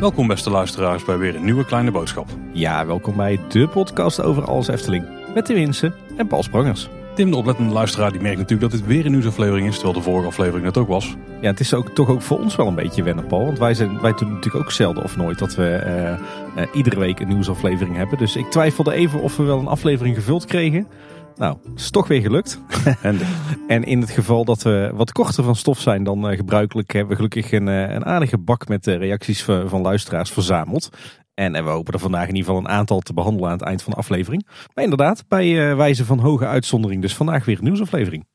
Welkom beste luisteraars bij weer een nieuwe kleine boodschap. Ja, welkom bij de podcast over alles Efteling. Met Tim Winsen en Paul Sprangers. Tim, de oplettende luisteraar, die merkt natuurlijk dat dit weer een nieuwsaflevering is, terwijl de vorige aflevering dat ook was. Ja, het is ook, toch ook voor ons wel een beetje wennen, Paul. Want wij, zijn, wij doen natuurlijk ook zelden of nooit dat we eh, eh, iedere week een nieuwsaflevering hebben. Dus ik twijfelde even of we wel een aflevering gevuld kregen. Nou, het is toch weer gelukt. en in het geval dat we wat korter van stof zijn dan uh, gebruikelijk, hebben we gelukkig een, uh, een aardige bak met uh, reacties van, van, luisteraars verzameld. En we hopen er vandaag in ieder geval een aantal te behandelen aan het eind van de aflevering. Maar inderdaad, bij wijze van hoge uitzondering, dus vandaag weer een nieuwsaflevering.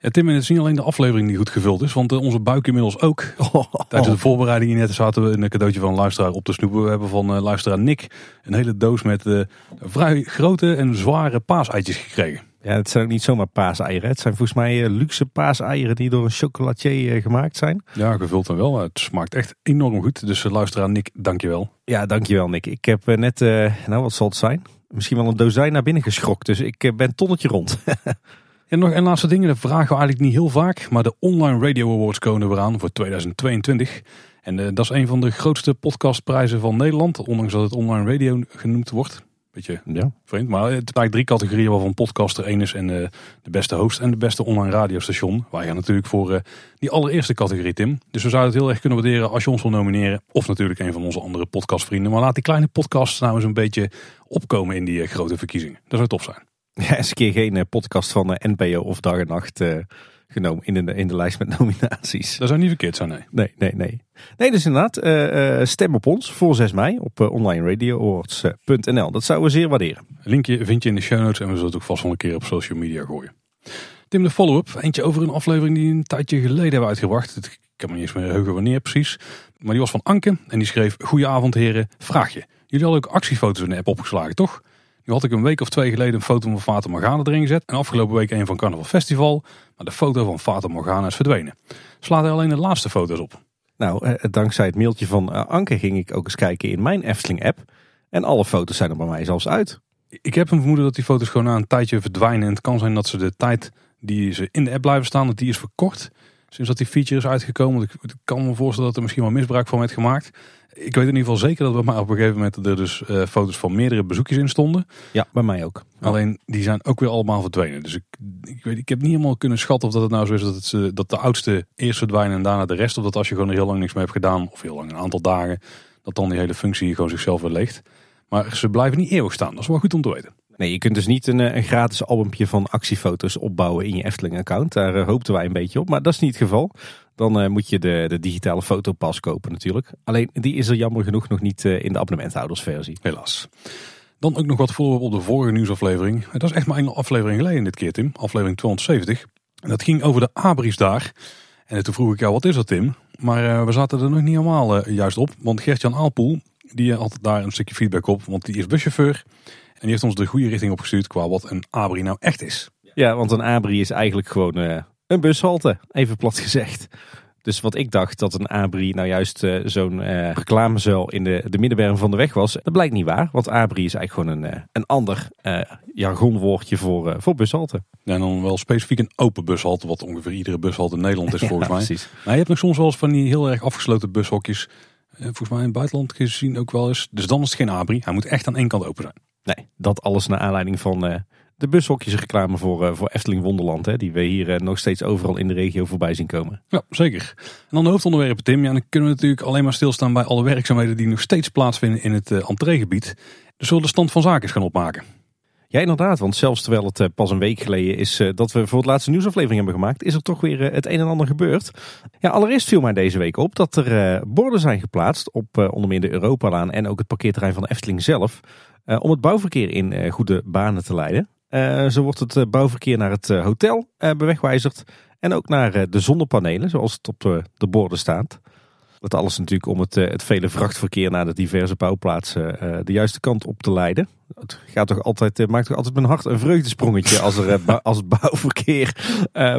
Ja, Tim, en het is niet alleen de aflevering die goed gevuld is, want onze buik inmiddels ook. Oh. Tijdens de voorbereiding net zaten we een cadeautje van een luisteraar op te snoepen. We hebben van luisteraar Nick een hele doos met vrij grote en zware paaseitjes gekregen. Ja, het zijn ook niet zomaar paaseieren. Het zijn volgens mij uh, luxe paaseieren die door een chocolatier gemaakt zijn. Ja, gevuld dan wel. Het smaakt echt enorm goed. Dus luisteraar Nick, dankjewel. Ja, dankjewel Nick. Ik heb net, nou wat zal het zijn? Misschien wel een dozijn naar binnen geschrokt. Dus ik ben tonnetje rond. en nog een laatste ding. Dat vragen we eigenlijk niet heel vaak. Maar de Online Radio Awards komen er aan voor 2022. En dat is een van de grootste podcastprijzen van Nederland. Ondanks dat het online radio genoemd wordt. Beetje ja. vreemd. Maar het zijn eigenlijk drie categorieën waarvan podcaster één is. En uh, de beste host en de beste online radiostation. Wij gaan natuurlijk voor uh, die allereerste categorie, Tim. Dus we zouden het heel erg kunnen waarderen als je ons wil nomineren. Of natuurlijk een van onze andere podcastvrienden. Maar laat die kleine podcasts nou eens een beetje opkomen in die grote verkiezingen. Dat zou tof zijn. Ja, eens een keer geen podcast van NPO of Dag en Nacht genomen in de, in de lijst met nominaties. Dat zou niet verkeerd zijn, nee. Nee, nee, nee. Nee, dus inderdaad, uh, stem op ons voor 6 mei op uh, onlineradioawards.nl. Dat zouden we zeer waarderen. Linkje vind je in de show notes en we zullen het ook vast wel een keer op social media gooien. Tim, de follow-up. Eentje over een aflevering die een tijdje geleden hebben uitgebracht. Ik kan me niet eens meer heugen wanneer precies. Maar die was van Anke en die schreef... Goedenavond heren, vraagje. Jullie hadden ook actiefoto's in de app opgeslagen, toch? Nu had ik een week of twee geleden een foto van Fata Morgana erin gezet. En afgelopen week een van Carnaval Festival. Maar de foto van Fata Morgana is verdwenen. Slaat er alleen de laatste foto's op. Nou, eh, dankzij het mailtje van uh, Anke ging ik ook eens kijken in mijn Efteling app. En alle foto's zijn er bij mij zelfs uit. Ik heb een vermoeden dat die foto's gewoon na een tijdje verdwijnen. En het kan zijn dat ze de tijd die ze in de app blijven staan, dat die is verkort. Sinds dat die feature is uitgekomen. Ik kan me voorstellen dat er misschien wel misbruik van werd gemaakt. Ik weet in ieder geval zeker dat we maar op een gegeven moment er dus uh, foto's van meerdere bezoekjes in stonden. Ja, bij mij ook. Alleen die zijn ook weer allemaal verdwenen. Dus ik, ik, weet, ik heb niet helemaal kunnen schatten of dat het nou zo is dat, het, eh, dat de oudste eerst verdwijnen en daarna de rest. Of dat als je gewoon er heel lang niks mee hebt gedaan, of heel lang een aantal dagen, dat dan die hele functie gewoon zichzelf weer leegt. Maar ze blijven niet eeuwig staan. Dat is wel goed om te weten. Nee, je kunt dus niet een, eh, een gratis albumpje van actiefoto's opbouwen in je Efteling-account. Daar uh, hoopten wij een beetje op, maar dat is niet het geval. Dan uh, moet je de, de digitale fotopas kopen natuurlijk. Alleen die is er jammer genoeg nog niet in de abonnementhoudersversie. Helaas. Dan ook nog wat voor op de vorige nieuwsaflevering. Dat is echt maar een aflevering geleden dit keer Tim. Aflevering 270. En dat ging over de abris daar. En toen vroeg ik jou, wat is dat Tim? Maar we zaten er nog niet helemaal juist op. Want Gertjan Aalpoel, die had daar een stukje feedback op. Want die is buschauffeur. En die heeft ons de goede richting opgestuurd qua wat een abri nou echt is. Ja, want een abri is eigenlijk gewoon uh, een bushalte, even plat gezegd. Dus wat ik dacht dat een abri nou juist uh, zo'n uh, reclamezuil in de, de middenberm van de weg was, dat blijkt niet waar. Want abri is eigenlijk gewoon een, een ander jargonwoordje voor, voor bushalte. Ja, en dan wel specifiek een open bushalte, wat ongeveer iedere bushalte in Nederland is volgens ja, mij. Precies. Maar je hebt nog soms wel eens van die heel erg afgesloten bushokjes. volgens mij in het buitenland gezien ook wel eens. Dus dan is het geen abri. Hij moet echt aan één kant open zijn. Nee, dat alles naar aanleiding van uh, de bushokjes reclame voor, uh, voor Efteling Wonderland. Hè, die we hier uh, nog steeds overal in de regio voorbij zien komen. Ja, zeker. En dan de hoofdonderwerpen, Tim. Ja, dan kunnen we natuurlijk alleen maar stilstaan bij alle werkzaamheden die nog steeds plaatsvinden in het entreegebied. Dus zullen de stand van zaken gaan opmaken. Ja, inderdaad. Want zelfs terwijl het pas een week geleden is dat we voor het laatste nieuwsaflevering hebben gemaakt, is er toch weer het een en ander gebeurd. Ja, allereerst viel mij deze week op dat er borden zijn geplaatst op onder meer de Europalaan en ook het parkeerterrein van de Efteling zelf. Eh, om het bouwverkeer in eh, goede banen te leiden. Eh, zo wordt het bouwverkeer naar het hotel bewegwijzigd. En ook naar de zonnepanelen, zoals het op de borden staat. Dat alles natuurlijk om het, het vele vrachtverkeer naar de diverse bouwplaatsen de juiste kant op te leiden. Het gaat toch altijd, maakt toch altijd mijn hart een vreugdesprongetje als, er, als het bouwverkeer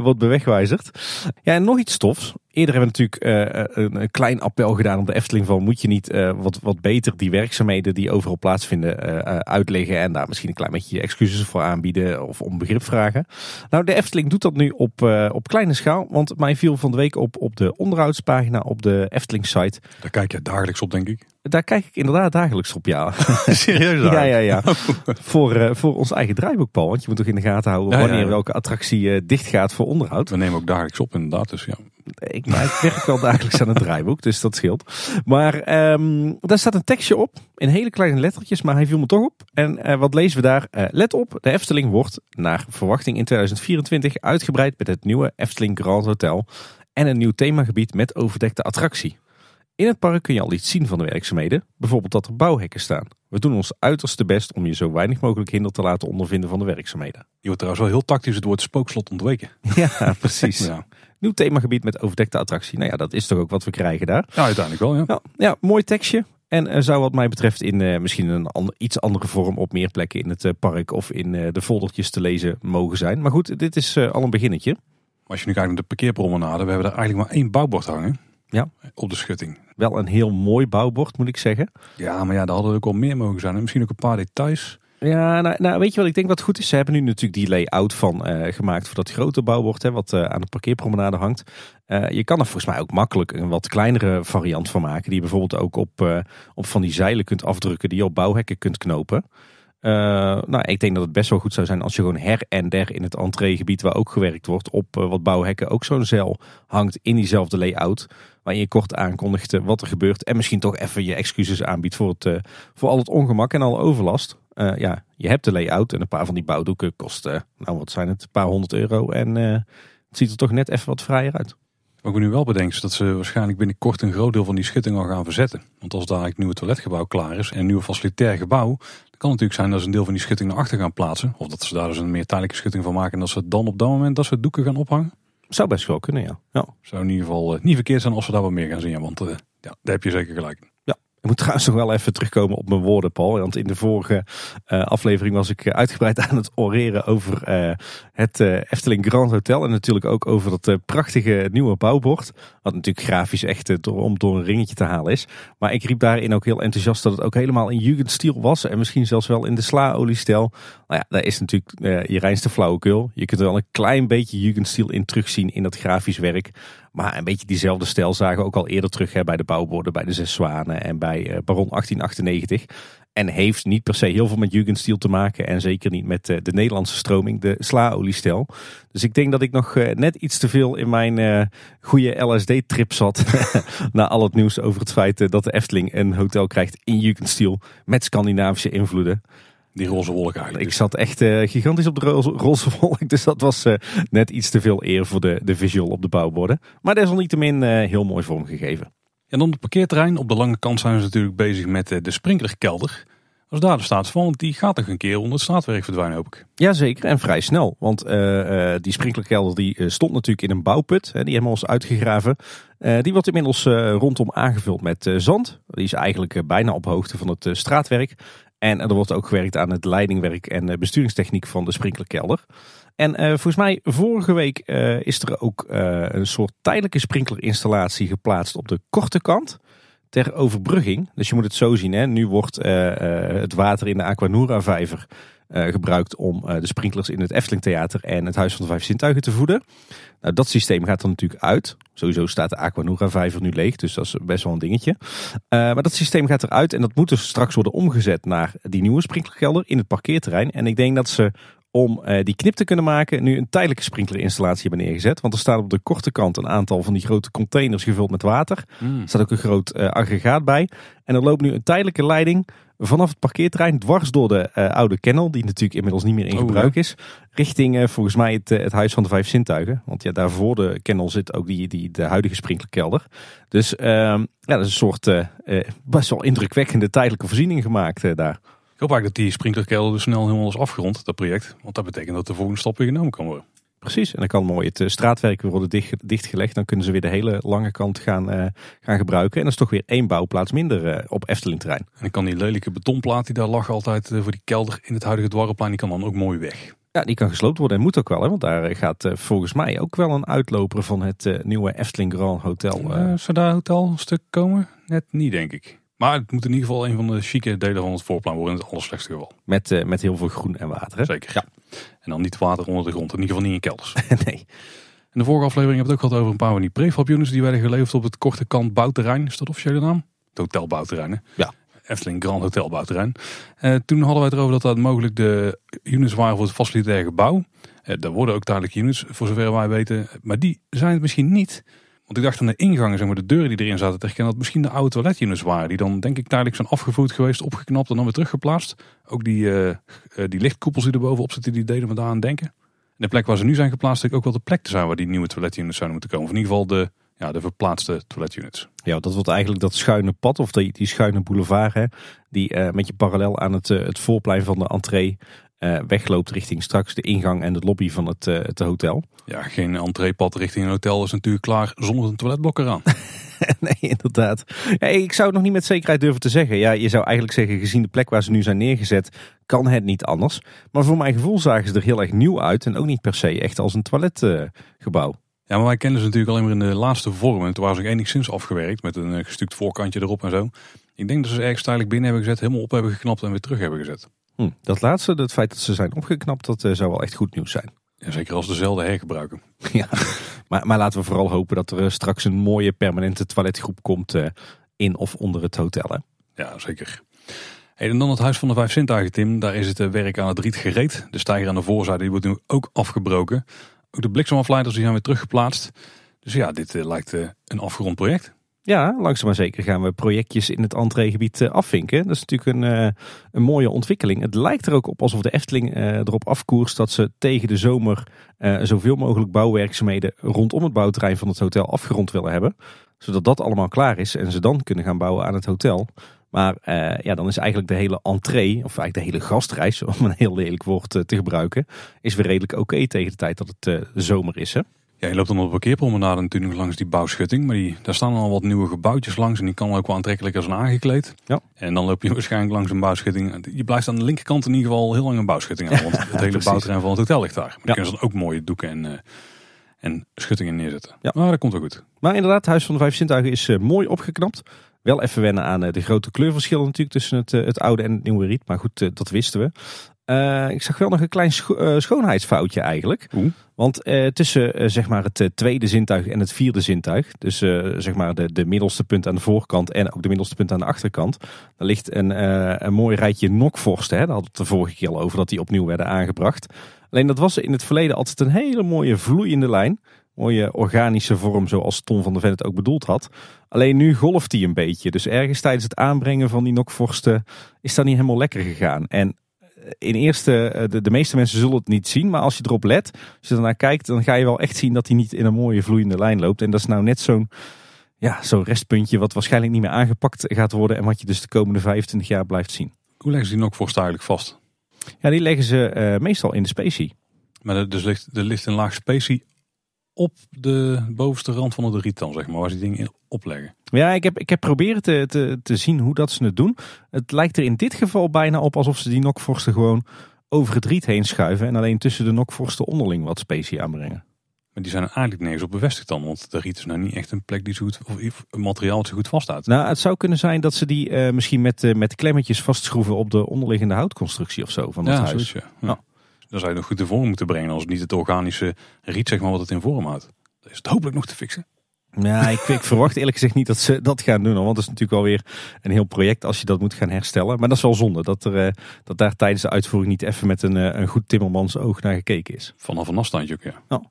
wordt bewegwijzigd. Ja, en nog iets stofs. Eerder hebben we natuurlijk uh, een, een, klein appel gedaan op de Efteling van moet je niet uh, wat, wat beter die werkzaamheden die overal plaatsvinden uh, uitleggen en daar misschien een klein beetje excuses voor aanbieden of om begrip vragen. Nou, de Efteling doet dat nu op, op kleine schaal, want mij viel van de week op op de onderhoudspagina op de Efteling site. Daar kijk je dagelijks op denk ik. Daar kijk ik inderdaad dagelijks op, ja. Serieus? ja, ja, ja. voor, uh, voor ons eigen draaiboek, Paul. Want je moet toch in de gaten houden wanneer welke attractie dicht gaat voor onderhoud. We nemen ook dagelijks op, inderdaad. Dus ja. Ik, maar ik werk wel dagelijks aan het draaiboek, dus dat scheelt. Maar um, daar staat een tekstje op, in hele kleine lettertjes, maar hij viel me toch op. En uh, wat lezen we daar? let op, de Efteling wordt naar verwachting in 2024 uitgebreid met het nieuwe Efteling Grand Hotel en een nieuw themagebied met overdekte attractie. In het park kun je al iets zien van de werkzaamheden, bijvoorbeeld dat er bouwhekken staan. We doen ons uiterste best om je zo weinig mogelijk hinder te laten ondervinden van de werkzaamheden. Je wordt trouwens wel heel tactisch het woord spookslot ontweken. Ja, precies. ja. Nieuw themagebied met overdekte attractie. Nou ja, dat is toch ook wat we krijgen daar. Ja, uiteindelijk wel, ja. Ja, ja mooi tekstje. En uh, zou wat mij betreft in uh, misschien een ander, iets andere vorm op meer plekken in het uh, park of in de foldertjes te lezen mogen zijn. Maar goed, dit is al een beginnetje. Maar als je nu kijkt naar de parkeerpromenade, we hebben daar eigenlijk maar één bouwbord hangen. Ja. Op de schutting. Wel een heel mooi bouwbord, moet ik zeggen. Ja, maar ja, daar hadden we ook wel meer mogen zijn. En misschien ook een paar details. Ja, nou, nou, weet je wat ik denk wat goed is? Ze hebben nu natuurlijk die layout van uh, gemaakt voor dat grote bouwbord, hè, wat uh, aan de parkeerpromenade hangt. Uh, je kan er volgens mij ook makkelijk een wat kleinere variant van maken, die je bijvoorbeeld ook op, op van die zeilen kunt afdrukken, die je op bouwhekken kunt knopen. Nou, ik denk dat het best wel goed zou zijn als je gewoon her en der in het entreegebied waar ook gewerkt wordt op wat bouwhekken ook zo'n zeil hangt in diezelfde layout. Waarin je kort aankondigt wat er gebeurt en misschien toch even je excuses aanbiedt voor, het, voor al het ongemak en al overlast. Ja, je hebt de layout en een paar van die bouwdoeken kosten, nou wat zijn het, een paar honderd euro en het ziet er toch net even wat vrijer uit. Wat ik nu wel bedenk is dat ze waarschijnlijk binnenkort een groot deel van die schutting al gaan verzetten. Want als daar het nieuwe toiletgebouw klaar is en een nieuw facilitair gebouw, kan natuurlijk zijn dat ze een deel van die schutting naar achter gaan plaatsen. Of dat ze daar dus een meer tijdelijke schutting van maken. En dat ze dan op dat moment dat ze doeken gaan ophangen. Zou best wel kunnen, ja. ja. Zou in ieder geval uh, niet verkeerd zijn als we daar wat meer gaan zien. Want ja, daar heb je zeker gelijk ik moet trouwens nog wel even terugkomen op mijn woorden, Paul. Want in de vorige uh, aflevering was ik uitgebreid aan het oreren over uh, het Efteling Grand Hotel. En natuurlijk ook over dat prachtige nieuwe bouwbord. Wat natuurlijk grafisch echt door, om door een ringetje te halen is. Maar ik riep daarin ook heel enthousiast dat het ook helemaal in Jugendstil was. En misschien zelfs wel in de sla-oliestijl. Nou ja, daar is natuurlijk je reinste flauwekul. Je kunt er wel een klein beetje Jugendstil in terugzien in dat grafisch werk. Maar een beetje diezelfde stijl zagen ook al eerder terug hè, bij de bouwborden, bij de Zes Zwanen en bij uh, Baron 1898. En heeft niet per se heel veel met Jugendstil te maken. En zeker niet met uh, de Nederlandse stroming, de sla-oliestijl. Dus ik denk dat ik nog uh, net iets te veel in mijn goede LSD-trip zat. na al het nieuws over het feit dat de Efteling een hotel krijgt in Jugendstil. Met Scandinavische invloeden. Die roze wolk eigenlijk. Ik zat echt uh, gigantisch op de roze, roze wolk. Dus dat was uh, net iets te veel eer voor de, de visual op de bouwborden. Maar desalniettemin uh, heel mooi vormgegeven. En dan het parkeerterrein. Op de lange kant zijn ze natuurlijk bezig met de sprinklerkelder. Als daar de staat van, want die gaat toch een keer onder het straatwerk verdwijnen hoop ik. Jazeker, en vrij snel. Want die sprinklerkelder die stond natuurlijk in een bouwput. Hè, die hebben we ons uitgegraven. die wordt inmiddels rondom aangevuld met zand. Die is eigenlijk bijna op hoogte van het straatwerk. En er wordt ook gewerkt aan het leidingwerk en besturingstechniek van de sprinklerkelder. En uh, volgens mij vorige week uh, is er ook uh, een soort tijdelijke sprinklerinstallatie geplaatst op de korte kant. Ter overbrugging. Dus je moet het zo zien. Hè? Nu wordt het water in de Aquanura vijver gebruikt om de sprinklers in het Efteling Theater en het Huis van de Vijf Zintuigen te voeden. Nou, dat systeem gaat er natuurlijk uit. Sowieso staat de Aquanura vijver nu leeg, dus dat is best wel een dingetje. Uh, maar dat systeem gaat eruit en dat moet dus straks worden omgezet naar die nieuwe sprinklerkelder in het parkeerterrein. En ik denk dat ze om uh, die knip te kunnen maken nu een tijdelijke sprinklerinstallatie hebben neergezet. Want er staat op de korte kant een aantal van die grote containers gevuld met water. Mm. Er staat ook een groot uh, aggregaat bij. En er loopt nu een tijdelijke leiding vanaf het parkeerterrein dwars door de uh, oude kennel, die natuurlijk inmiddels niet meer in oh, gebruik is, richting uh, volgens mij het, het Huis van de Vijf Zintuigen. Want ja, daar voor de kennel zit ook die, die, de huidige sprinklerkelder. Dus uh, ja, dat is een soort best wel indrukwekkende tijdelijke voorziening gemaakt daar. Ik hoop eigenlijk dat die sprinklerkelder dus snel helemaal is afgerond, dat project. Want dat betekent dat de volgende stap weer genomen kan worden. Precies, en dan kan mooi het straatwerk weer worden dicht, dichtgelegd. Dan kunnen ze weer de hele lange kant gaan, uh, gaan gebruiken. En dat is toch weer één bouwplaats minder uh, op Efteling terrein. En dan kan die lelijke betonplaat die daar lag altijd uh, voor die kelder in het huidige dwarrelplein, die kan dan ook mooi weg. Ja, die kan gesloopt worden en moet ook wel. Hè? Want daar gaat uh, volgens mij ook wel een uitloper van het uh, nieuwe Efteling Grand Hotel. Uh... zou daar hotel een stuk komen? Net niet, denk ik. Maar het moet in ieder geval een van de chique delen van het voorplan worden in het allerslechtste geval. Met, met heel veel groen en water. Hè? Zeker. Ja. En dan niet water onder de grond. In ieder geval niet in kelders. nee. In de vorige aflevering hebben we het ook gehad over een paar van die prefab units die werden geleverd op het korte kant bouwterrein. Is dat officiële naam? Het hotelbouwterrein. Hè? Ja. Efteling Grand Hotel bouwterrein. Uh, toen hadden wij het erover dat dat mogelijk de units waren voor het facilitair gebouw. Uh, daar worden ook tijdelijk units, voor zover wij weten. Maar die zijn het misschien niet. Want ik dacht aan de ingangen, zeg maar, de deuren die erin zaten te herkennen, dat misschien de oude toiletunits waren. Die dan denk ik tijdelijk zijn afgevoerd geweest, opgeknapt en dan weer teruggeplaatst. Ook die, uh, die lichtkoepels die er bovenop zitten, die deden me daar aan denken. En de plek waar ze nu zijn geplaatst, ook wel de plek te zijn waar die nieuwe toiletunits zouden moeten komen. Of in ieder geval de ja, de verplaatste toiletunits. Ja, dat wordt eigenlijk dat schuine pad of die, die schuine boulevard hè, die uh, met je parallel aan het, het voorplein van de entree uh, wegloopt richting straks de ingang en de lobby van het, het hotel. Ja, geen entreepad richting een hotel is natuurlijk klaar zonder een toiletblok eraan. nee, inderdaad. Ja, ik zou het nog niet met zekerheid durven te zeggen. Ja, je zou eigenlijk zeggen, gezien de plek waar ze nu zijn neergezet, kan het niet anders. Maar voor mijn gevoel zagen ze er heel erg nieuw uit en ook niet per se echt als een toiletgebouw. Ja, maar wij kennen ze natuurlijk alleen maar in de laatste vorm. En toen waren ze ook enigszins afgewerkt met een gestuukt voorkantje erop en zo. Ik denk dat ze ergens tijdelijk binnen hebben gezet, helemaal op hebben geknapt en weer terug hebben gezet. Hm, dat laatste, het feit dat ze zijn opgeknapt, dat uh, zou wel echt goed nieuws zijn. Ja, zeker als dezelfde hergebruiken. ja, maar, maar laten we vooral hopen dat er uh, straks een mooie permanente toiletgroep komt uh, in of onder het hotel. Hè? Ja, zeker. Hey, en dan het Huis van de Vijf Zintuigen, Tim. Daar is het werk aan het riet gereed. De stijger aan de voorzijde die wordt nu ook afgebroken. Ook de bliksemafleiders die zijn weer teruggeplaatst. Dus ja, dit lijkt een afgerond project. Ja, langzaam maar zeker gaan we projectjes in het entreegebied uh, afvinken. Dat is natuurlijk een, een mooie ontwikkeling. Het lijkt er ook op alsof de Efteling erop afkoerst dat ze tegen de zomer zoveel mogelijk bouwwerkzaamheden rondom het bouwterrein van het hotel afgerond willen hebben. Zodat dat allemaal klaar is en ze dan kunnen gaan bouwen aan het hotel. Maar ja, dan is eigenlijk de hele entree, of eigenlijk de hele gastreis, om een heel lelijk woord te gebruiken, is weer redelijk oké tegen de tijd dat het uh, zomer is. Hè? Ja, je loopt dan op de parkeerpromenade natuurlijk langs die bouwschutting. Maar die, daar staan al wat nieuwe gebouwtjes langs en die kan ook wel aantrekkelijker zijn aangekleed. Ja. En dan loop je waarschijnlijk langs een bouwschutting. Je blijft aan de linkerkant in ieder geval heel lang een bouwschutting aan. Want het hele bouwterrein van het hotel ligt daar. Maar ja. kunnen ze dan ook mooie doeken en, en schuttingen neerzetten. Ja. Maar dat komt wel goed. Maar inderdaad, het Huis van de Vijf Zintuigen is mooi opgeknapt. Wel even wennen aan de grote kleurverschillen natuurlijk tussen het, het oude en het nieuwe riet. Maar goed, dat wisten we. Uh, ik zag wel nog een klein scho uh, schoonheidsfoutje eigenlijk. Oeh. Want uh, tussen zeg maar het tweede zintuig en het vierde zintuig, dus zeg maar de, de middelste punt aan de voorkant en ook de middelste punt aan de achterkant, daar ligt een, een mooi rijtje nokvorsten. Hè? Daar hadden we het de vorige keer al over dat die opnieuw werden aangebracht. Alleen dat was in het verleden altijd een hele mooie vloeiende lijn. Mooie organische vorm zoals Tom van der Ven het ook bedoeld had. Alleen nu golft die een beetje. Dus ergens tijdens het aanbrengen van die nokvorsten is dat niet helemaal lekker gegaan. En in eerste, de, de, meeste mensen zullen het niet zien. Maar als je erop let, als je ernaar kijkt, dan ga je wel echt zien dat hij niet in een mooie vloeiende lijn loopt. En dat is nou net zo'n ja, zo'n restpuntje wat waarschijnlijk niet meer aangepakt gaat worden. En wat je dus de komende 25 jaar blijft zien. Hoe leggen ze die nokvorsten eigenlijk vast? Ja, die leggen ze uh, meestal in de specie. Maar er, dus ligt, er ligt een laag specie op de bovenste rand van het riet dan, zeg maar, waar ze die dingen in opleggen. Ja, ik heb, ik heb proberen te, te, te zien hoe dat ze het doen. Het lijkt er in dit geval bijna op alsof ze die nokvorsten gewoon over het riet heen schuiven en alleen tussen de nokvorsten onderling wat specie aanbrengen. Maar die zijn er eigenlijk nergens op bevestigd dan, want de riet is nou niet echt een plek die zo goed, of een materiaal dat zo goed vasthoudt. Nou, het zou kunnen zijn dat ze die uh, misschien met, uh, met klemmetjes vastschroeven op de onderliggende houtconstructie of zo van het ja, huis. Zoiets, ja. ja. Dan zou je nog goed in vorm moeten brengen als het niet het organische riet zeg maar wat het in vorm houdt. Dat is het hopelijk nog te fixen. Ja, ik, ik, verwacht eerlijk gezegd niet dat ze dat gaan doen. Want dat is natuurlijk alweer een heel project als je dat moet gaan herstellen. Maar dat is wel zonde dat, er, uh, dat daar tijdens de uitvoering niet even met een, uh, een goed timmermans oog naar gekeken is. Vanaf een afstandje ook, ja. Oh.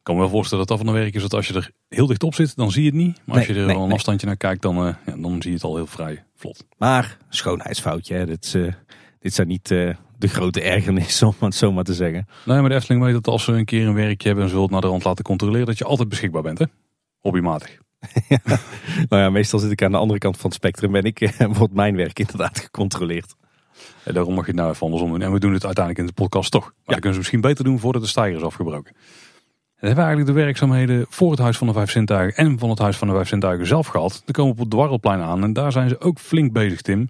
Ik kan me wel voorstellen dat dat van de werk is dat als je er heel dicht op zit, dan zie je het niet. Maar Nee, als je er nee, wel een nee. afstandje naar kijkt, dan, uh, ja, dan zie je het al heel vrij vlot. Maar schoonheidsfoutje, hè. Dit, uh, dit zijn niet uh, de grote ergernissen om het zo maar te zeggen. Nee, maar de Efteling weet dat als ze een keer een werkje hebben en ze het naar de rand laten controleren, dat je altijd beschikbaar bent, hè? Hobbymatig. Nou ja, meestal zit ik aan de andere kant van het spectrum en ik wordt mijn werk inderdaad gecontroleerd. En daarom mag je het nou even andersom doen. En we doen het uiteindelijk in de podcast toch. Maar dan kunnen ze misschien beter doen voordat de stijger is afgebroken. En dan hebben we eigenlijk de werkzaamheden voor het Huis van de Vijf Zintuigen en van het Huis van de Vijf Zintuigen zelf gehad. Dan komen we op het Dwarrelplein aan en daar zijn ze ook flink bezig, Tim.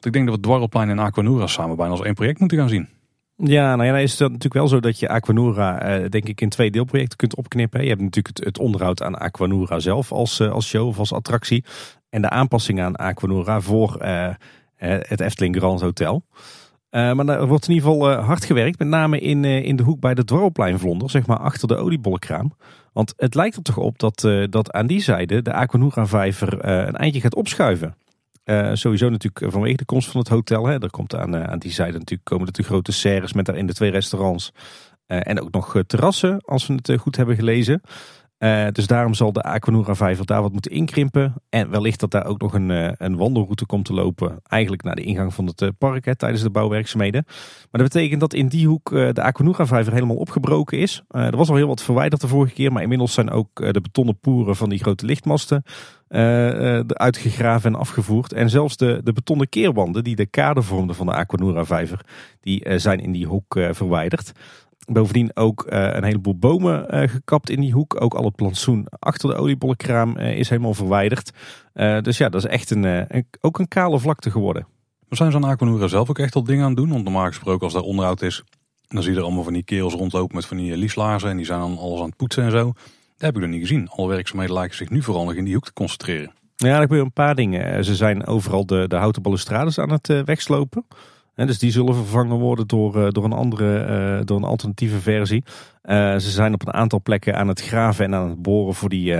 Ik denk dat we Dwarrelplein en Aquanura samen bijna als één project moeten gaan zien. Ja, nou ja, dan is het natuurlijk wel zo dat je Aquanura eh, denk ik in twee deelprojecten kunt opknippen. Je hebt natuurlijk het, onderhoud aan Aquanura zelf als, eh, als show of als attractie. En de aanpassingen aan Aquanura voor eh, het Efteling Grand Hotel. maar er wordt in ieder geval hard gewerkt, met name in, in de hoek bij de Dwarrelpleinvlonder, zeg maar achter de oliebollenkraam. Want het lijkt er toch op dat, dat aan die zijde de Aquanura vijver een eindje gaat opschuiven. Uh, sowieso natuurlijk vanwege de komst van het hotel. Hè. Er komt aan, uh, aan die zijde natuurlijk komen de grote serres met daarin de twee restaurants. En ook nog terrassen, als we het goed hebben gelezen. Dus daarom zal de Aquanura vijver daar wat moeten inkrimpen. En wellicht dat daar ook nog een, een wandelroute komt te lopen. Eigenlijk naar de ingang van het park hè, tijdens de bouwwerkzaamheden. Maar dat betekent dat in die hoek de Aquanura vijver helemaal opgebroken is. er was al heel wat verwijderd de vorige keer. Maar inmiddels zijn ook de betonnen poeren van die grote lichtmasten uitgegraven en afgevoerd. En zelfs de, de betonnen keerwanden die de kade vormden van de Aquanura vijver, die zijn in die hoek verwijderd. Bovendien ook een heleboel bomen gekapt in die hoek. Ook al het plantsoen achter de oliebollenkraam is helemaal verwijderd. dus ja, dat is echt een, een, ook een kale vlakte geworden. Maar zijn ze aan Aquanura zelf ook echt al dingen aan het doen? Want normaal gesproken als daar onderhoud is, dan zie je er allemaal van die kerels rondlopen met van die lieslaarzen. En die zijn dan alles aan het poetsen en zo. Dat heb ik nog niet gezien. Alle werkzaamheden lijken zich nu vooral nog in die hoek te concentreren. Ja, er gebeuren een paar dingen. Ze zijn overal de, de houten balustrades aan het wegslopen. En dus die zullen vervangen worden door, uh, door, een andere, uh, door een alternatieve versie. ze zijn op een aantal plekken aan het graven en aan het boren voor die,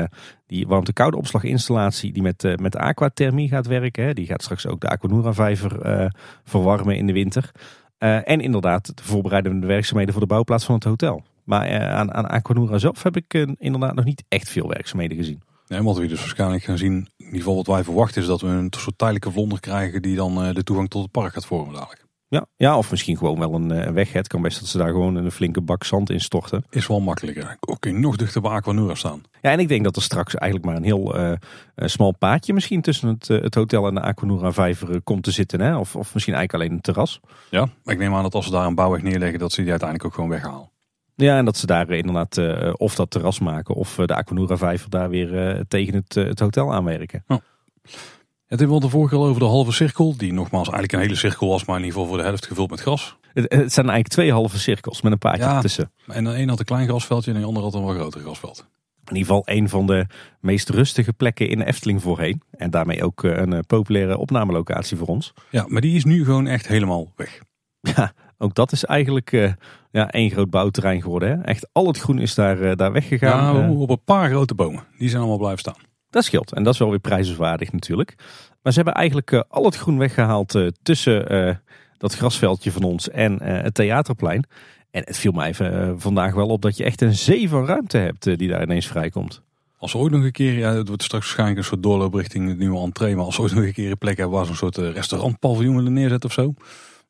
die warmte-koude opslaginstallatie die met, met aquathermie gaat werken. Hè. Die gaat straks ook de Aquanura vijver verwarmen in de winter. en inderdaad de voorbereidende werkzaamheden voor de bouwplaats van het hotel. Maar eh, aan, aan Aquanura zelf heb ik eh, inderdaad nog niet echt veel werkzaamheden gezien. Nee, wat we dus waarschijnlijk gaan zien, in ieder geval wat wij verwachten, is dat we een soort tijdelijke vlonder krijgen die dan eh, de toegang tot het park gaat vormen dadelijk. Ja, ja, of misschien gewoon wel een, weg. Het kan best dat ze daar gewoon een flinke bak zand in storten. Is wel makkelijker. Ook kun je nog dichter bij Aquanura staan. Ja, en ik denk dat er straks eigenlijk maar een heel uh, smal paadje misschien tussen het, het hotel en de Aquanura vijver komt te zitten. Hè? Of, of misschien eigenlijk alleen een terras. Ja, maar ik neem aan dat als ze daar een bouwweg neerleggen, dat ze die uiteindelijk ook gewoon weghalen. Ja, en dat ze daar inderdaad of dat terras maken of de Aquanura vijver daar weer tegen het, het hotel aanwerken. Oh. Het hebben we de vorige al over de halve cirkel, die nogmaals eigenlijk een hele cirkel was, maar in ieder geval voor de helft gevuld met gras. Het, het zijn eigenlijk twee halve cirkels met een paadje ja, tussen. En de een had een klein grasveldje en de ander had een wat groter grasveld. In ieder geval een van de meest rustige plekken in de Efteling voorheen. En daarmee ook een populaire opnamelocatie voor ons. Ja, maar die is nu gewoon echt helemaal weg. Ja, ook dat is eigenlijk uh, ja, één groot bouwterrein geworden. Hè? Echt al het groen is daar, uh, daar weggegaan. Nou, op een paar grote bomen. Die zijn allemaal blijven staan. Dat scheelt. En dat is wel weer prijzenswaardig natuurlijk. Maar ze hebben eigenlijk uh, al het groen weggehaald tussen dat grasveldje van ons en het theaterplein. En het viel mij even vandaag wel op dat je echt een zee van ruimte hebt die daar ineens vrijkomt. Als ooit nog een keer, ja, het wordt straks waarschijnlijk een soort doorloop richting het nieuwe entree. Maar als we ooit nog een keer een plek hebben waar ze een soort restaurantpaviljoen willen neerzetten of zo.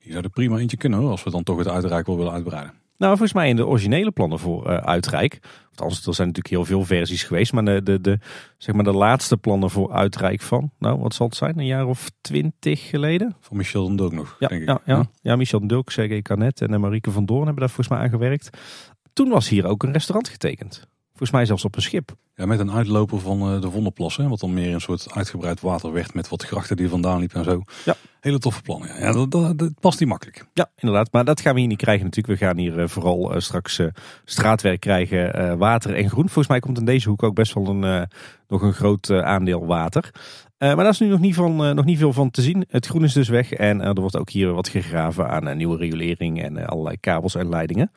Die zou er prima eentje kunnen hoor, als we dan toch het uitrijk wel willen uitbreiden. Nou, volgens mij in de originele plannen voor uh, Uitrijk. Althans, er zijn natuurlijk heel veel versies geweest. Maar de, de, de, zeg maar de laatste plannen voor Uitrijk van, nou wat zal het zijn, een jaar of twintig geleden? Van Michel den Dulk nog, ja, denk ik. Ja, ja. ja Michel den Dulk, Sergej Canet en Marieke van Doorn hebben daar volgens mij aan gewerkt. Toen was hier ook een restaurant getekend. Volgens mij zelfs op een schip. Ja, met een uitloper van uh, de Vondelplassen. Wat dan meer een soort uitgebreid water werd met wat grachten die vandaan liepen en zo. Ja. Hele toffe plannen. Ja, dat, dat, past niet makkelijk. Ja, inderdaad. Maar dat gaan we hier niet krijgen natuurlijk. We gaan hier uh, vooral uh, straks straatwerk krijgen, water en groen. Volgens mij komt in deze hoek ook best wel een, nog een groot aandeel water. maar daar is nu nog niet, van, nog niet veel van te zien. Het groen is dus weg en er wordt ook hier wat gegraven aan nieuwe riolering en allerlei kabels en leidingen.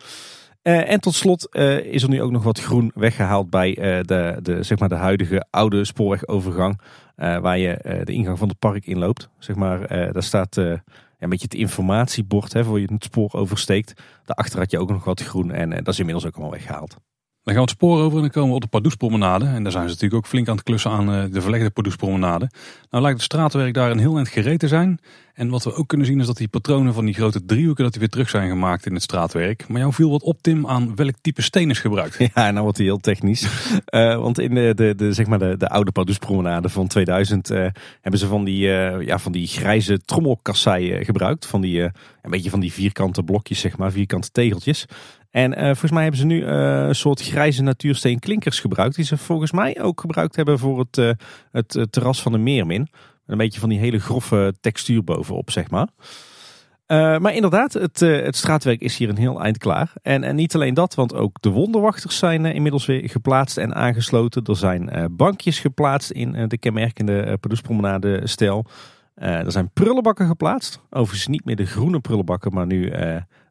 Uh, en tot slot uh, is er nu ook nog wat groen weggehaald bij uh, de, de, zeg maar de huidige oude spoorwegovergang. waar je de ingang van het park inloopt. Zeg maar, daar staat een beetje het informatiebord hè, voor je het spoor oversteekt. Daarachter had je ook nog wat groen en dat is inmiddels ook allemaal weggehaald. Dan gaan we het spoor over en dan komen we op de Pardoespromenade. En daar zijn ze natuurlijk ook flink aan het klussen aan eh, de verlegde Pardoespromenade. Nou lijkt het straatwerk daar een heel eind gereed te zijn. En wat we ook kunnen zien is dat die patronen van die grote driehoeken... dat die weer terug zijn gemaakt in het straatwerk. Maar jou viel wat op Tim aan welk type steen is gebruikt. Ja, nou wordt hij heel technisch. uh, want in de, de, de, zeg maar de, de oude Pardoespromenade van 2000... Uh, eh, hebben ze van die, uh, ja, van die grijze trommelkasseien gebruikt. Van die, een beetje van die vierkante blokjes, zeg maar, vierkante tegeltjes. En uh, volgens mij hebben ze nu uh, een soort grijze natuursteen klinkers gebruikt. Die ze volgens mij ook gebruikt hebben voor het, uh, het terras van de Meermin. Een beetje van die hele grove textuur bovenop, zeg maar. Maar inderdaad, het, het, straatwerk is hier een heel eind klaar. En, en niet alleen dat, want ook de wonderwachters zijn inmiddels weer geplaatst en aangesloten. Er zijn bankjes geplaatst in de kenmerkende uh, Padoespromenade stijl. er zijn prullenbakken geplaatst. Overigens niet meer de groene prullenbakken, maar nu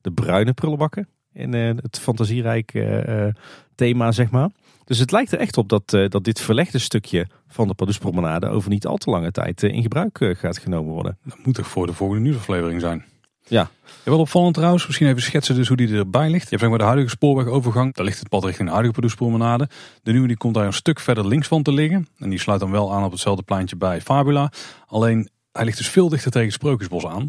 de bruine prullenbakken. In het fantasierijk thema, zeg maar. Dus het lijkt er echt op dat, dat dit verlegde stukje van de Padoespromenade over niet al te lange tijd in gebruik gaat genomen worden. Dat moet toch voor de volgende nieuwsaflevering zijn? Ja. ja. Wel opvallend trouwens, misschien even schetsen dus hoe die erbij ligt. Je hebt zeg maar de huidige spoorwegovergang, daar ligt het pad richting de huidige Padoespromenade. De nieuwe die komt daar een stuk verder links van te liggen. En die sluit dan wel aan op hetzelfde pleintje bij Fabula. Alleen hij ligt dus veel dichter tegen het Sprookjesbos aan.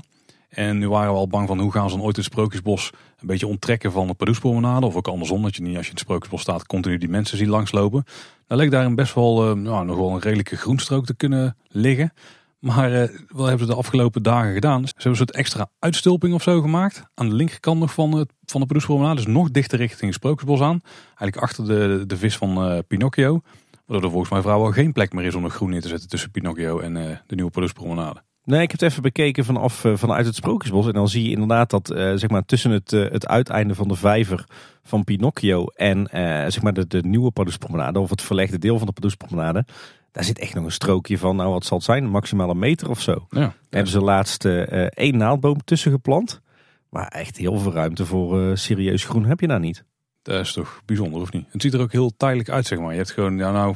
En nu waren we al bang van hoe gaan ze dan ooit het Sprookjesbos een beetje onttrekken van de Padoespromenade. Of ook andersom, dat je niet als je in het Sprookjesbos staat continu die mensen ziet langslopen. Dan leek daar een best wel, uh, nou, nog wel een redelijke groenstrook te kunnen liggen. Maar uh, wat hebben ze de afgelopen dagen gedaan? Ze hebben een soort extra uitstulping of zo gemaakt. Aan de linkerkant nog van, het, van de Padoespromenade. Dus nog dichter richting het Sprookjesbos aan. Eigenlijk achter de, de vis van uh, Pinocchio. Waardoor er volgens mij vrouwen geen plek meer is om een groen neer te zetten tussen Pinocchio en de nieuwe Padoespromenade. Nee, ik heb het even bekeken vanaf, vanuit het Sprookjesbos. En dan zie je inderdaad dat zeg maar, tussen het, het uiteinde van de vijver van Pinocchio en zeg maar de, de nieuwe Padoespromenade, of het verlegde deel van de Padoespromenade, daar zit echt nog een strookje van, nou wat zal het zijn, maximaal een meter of zo. Ja, Daar hebben ze laatst één naaldboom tussen geplant. Maar echt heel veel ruimte voor serieus groen heb je daar niet. Dat is toch bijzonder, of niet? Het ziet er ook heel tijdelijk uit, zeg maar. Je hebt gewoon, ja nou,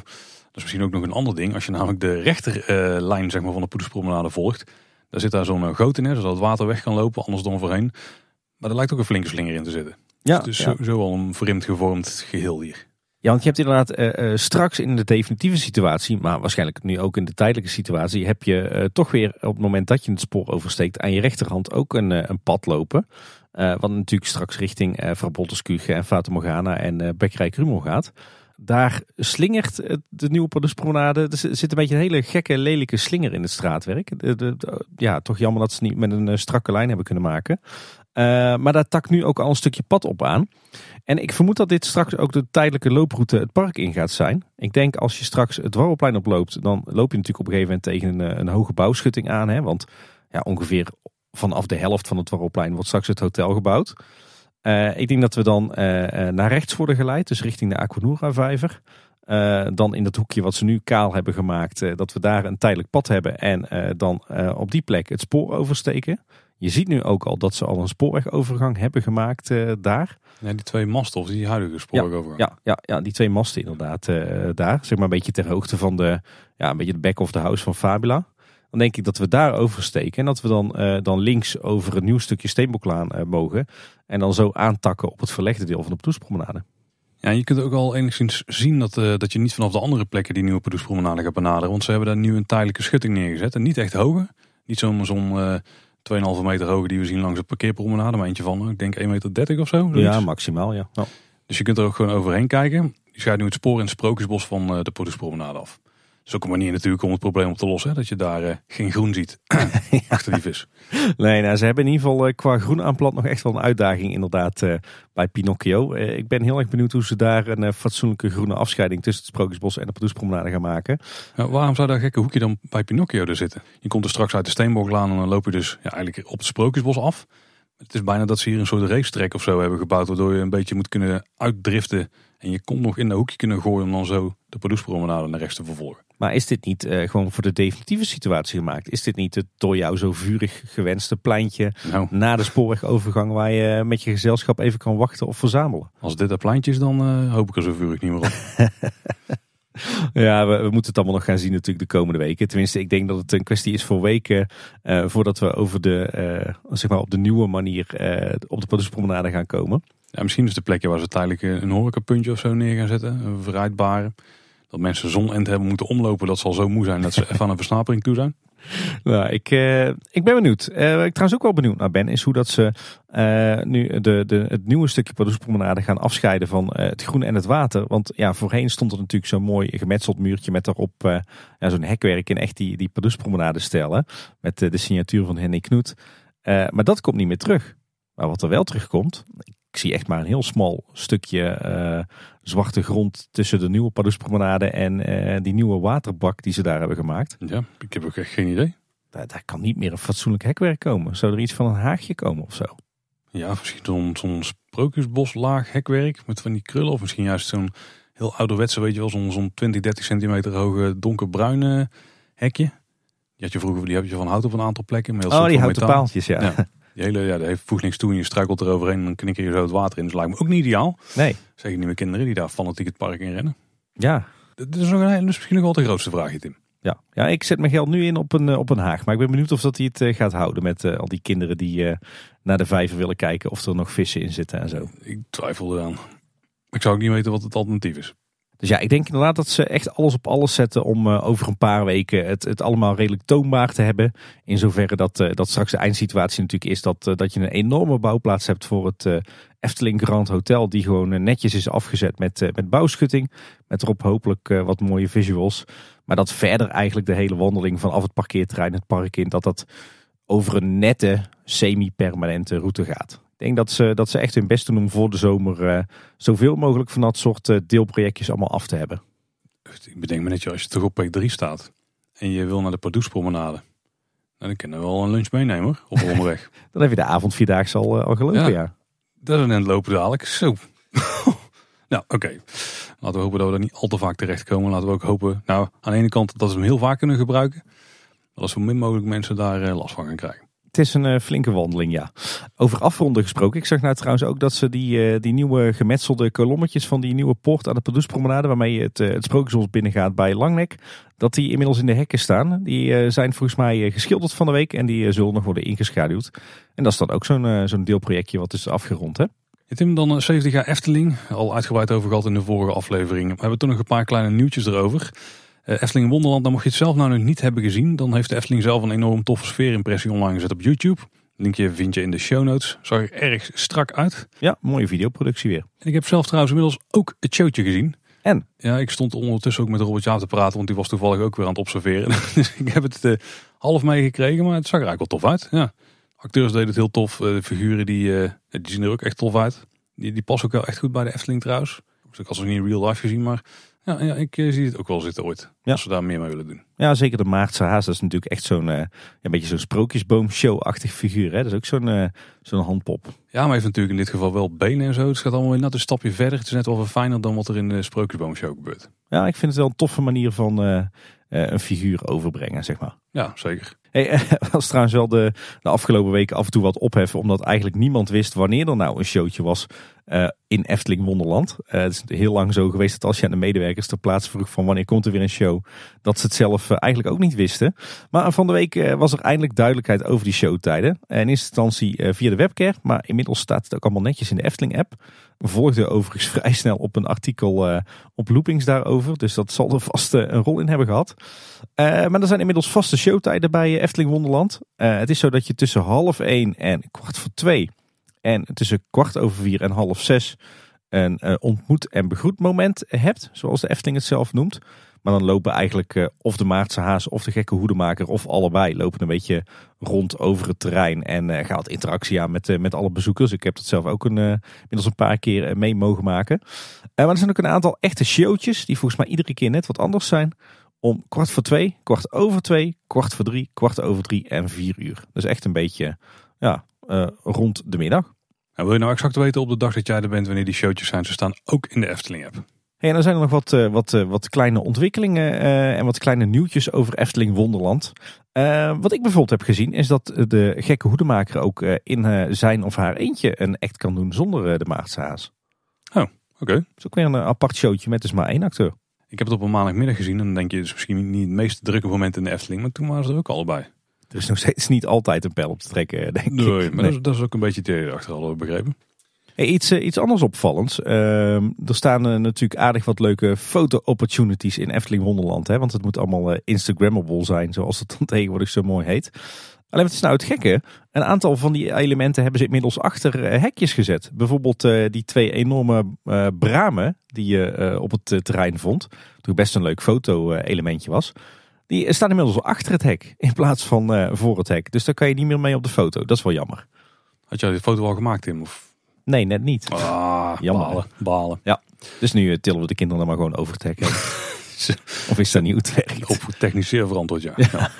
is misschien ook nog een ander ding. Als je namelijk de rechterlijn uh, zeg maar, van de Poederspromenade volgt. Daar zit daar zo'n goot in, zodat het water weg kan lopen, anders dan voorheen. Maar er lijkt ook een flinke slinger in te zitten. Ja, dus het is ja. zo, al een vreemd gevormd geheel hier. Ja, want je hebt inderdaad uh, uh, straks in de definitieve situatie, maar waarschijnlijk nu ook in de tijdelijke situatie, heb je uh, toch weer op het moment dat je het spoor oversteekt aan je rechterhand ook een, een pad lopen. wat natuurlijk straks richting uh, Frabolteskuge en Fata Morgana en Bekkerij Krumel gaat. Daar slingert de nieuwe Paduspromenade. Er zit een beetje een hele gekke, lelijke slinger in het straatwerk. De, ja, toch jammer dat ze niet met een strakke lijn hebben kunnen maken. maar daar tak nu ook al een stukje pad op aan. En ik vermoed dat dit straks ook de tijdelijke looproute het park in gaat zijn. Ik denk als je straks het Warrelplein oploopt, dan loop je natuurlijk op een gegeven moment tegen een, eh, een hoge bouwschutting aan. Hè? Want ja, ongeveer vanaf de helft van het Warrelplein wordt straks het hotel gebouwd. Uh, ik denk dat we dan uh, naar rechts worden geleid, dus richting de Aquanura vijver. Uh, dan in dat hoekje wat ze nu kaal hebben gemaakt, dat we daar een tijdelijk pad hebben en dan op die plek het spoor oversteken. Je ziet nu ook al dat ze al een spoorwegovergang hebben gemaakt daar. Ja, die twee masten of die huidige spoorwegovergang. Ja, ja, ja, die twee masten inderdaad uh, daar. Zeg maar een beetje ter hoogte van de, ja, een beetje de back of the house van Fabula. Dan denk ik dat we daar oversteken en dat we dan, uh, dan links over een nieuw stukje Steenboklaan uh, mogen. En dan zo aantakken op het verlegde deel van de Padoespromenade. Ja, je kunt ook al enigszins zien dat, uh, dat je niet vanaf de andere plekken die nieuwe Padoespromenade gaat benaderen. Want ze hebben daar nu een tijdelijke schutting neergezet. En niet echt hoge. Niet zo'n zo'n 2,5 meter hoog die we zien langs de parkeerpromenade. Maar eentje van, ik denk 1,30 meter of zo. Zoiets. Ja, maximaal, ja. Dus je kunt er ook gewoon overheen kijken. Je scheidt nu het spoor in het Sprookjesbos van eh, de Poederspromenade af. Is ook een manier natuurlijk om het probleem op te lossen. Hè? Dat je daar uh, geen groen ziet achter die vis. Nee, nou, ze hebben in ieder geval uh, qua groen aanplant nog echt wel een uitdaging inderdaad uh, bij Pinocchio. ik ben heel erg benieuwd hoe ze daar een fatsoenlijke groene afscheiding tussen het Sprookjesbos en de Padoespromenade gaan maken. Waarom zou dat gekke hoekje dan bij Pinocchio er zitten? Je komt er straks uit de Steenboklaan en dan loop je dus ja, eigenlijk op het Sprookjesbos af. Het is bijna dat ze hier een soort racetrack of zo hebben gebouwd. Waardoor je een beetje moet kunnen uitdriften. En je komt nog in dat hoekje kunnen gooien om dan zo de Padoespromenade naar rechts te vervolgen. Maar is dit niet uh, gewoon voor de definitieve situatie gemaakt? Is dit niet het door jou zo vurig gewenste pleintje nou. na de spoorwegovergang waar je met je gezelschap even kan wachten of verzamelen? Als dit een pleintje is, dan uh, hoop ik er zo vurig niet meer op. ja, we, we, moeten het allemaal nog gaan zien natuurlijk de komende weken. Tenminste, ik denk dat het een kwestie is voor weken uh, voordat we over de, zeg maar op de nieuwe manier op de Padoespromenade gaan komen. Ja, misschien is de plekje waar ze tijdelijk een horecapuntje of zo neer gaan zetten. Een verrijdbare dat mensen zonend hebben moeten omlopen, dat zal zo moe zijn dat ze aan een versnapering toe zijn? Nou, ik, uh, ik ben benieuwd. Uh, ik trouwens ook wel benieuwd naar ben, is hoe dat ze uh, nu de, de, het nieuwe stukje Padoespromenade gaan afscheiden van het groen en het water. Want ja, voorheen stond er natuurlijk zo'n mooi gemetseld muurtje met daarop ja, zo'n hekwerk in echt die, die Padoespromenade stellen. Met de signatuur van Henny Knoet. maar dat komt niet meer terug. Maar wat er wel terugkomt, ik zie echt maar een heel smal stukje uh, zwarte grond tussen de nieuwe Padoespromenade en uh, die nieuwe waterbak die ze daar hebben gemaakt. Ja, ik heb ook echt geen idee. daar, daar kan niet meer een fatsoenlijk hekwerk komen. Zou er iets van een haagje komen of zo? Ja, misschien zo'n zo'n sprookjesboslaag hekwerk met van die krullen. Of misschien juist zo'n heel ouderwetse, weet je wel, zo'n zo'n 20, 30 centimeter hoge donkerbruine hekje. Die had je vroeger, die heb je van hout op een aantal plekken. Heel Oh, die houten paaltjes, ja. Ja. Die hele, ja, dat heeft voegt niks toe en je struikelt eroverheen en dan knikker je zo het water in. Dus lijkt me ook niet ideaal. Nee, Zeggen nieuwe kinderen die daar fanatiek het park in rennen. ja. Dat is, nog een, dat is misschien nog wel de grootste vraag, Tim. Ja. ja, ik zet mijn geld nu in op een, eh, op een haag. Maar ik ben benieuwd of dat hij het eh, gaat houden met eh, al die kinderen die naar de vijver willen kijken of er nog vissen in zitten en zo. Ik twijfel eraan. Ik zou ook niet weten wat het alternatief is. Dus ja, ik denk inderdaad dat ze echt alles op alles zetten om eh, over een paar weken het, het allemaal redelijk toonbaar te hebben. In zoverre dat, eh, dat straks de eindsituatie natuurlijk is dat, eh, dat je een enorme bouwplaats hebt voor het Efteling Grand Hotel. Die gewoon netjes is afgezet met, met bouwschutting. Met erop hopelijk wat mooie visuals. Maar dat verder eigenlijk de hele wandeling vanaf het parkeerterrein het park in. Dat dat over een nette semi-permanente route gaat. Ik denk dat ze, dat ze echt hun best doen om voor de zomer eh, zoveel mogelijk van dat soort eh, deelprojectjes allemaal af te hebben. Ik bedenk me net, als je toch op plek 3 staat en je wil naar de Pardoespromenade. Nou, dan kunnen we wel een lunch meenemen hoor, op de onderweg. Dan heb je de avond vierdaagse al, eh, al gelopen, Ja. ja. Dat is een lopen dadelijk. Zo. nou, oké. Laten we hopen dat we daar niet al te vaak terechtkomen. Laten we ook hopen, nou, aan de ene kant dat we hem heel vaak kunnen gebruiken. Dat er zo min mogelijk mensen daar last van gaan krijgen. Het is een eh, flinke wandeling, ja. Over afronden gesproken. Ik zag nou trouwens ook dat ze die, eh, die nieuwe gemetselde kolommetjes van die nieuwe poort aan de Pardoespromenade, waarmee je het, eh, het Sprookjesbos binnengaat bij Langnek, dat die inmiddels in de hekken staan. Die zijn volgens mij geschilderd van de week en die zullen nog worden ingeschaduwd. En dat is dan ook zo'n zo'n deelprojectje wat is afgerond, hè? Tim, dan eh, 70 jaar Efteling. Al uitgebreid over gehad in de vorige aflevering. We hebben toen nog een paar kleine nieuwtjes erover. Eh, Efteling Wonderland, dan mocht je het zelf nou nog niet hebben gezien. Dan heeft de Efteling zelf een enorm toffe sfeerimpressie online gezet op YouTube. Linkje vind je in de show notes. Zag er erg strak uit. Ja, mooie videoproductie weer. En ik heb zelf trouwens inmiddels ook het showtje gezien. En? Ja, ik stond ondertussen ook met Robert Jaap te praten, want die was toevallig ook weer aan het observeren. dus ik heb het eh, half meegekregen, maar het zag er eigenlijk wel tof uit. Ja. Acteurs deden het heel tof. Eh, de figuren die, die zien er ook echt tof uit. Die, die passen ook wel echt goed bij de Efteling trouwens. Ik had ze niet in real life gezien, maar ja, ja ik eh, zie het ook wel zitten ooit. Ja. Als ze daar meer mee willen doen. Ja, zeker de Maartse haas. Dat is natuurlijk echt zo'n eh, een beetje zo'n sprookjesboom-show-achtig figuur. Hè? Dat is ook zo'n eh, zo'n handpop. Ja, maar heeft natuurlijk in dit geval wel benen en zo. Het gaat allemaal weer net een stapje verder. Het is net wel wat fijner dan wat er in de Sprookjesboomshow gebeurt. Ja, ik vind het wel een toffe manier van een figuur overbrengen, zeg maar. Ja, zeker. Hey, was trouwens wel de, de afgelopen weken af en toe wat opheffen, omdat eigenlijk niemand wist wanneer er nou een showtje was eh, in Efteling Wonderland. Eh, het is heel lang zo geweest dat als je aan de medewerkers ter plaatse vroeg van wanneer komt er weer een show, dat ze het zelf eh, eigenlijk ook niet wisten. Maar van de week was er eindelijk duidelijkheid over die showtijden. En in eerste instantie via de webcare, maar inmiddels staat het ook allemaal netjes in de Efteling app. Volgde overigens vrij snel op een artikel op Loopings daarover, dus dat zal er vast een rol in hebben gehad. Eh, maar er zijn inmiddels vaste showtijden bij Efteling Wonderland. Het is zo dat je tussen half één en kwart voor twee en tussen kwart over vier en half zes een eh, ontmoet- en begroetmoment hebt, zoals de Efteling het zelf noemt. Maar dan lopen eigenlijk eh, of de Maartse haas of de gekke hoedemaker of allebei lopen een beetje rond over het terrein en eh, gaat interactie aan met, met alle bezoekers. Ik heb dat zelf ook een, inmiddels een paar keer mee mogen maken. Maar er zijn ook een aantal echte showtjes die volgens mij iedere keer net wat anders zijn. Om kwart voor twee, kwart over twee, kwart voor drie, kwart over drie en vier uur. Dus echt een beetje ja, rond de middag. En wil je nou exact weten op de dag dat jij er bent wanneer die showtjes zijn? Ze staan ook in de Efteling app. Hey, en dan zijn er nog wat, eh, wat, eh, wat kleine ontwikkelingen eh, en wat kleine nieuwtjes over Efteling Wonderland. Wat ik bijvoorbeeld heb gezien is dat de gekke hoedemaker ook in zijn of haar eentje een act kan doen zonder de Maartse haas. Oké. Dat is ook weer een apart showtje met dus maar één acteur. Ik heb het op een maandagmiddag gezien. En dan denk je, het is misschien niet het meest drukke moment in de Efteling. Maar toen waren ze er ook allebei. Er is nog steeds niet altijd een pijl op te trekken, denk ik. Nee, maar Nee. Dat, is, dat is ook een beetje hadden we begrepen. Hey, iets, eh, iets anders opvallends. Ehm, er staan eh, natuurlijk aardig wat leuke foto-opportunities in Efteling Wonderland. Hè? Want het moet allemaal eh, Instagrammable zijn, zoals het dan tegenwoordig zo mooi heet. Alleen wat is nou het gekke? Een aantal van die elementen hebben ze inmiddels achter eh, hekjes gezet. Bijvoorbeeld eh, die twee enorme eh, bramen die je eh, op het eh, terrein vond. Toen best een leuk foto-elementje was. Die staan inmiddels al achter het hek in plaats van eh, voor het hek. Dus daar kan je niet meer mee op de foto. Dat is wel jammer. Had jij die foto al gemaakt, Tim? Of... Nee, net niet. Ah, Jammer, balen. balen. Dus nu eh, tillen we de kinderen dan maar gewoon over het hek of is dat niet het werkt? Op technisch zeer verantwoord, ja. ja.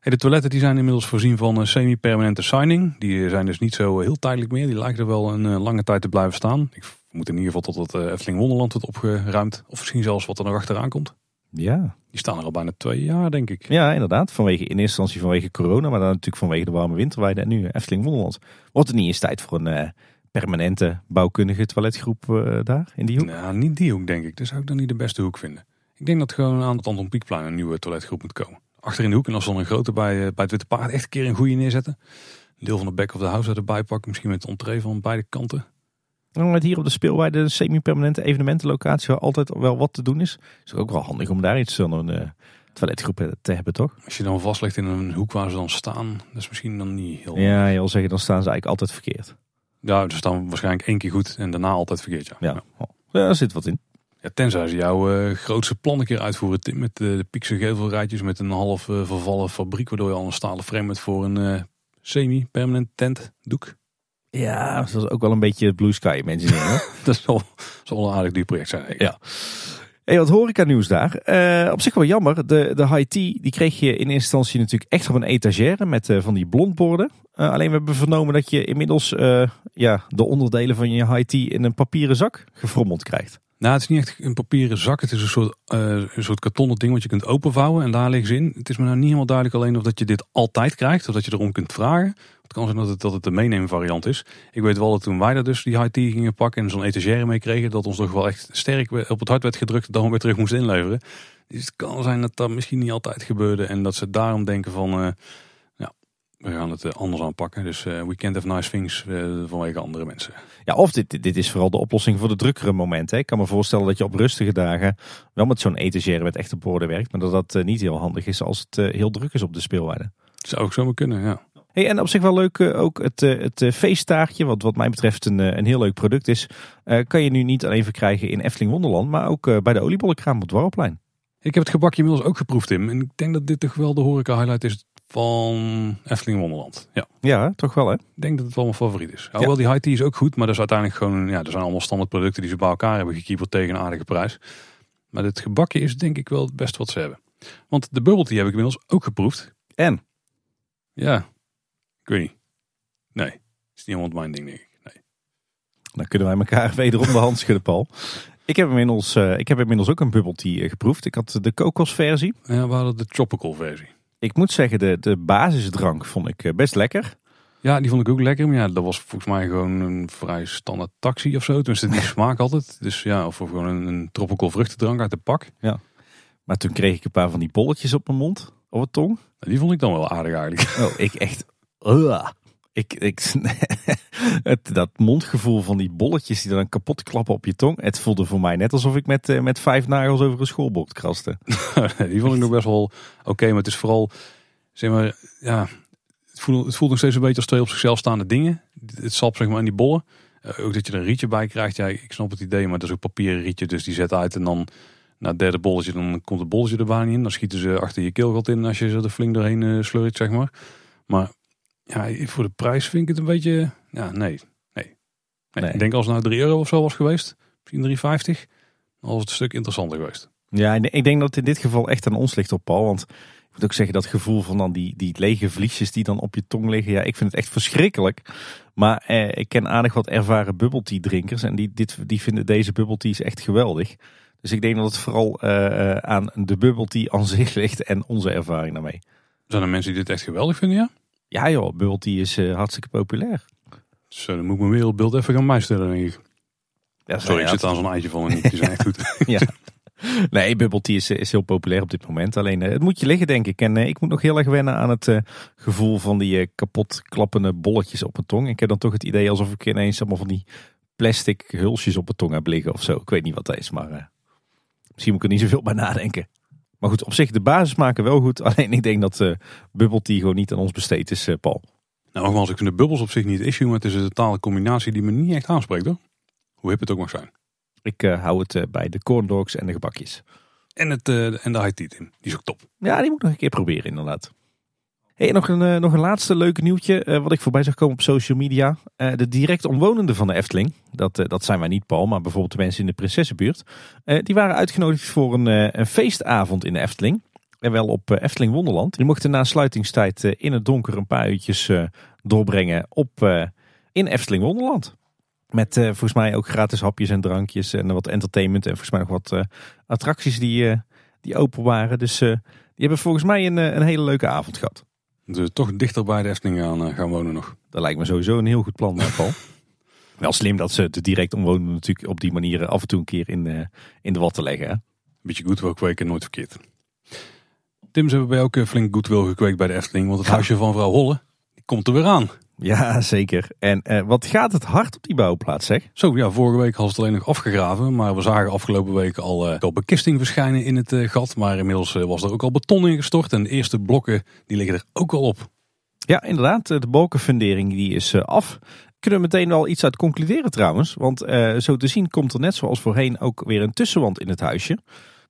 Hey, de toiletten die zijn inmiddels voorzien van een semi-permanente signing. Die zijn dus niet zo heel tijdelijk meer. Die lijken er wel een lange tijd te blijven staan. Ik moet in ieder geval tot het Efteling Wonderland wordt opgeruimd. Of misschien zelfs wat er nog achteraan komt. Ja. Die staan er al bijna twee jaar, denk ik. Ja, inderdaad. Vanwege, in eerste instantie vanwege corona, maar dan natuurlijk vanwege de warme winterweide en nu Efteling Wonderland. Wordt het niet eens tijd voor een uh, permanente bouwkundige toiletgroep uh, daar in die hoek? Nou, niet die hoek, denk ik. Dat zou ik dan niet de beste hoek vinden. Ik denk dat gewoon aan het Anton Pieckplein een nieuwe toiletgroep moet komen. Achter in de hoek en als dan een grote bij, uh, bij het Witte Paard echt een keer een goede neerzetten. Een deel van de back of the house erbij pakken. Misschien met de entree van beide kanten. Met hier op de speelweide een semi-permanente evenementenlocatie waar altijd wel wat te doen is. Is ook wel handig om daar iets van een uh, toiletgroep te hebben, toch? Als je dan vastlegt in een hoek waar ze dan staan, dat is misschien dan niet heel... Ja, je wil zeggen, dan staan ze eigenlijk altijd verkeerd. Ja, ze staan waarschijnlijk één keer goed en daarna altijd verkeerd, ja. Ja, ja. daar zit wat in. Ja, tenzij ze jouw uh, grootste plan een keer uitvoeren, Tim, met uh, de Piekse gevelrijtjes met een half vervallen fabriek, waardoor je al een stalen frame hebt voor een semi-permanent tentdoek. Ja, dat is ook wel een beetje Blue Sky mensen. dat zal, zal een aardig duur project zijn. Ja. Hey, wat horeca nieuws daar. Uh, op zich wel jammer. De, de high tea die kreeg je in eerste instantie natuurlijk echt op een etagère met uh, van die blondborden. Uh, alleen we hebben vernomen dat je inmiddels ja, de onderdelen van je high tea in een papieren zak gefrommeld krijgt. Nou, het is niet echt een papieren zak. Het is een soort, een soort kartonnen ding wat je kunt openvouwen en daar liggen ze in. Het is me nou niet helemaal duidelijk alleen of dat je dit altijd krijgt of dat je erom kunt vragen. Het kan zijn dat het, dat het de meenemen variant is. Ik weet wel dat toen wij daar dus die high tea gingen pakken en zo'n etagère mee kregen, dat ons toch wel echt sterk op het hart werd gedrukt dat we weer terug moesten inleveren. Dus het kan zijn dat dat misschien niet altijd gebeurde en dat ze daarom denken van, ja, we gaan het anders aanpakken. Dus uh, we can't have nice things uh, vanwege andere mensen. Ja, of dit, dit is vooral de oplossing voor de drukkere momenten. Ik kan me voorstellen dat je op rustige dagen wel met zo'n etagère met echte borden werkt, maar dat dat niet heel handig is als het heel druk is op de speelwaarde. Zou ook zomaar kunnen, ja. Hey, en op zich wel leuk ook het, het feesttaartje, wat wat mij betreft een, een heel leuk product is. kan je nu niet alleen verkrijgen in Efteling Wonderland, maar ook bij de oliebollenkraam op het Dwarrelplein. Ik heb het gebakje inmiddels ook geproefd, Tim. En ik denk dat dit toch wel de horeca highlight is van Efteling Wonderland. Ja, ja toch wel hè? Ik denk dat het wel mijn favoriet is. Hoewel ja. die high tea is ook goed, maar dat is uiteindelijk gewoon, ja, er zijn allemaal standaard producten die ze bij elkaar hebben gekieperd tegen een aardige prijs. Maar dit gebakje is denk ik wel het beste wat ze hebben. Want de bubble tea heb ik inmiddels ook geproefd. En? Ja, ik weet niet. Nee, is niet helemaal mijn ding, denk ik. Nee. Dan kunnen wij elkaar wederom de hand schudden, Paul. Ik heb, inmiddels, uh, ik heb inmiddels ook een bubble tea geproefd. Ik had de kokosversie. Ja, we hadden de tropical versie. Ik moet zeggen, de, de basisdrank vond ik best lekker. Ja, die vond ik ook lekker. Maar ja, dat was volgens mij gewoon een vrij standaard taxi of zo. Tenminste, die smaak altijd. Dus ja, of gewoon een, een tropical vruchtendrank uit de pak. Ja. Maar toen kreeg ik een paar van die bolletjes op mijn mond, op het tong. Die vond ik dan wel aardig eigenlijk. Oh, ik echt... ik, ik, het, dat mondgevoel van die bolletjes die dan kapot klappen op je tong. Het voelde voor mij net alsof ik met, uh, met vijf nagels over een schoolbord kraste. die vond ik nog best wel oké. Maar het is vooral, zeg maar, ja, het voelt, het voelt nog steeds een beetje als twee op zichzelf staande dingen. Het sap zeg maar in die bollen. Uh, ook dat je er een rietje bij krijgt. Ja, ik snap het idee, maar dat is ook papieren rietje. Dus die zet uit en dan na het derde bolletje, dan komt het bolletje er bijna in. Dan schieten ze achter je keelgat in als je ze er flink doorheen uh, slurrit, zeg maar. Maar ja, voor de prijs vind ik het een beetje, ja, nee. Nee. nee. nee. Ik denk als het nou 3 euro of zo was geweest, misschien 3,50, dan was het een stuk interessanter geweest. Ja, ik denk dat het in dit geval echt aan ons ligt op Paul, want ik moet ook zeggen, dat gevoel van dan die, die lege vliesjes die dan op je tong liggen. Ja, ik vind het echt verschrikkelijk. Maar eh, ik ken aardig wat ervaren bubble tea drinkers. En die, dit, die vinden deze bubble teas echt geweldig. Dus ik denk dat het vooral uh, aan de bubble tea aan zich ligt en onze ervaring daarmee. Zijn er mensen die dit echt geweldig vinden, ja? Ja joh, tea is uh, hartstikke populair. Zo, dan moet ik mijn wereldbeeld even gaan bijstellen, denk ik. Ja, Sorry, ik zit aan zo'n eitje van en niet. Die zijn echt goed. ja. Nee, bubble tea is, is heel populair op dit moment. Alleen het moet je liggen, denk ik. En ik moet nog heel erg wennen aan het gevoel van die kapot klappende bolletjes op mijn tong. Ik heb dan toch het idee alsof ik ineens allemaal van die plastic hulsjes op mijn tong heb liggen of zo. Ik weet niet wat dat is, maar Misschien moet ik er niet zoveel bij nadenken. Maar goed, op zich de basis maken wel goed. Alleen ik denk dat uh, bubble tea gewoon niet aan ons besteed is, uh, Paul. Nou, nogmaals, ik vind de bubbels op zich niet het issue. Maar het is een totale combinatie die me niet echt aanspreekt hoor. Hoe hip het ook mag zijn. Ik uh, hou het bij de corn dogs en de gebakjes. En, het, en de high tea, Tim. Die is ook top. Ja, die moet ik nog een keer proberen inderdaad. Hey, nog, een, uh, nog een laatste leuke nieuwtje uh, wat ik voorbij zag komen op social media. Uh, de direct omwonenden van de Efteling, dat, dat zijn wij niet Paul, maar bijvoorbeeld de mensen in de Prinsessenbuurt. die waren uitgenodigd voor een, een feestavond in de Efteling. En wel op eh, Efteling Wonderland. Die mochten na sluitingstijd eh, in het donker een paar uurtjes eh, doorbrengen op, eh, in Efteling Wonderland. Met eh, volgens mij ook gratis hapjes en drankjes en wat entertainment. En volgens mij nog wat eh, attracties die, eh, die open waren. Dus eh, die hebben volgens mij een, eh, een hele leuke avond gehad. Dus toch dichter bij de Efteling gaan, eh, gaan wonen nog. Dat lijkt me sowieso een heel goed plan, eh, Paul. Wel slim dat ze de direct omwonenden natuurlijk op die manier af en toe een keer in, eh, in de watten leggen. Hè? Beetje goed wil kweken, nooit verkeerd. Tim, ze hebben bij ook eh, flink goodwill gekweekt bij de Efteling. Want het Ja. huisje van vrouw Holle, die komt er weer aan. Ja, zeker. En eh, wat gaat het hard op die bouwplaats, zeg? Zo, ja, vorige week ze het alleen nog afgegraven. Maar we zagen afgelopen week al, eh, al bekisting verschijnen in het eh, gat. Maar inmiddels eh, was er ook al beton ingestort. En de eerste blokken, die liggen er ook al op. Ja, inderdaad. De balkenfundering die is af. Kunnen we meteen wel iets uit concluderen trouwens. Want zo te zien komt er net zoals voorheen ook weer een tussenwand in het huisje.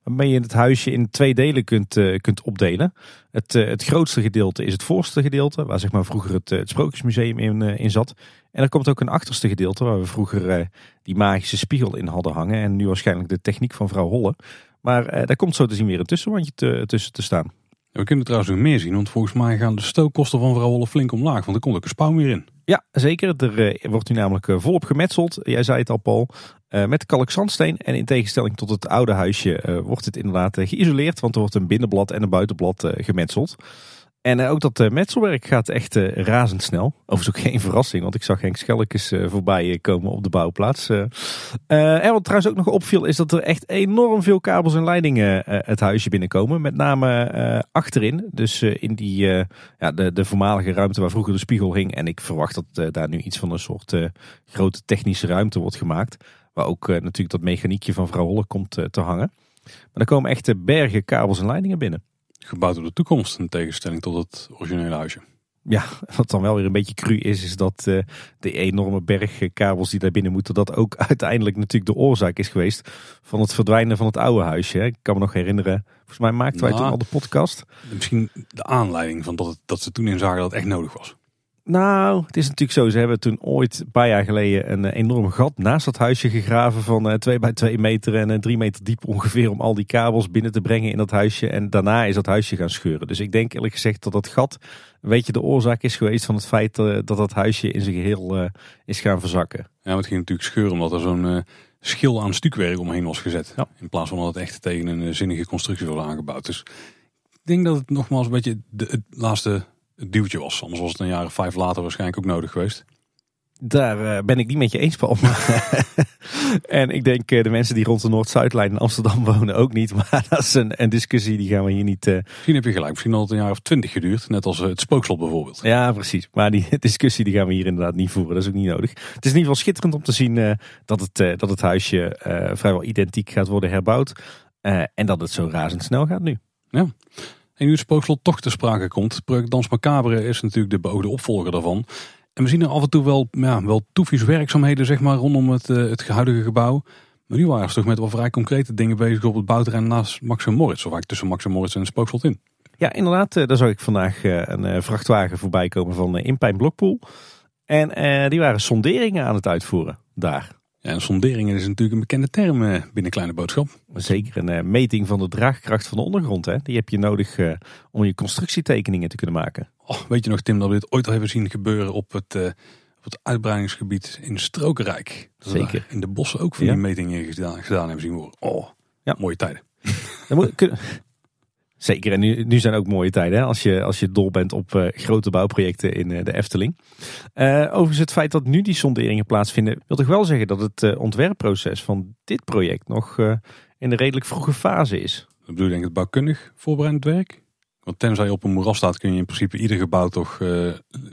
Waarmee je het huisje in twee delen kunt, eh, kunt opdelen. Het, eh, het grootste gedeelte is het voorste gedeelte. Waar zeg maar vroeger het, eh, het Sprookjesmuseum in, in zat. En er komt ook een achterste gedeelte. Waar we vroeger die magische spiegel in hadden hangen. En nu waarschijnlijk de techniek van vrouw Holle. Maar daar komt zo te zien weer een tussenwandje te- tussen te staan. We kunnen trouwens nog meer zien. Want volgens mij gaan de stookkosten van vrouw Holle flink omlaag. Want er komt ook een spouw meer in. Ja, zeker. Er wordt nu namelijk volop gemetseld. Jij zei het al, Paul. Eh, met kalkzandsteen. En in tegenstelling tot het oude huisje eh, wordt het inderdaad eh, geïsoleerd. Want er wordt een binnenblad en een buitenblad gemetseld. En ook dat metselwerk gaat echt razendsnel. Overigens ook geen verrassing, want ik zag Henk Schelkes eh, voorbij komen op de bouwplaats. En wat trouwens ook nog opviel is dat er echt enorm veel kabels en leidingen het huisje binnenkomen. Met name achterin, dus in die, ja, de, de voormalige ruimte waar vroeger de spiegel hing. En ik verwacht dat daar nu iets van een soort grote technische ruimte wordt gemaakt. Waar ook eh, natuurlijk dat mechaniekje van vrouw Holle komt eh, te hangen. Maar er komen echt eh, bergen kabels en leidingen binnen. Gebouwd op de toekomst. In tegenstelling tot het originele huisje. Ja, wat dan wel weer een beetje cru is, is dat eh, de enorme berg kabels die daar binnen moeten, dat ook uiteindelijk natuurlijk de oorzaak is geweest van het verdwijnen van het oude huisje. hè. Ik kan me nog herinneren, volgens mij maakten wij Nou. toen al de podcast. Misschien de aanleiding van dat, het, dat ze toen inzagen dat het echt nodig was. Nou, het is natuurlijk zo, ze hebben toen ooit een paar jaar geleden een eh, enorm gat naast dat huisje gegraven van 2 bij 2 meter en 3 meter diep ongeveer om al die kabels binnen te brengen in dat huisje. En daarna is dat huisje gaan scheuren. Dus ik denk eerlijk gezegd dat dat gat een beetje de oorzaak is geweest van het feit eh, dat dat huisje in zijn geheel eh, is gaan verzakken. Ja, het ging natuurlijk scheuren omdat er zo'n eh, schil aan stukwerk omheen was gezet. Ja. In plaats van dat het echt tegen een eh, zinnige constructie was aangebouwd. Dus ik denk dat het nogmaals een beetje de, het laatste duwtje was. Anders was het een jaar of vijf later waarschijnlijk ook nodig geweest. Daar eh, ben ik niet met je eens, Paul. en ik denk eh, de mensen die rond de Noord-Zuidlijn in Amsterdam wonen ook niet. Maar dat is een, een discussie die gaan we hier niet... eh, Misschien heb je gelijk. Misschien had het een jaar of twintig geduurd. Net als het spookslot bijvoorbeeld. Ja, precies. Maar die discussie die gaan we hier inderdaad niet voeren. Dat is ook niet nodig. Het is in ieder geval schitterend om te zien dat, het, dat het huisje vrijwel identiek gaat worden herbouwd. En dat het zo razendsnel gaat nu. En nu het spookslot toch te sprake komt. Project Dans Macabre is natuurlijk de beoogde opvolger daarvan. En we zien er af en toe wel, ja, wel toefies werkzaamheden zeg maar, rondom het, eh, het huidige gebouw. Maar nu waren ze toch met wel vrij concrete dingen bezig op het bouwterrein naast Max en Moritz. Of eigenlijk tussen Max en Moritz en het spookslot in. Ja, inderdaad. eh, daar zag ik vandaag eh, een vrachtwagen voorbij komen van Impijn Blokpool. En die waren sonderingen aan het uitvoeren daar. Ja, en sonderingen is natuurlijk een bekende term eh, binnen Kleine Boodschap. Zeker een eh, meting van de draagkracht van de ondergrond. Hè? Die heb je nodig eh, om je constructietekeningen te kunnen maken. Oh, weet je nog Tim dat we dit ooit al hebben zien gebeuren op het, op het uitbreidingsgebied in Strokenrijk. Dat Zeker. in de bossen ook van Ja. die metingen gedaan, gedaan hebben zien worden. Oh, Ja. mooie tijden. Dan moet- kun- Zeker, en nu, nu zijn ook mooie tijden hè? Als, je, als je dol bent op eh, grote bouwprojecten in eh, de Efteling. Eh, overigens het feit dat nu die sonderingen plaatsvinden, wil toch wel zeggen dat het ontwerpproces van dit project nog in een redelijk vroege fase is. Dat bedoel denk ik het bouwkundig voorbereidend werk? Want tenzij je op een moeras staat kun je in principe ieder gebouw toch eh,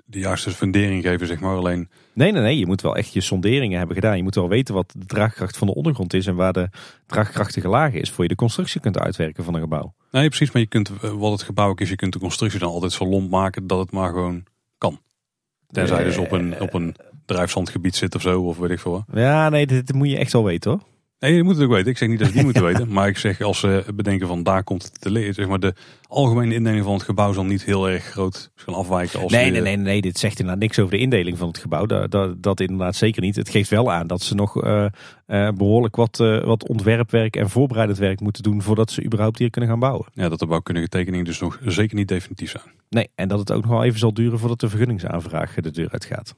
de juiste fundering geven zeg maar. Alleen Nee, nee, nee, je moet wel echt je sonderingen hebben gedaan. Je moet wel weten wat de draagkracht van de ondergrond is en waar de draagkrachtige laag is, voor je de constructie kunt uitwerken van een gebouw. Nee, precies. Maar je kunt, eh, wat het gebouw ook is, je kunt de constructie dan altijd zo lomp maken dat het maar gewoon kan. Tenzij je dus op een, op een drijfzandgebied zit of zo, of weet ik veel wat. Ja, nee, dit, dit moet je echt wel weten hoor. Nee, je moet het ook weten. Ik zeg niet dat ze het niet moeten weten. Maar ik zeg als ze bedenken van daar komt het te liggen. Zeg maar de algemene indeling van het gebouw zal niet heel erg groot gaan afwijken. Als Nee, je- nee, nee, nee, dit zegt inderdaad niks over de indeling van het gebouw. Dat, dat, dat inderdaad zeker niet. Het geeft wel aan dat ze nog eh, eh, behoorlijk wat, eh, wat ontwerpwerk en voorbereidend werk moeten doen voordat ze überhaupt hier kunnen gaan bouwen. Ja, dat de bouwkundige tekeningen dus nog zeker niet definitief zijn. Nee, en dat het ook nog wel even zal duren voordat de vergunningsaanvraag de deur uitgaat.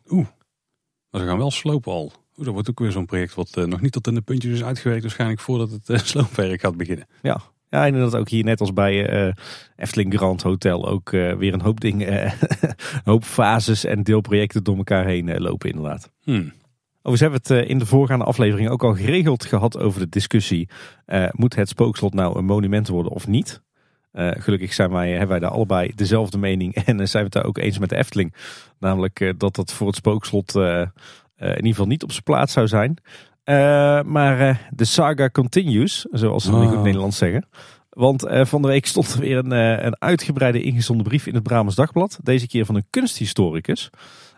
Maar ze gaan wel slopen al. Oeh, dat wordt ook weer zo'n project wat eh, nog niet tot in de puntjes is uitgewerkt. Waarschijnlijk voordat het eh, sloopwerk gaat beginnen. Ja, ja en dat ook hier net als bij eh, Efteling Grand Hotel ook weer een hoop dingen, een hoop fases en deelprojecten door elkaar heen lopen inderdaad. Hmm. Overigens hebben we het in de voorgaande aflevering ook al geregeld gehad over de discussie. moet het spookslot nou een monument worden of niet? Gelukkig zijn wij, hebben wij daar allebei dezelfde mening en zijn we het daar ook eens met de Efteling. Namelijk dat dat voor het spookslot in ieder geval niet op zijn plaats zou zijn. Eh, maar eh, de saga continues, zoals ze in Ah. goed Nederlands zeggen. Want eh, van de week stond er weer een, eh, een uitgebreide ingezonden brief in het Brabants Dagblad. Deze keer van een kunsthistoricus.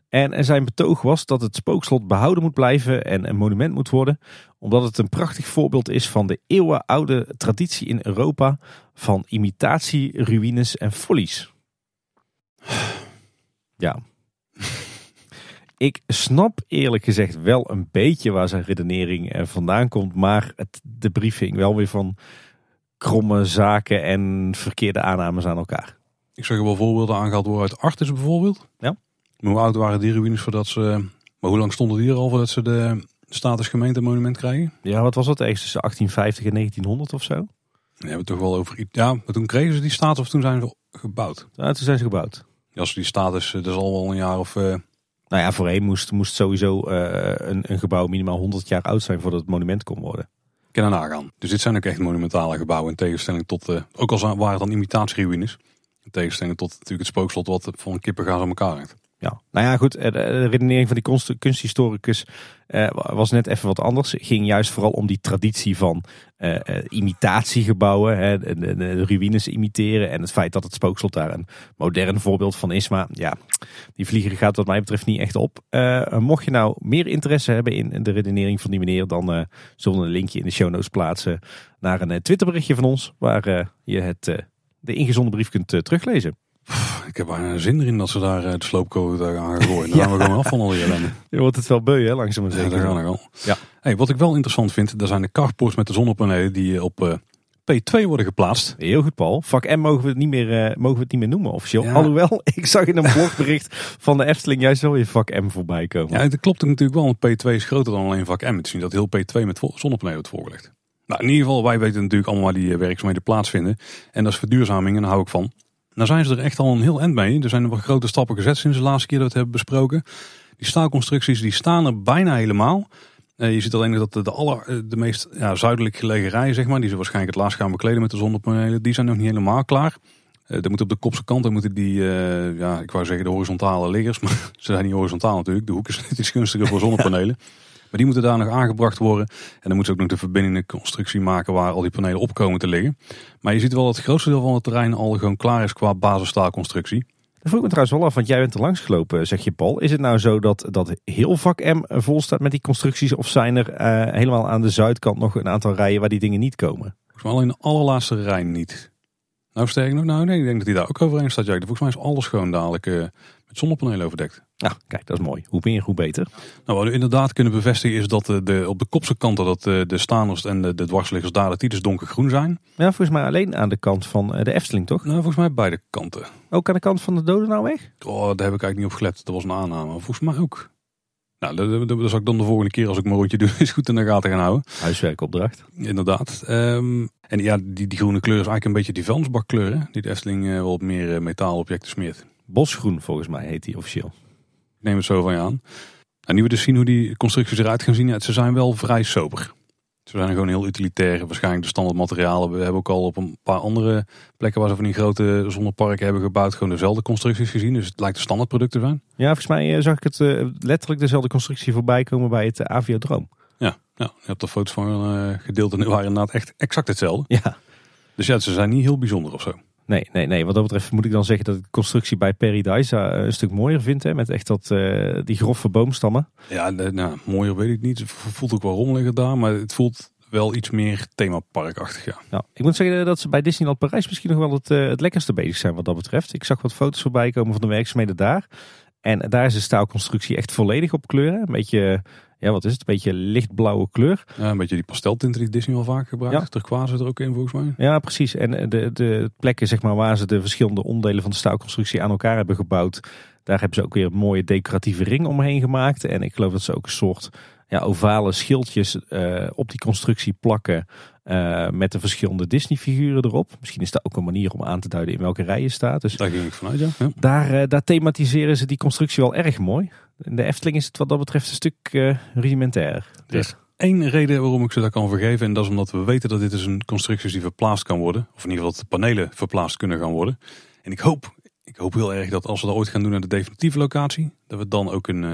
En en zijn betoog was dat het spookslot behouden moet blijven en een monument moet worden. Omdat het een prachtig voorbeeld is van de eeuwenoude traditie in Europa van imitatie, ruïnes en follies. Ja. Ik snap eerlijk gezegd wel een beetje waar zijn redenering eh, vandaan komt. Maar het, de brief hing wel weer van kromme zaken en verkeerde aannames aan elkaar. Ik zag er wel voorbeelden aangehaald worden uit Artis bijvoorbeeld. Ja. Maar Hoe oud waren die ruïnes voordat ze... Maar hoe lang stonden die er al voordat ze de status gemeente monument krijgen? Ja, wat was dat? Ergens tussen 1850 en 1900 of zo? We hebben het toch wel over... Ja, maar toen kregen ze die status of toen zijn ze gebouwd. Ja, toen zijn ze gebouwd. Ja, Als die status, eh, dat is al wel een jaar of... eh, Nou ja, voorheen moest, moest sowieso eh, een, een gebouw minimaal 100 jaar oud zijn voordat het monument kon worden. kunnen nagaan. Dus dit zijn ook echt monumentale gebouwen in tegenstelling tot... eh, ook al waren het dan imitatieruïnes. In tegenstelling tot natuurlijk het spookslot wat van kippengaas aan elkaar hangt. Ja. Nou ja, goed. eh, De de redenering van die kunst- kunsthistoricus eh, was net even wat anders. Het ging juist vooral om die traditie van eh, imitatiegebouwen. Hè, de, ruïnes imiteren. En het feit dat het spookslot daar een modern voorbeeld van is. Maar ja, die vlieger gaat wat mij betreft niet echt op. Mocht je nou meer interesse hebben in de redenering van die meneer. Dan zullen we een linkje in de show notes plaatsen naar een Twitterberichtje van ons. Waar je het, de ingezonden brief kunt teruglezen. Ik heb bijna zin erin dat ze daar de sloopcode aan gaan gooien. Dan gaan we gewoon af van al die ellende. Je wordt het wel beu hè, langzaam maar Ja, zeker. daar gaan we wel. Ja. Hey, wat ik wel interessant vind, daar zijn de carports met de zonnepanelen die eh, op eh, P2 worden geplaatst. Heel goed, Paul. Vak M mogen we het niet meer, eh, mogen we het niet meer noemen officieel. Ja. Alhoewel, ik zag in een blogbericht van de Efteling juist wel weer vak M voorbij komen. Ja, dat klopt natuurlijk wel, want P2 is groter dan alleen vak M. Het is niet dat heel P2 met zonnepanelen wordt voorgelegd. Nou, in ieder geval, wij weten natuurlijk allemaal waar die werkzaamheden plaatsvinden. En dat is verduurzaming en daar hou ik van. Nou zijn ze er echt al een heel eind mee. Er zijn wel grote stappen gezet sinds de laatste keer dat we het hebben besproken. Die staalconstructies die staan er bijna helemaal. Eh, je ziet alleen nog dat de, aller, eh, de meest ja, zuidelijk gelegen rijen, zeg maar, die ze waarschijnlijk het laatst gaan bekleden met de zonnepanelen, die zijn nog niet helemaal klaar. Eh er moet op de kopse kanten moeten die, ja, ik wou zeggen de horizontale liggers, maar ze zijn niet horizontaal natuurlijk. De hoek is iets gunstiger voor zonnepanelen. Maar die moeten daar nog aangebracht worden. En dan moeten ze ook nog de verbindende constructie maken waar al die panelen op komen te liggen. Maar je ziet wel dat het grootste deel van het terrein al gewoon klaar is qua basisstaalconstructie. Dat vroeg ik me trouwens wel af, want jij bent er langs gelopen, zeg je Paul. Is het nou zo dat, dat heel vak M vol staat met die constructies? Of zijn er eh, helemaal aan de zuidkant nog een aantal rijen waar die dingen niet komen? Volgens mij alleen de allerlaatste rij niet. Nou sterker nog, nou nee, ik denk dat hij daar ook overheen staat. Volgens mij is alles gewoon dadelijk eh, met zonnepanelen overdekt. Nou, kijk, dat is mooi. Hoe meer, hoe beter. Nou, wat we inderdaad kunnen bevestigen is dat de, op de kopse kanten dat de, de staners en de, de dwarsliggers daar dat die dus donkergroen zijn. Ja, volgens mij alleen aan de kant van eh, de Efteling, toch? Nou, volgens mij beide kanten. Ook aan de kant van de Dodenauweg? Oh, daar heb ik eigenlijk niet op gelet. Dat was een aanname. Volgens mij ook. Nou, dat, dat, dat zal ik dan de volgende keer als ik mijn rondje doe, is goed in de gaten gaan houden. Huiswerkopdracht. Inderdaad. Ehm, en ja, die, die groene kleur is eigenlijk een beetje die vuilnisbakkleur, hè? Die de Efteling eh, wel op meer eh, metaalobjecten smeert. Bosgroen, volgens mij heet die officieel. Ik neem het zo van je aan. En nu we dus zien hoe die constructies eruit gaan zien, ja, ze zijn wel vrij sober. Ze zijn gewoon heel utilitair. Waarschijnlijk de standaard materialen. We hebben ook al op een paar andere plekken waar ze van die grote zonneparken hebben gebouwd, gewoon dezelfde constructies gezien. Dus het lijkt een standaard product te zijn. Ja, volgens mij eh, zag ik het eh, letterlijk dezelfde constructie voorbij komen bij het uh, Aviodroom. Ja, ja, je hebt er foto's van uh, gedeeld en die waren inderdaad echt exact hetzelfde. Ja. Dus ja, ze zijn niet heel bijzonder of zo. Nee, nee, nee. Wat dat betreft moet ik dan zeggen dat ik de constructie bij Paradise een stuk mooier vind. Hè, met echt dat, uh, die grove boomstammen. Ja, de, nou, mooier weet ik niet. Het voelt ook wel rommeliger daar. Maar het voelt wel iets meer themaparkachtig, ja. Ja, ik moet zeggen dat ze bij Disneyland Parijs misschien nog wel het, eh, het lekkerste bezig zijn wat dat betreft. Ik zag wat foto's voorbij komen van de werkzaamheden daar. En daar is de staalconstructie echt volledig op kleuren. Een beetje, ja wat is het, een beetje lichtblauwe kleur. Ja, een beetje die pasteltinten die Disney wel vaak gebruikt. Ja. Turquoise er ook in volgens mij. Ja, precies. En eh, de, de plekken zeg maar, waar ze de verschillende onderdelen van de staalconstructie aan elkaar hebben gebouwd. Daar hebben ze ook weer een mooie decoratieve ring omheen gemaakt. En ik geloof dat ze ook een soort ja, ovale schildjes eh, op die constructie plakken. eh, met de verschillende Disney figuren erop. Misschien is dat ook een manier om aan te duiden in welke rij je staat. Dus Daar ging ik vanuit, ja. ja. daar, daar thematiseren ze die constructie wel erg mooi. In de Efteling is het wat dat betreft een stuk eh rudimentair. Er Dus is één reden waarom ik ze dat kan vergeven. En dat is omdat we weten dat dit dus een constructie is die verplaatst kan worden. Of in ieder geval dat de panelen verplaatst kunnen gaan worden. En ik hoop, ik hoop heel erg dat als we dat ooit gaan doen naar de definitieve locatie. Dat we dan ook een, eh,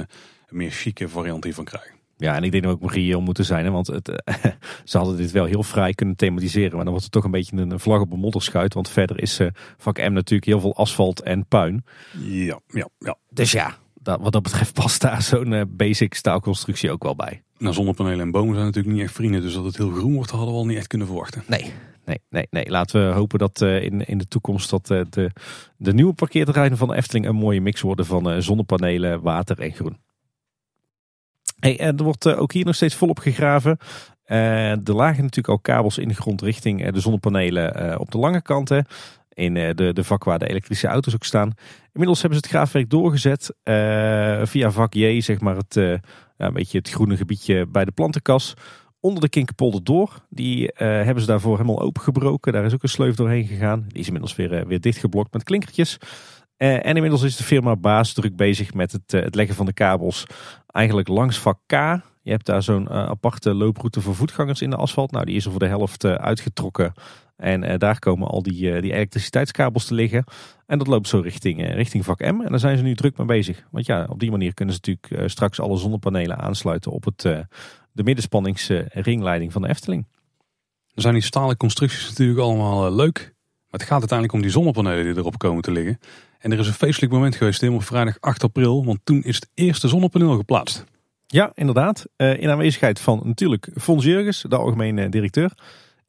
een meer chique variant hiervan krijgen. Ja, en ik denk dat we ook reëel moeten zijn. Hè? Want het, eh, ze hadden dit wel heel vrij kunnen thematiseren. Maar dan wordt het toch een beetje een vlag op een modderschuit. Want verder is eh, vak M natuurlijk heel veel asfalt en puin. Ja, ja, ja. Dus ja, dat, wat dat betreft past daar zo'n eh, basic staalconstructie ook wel bij. Nou, zonnepanelen en bomen zijn natuurlijk niet echt vrienden. Dus dat het heel groen wordt, hadden we al niet echt kunnen verwachten. Nee, nee, nee, nee. Laten we hopen dat eh, in, in de toekomst dat eh, de, de nieuwe parkeerterreinen van de Efteling een mooie mix worden van zonnepanelen, water en groen. Hey, en er wordt ook hier nog steeds volop gegraven. Er lagen natuurlijk al kabels in de grond richting de zonnepanelen op de lange kant. In eh, de, de vak waar de elektrische auto's ook staan. Inmiddels hebben ze het graafwerk doorgezet eh, via vak J, zeg maar het, eh, een beetje het groene gebiedje bij de plantenkas. Onder de Kinkerpolder door. Die hebben ze daarvoor helemaal opengebroken. Daar is ook een sleuf doorheen gegaan. Die is inmiddels weer, weer dichtgeblokt met klinkertjes. En inmiddels is de firma Baas druk bezig met het, het leggen van de kabels. Eigenlijk langs vak K. Je hebt daar zo'n aparte looproute voor voetgangers in de asfalt. Nou, die is er voor de helft uitgetrokken. En eh, daar komen al die, eh, die elektriciteitskabels te liggen. En dat loopt zo richting, eh, richting vak M. En daar zijn ze nu druk mee bezig. Want ja, op die manier kunnen ze natuurlijk straks alle zonnepanelen aansluiten op het, de middenspanningsringleiding van de Efteling. Dan zijn die stalen constructies natuurlijk allemaal leuk. Maar het gaat uiteindelijk om die zonnepanelen die erop komen te liggen. En er is een feestelijk moment geweest, helemaal vrijdag 8 april. Want toen is het eerste zonnepaneel geplaatst. Ja, inderdaad. In aanwezigheid van natuurlijk Fons Jurgens, de algemene directeur.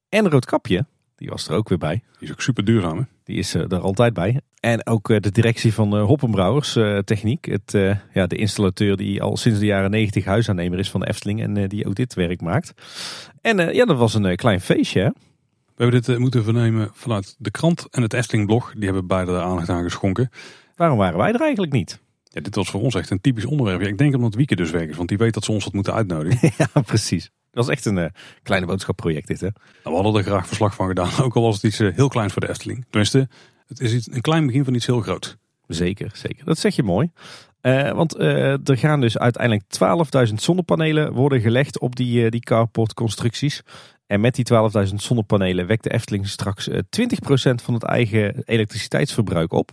En Roodkapje, die was er ook weer bij. Die is ook super duurzaam, hè? Die is eh, er altijd bij. En ook eh, de directie van eh, Hoppenbrouwers Techniek. Het, ja, de installateur die al sinds de jaren 90 huisaannemer is van de Efteling. En die ook dit werk maakt. En ja, dat was een klein feestje. Hè? We hebben dit moeten vernemen vanuit de krant en het Efteling blog. Die hebben beide daar aandacht aan geschonken. Waarom waren wij er eigenlijk niet? Ja, dit was voor ons echt een typisch onderwerp. Ja, ik denk omdat Wieke dus is, want die weet dat ze ons had moeten uitnodigen. ja, precies. Dat was echt een eh, kleine boodschapproject dit. Hè? Nou, we hadden er graag verslag van gedaan, ook al was het iets eh, heel kleins voor de Efteling. Tenminste, het is iets, een klein begin van iets heel groots. Zeker, zeker. Dat zeg je mooi. Eh, want er gaan dus uiteindelijk 12.000 zonnepanelen worden gelegd op die, eh, die carportconstructies. En met die 12.000 zonnepanelen wekt de Efteling straks eh 20% van het eigen elektriciteitsverbruik op.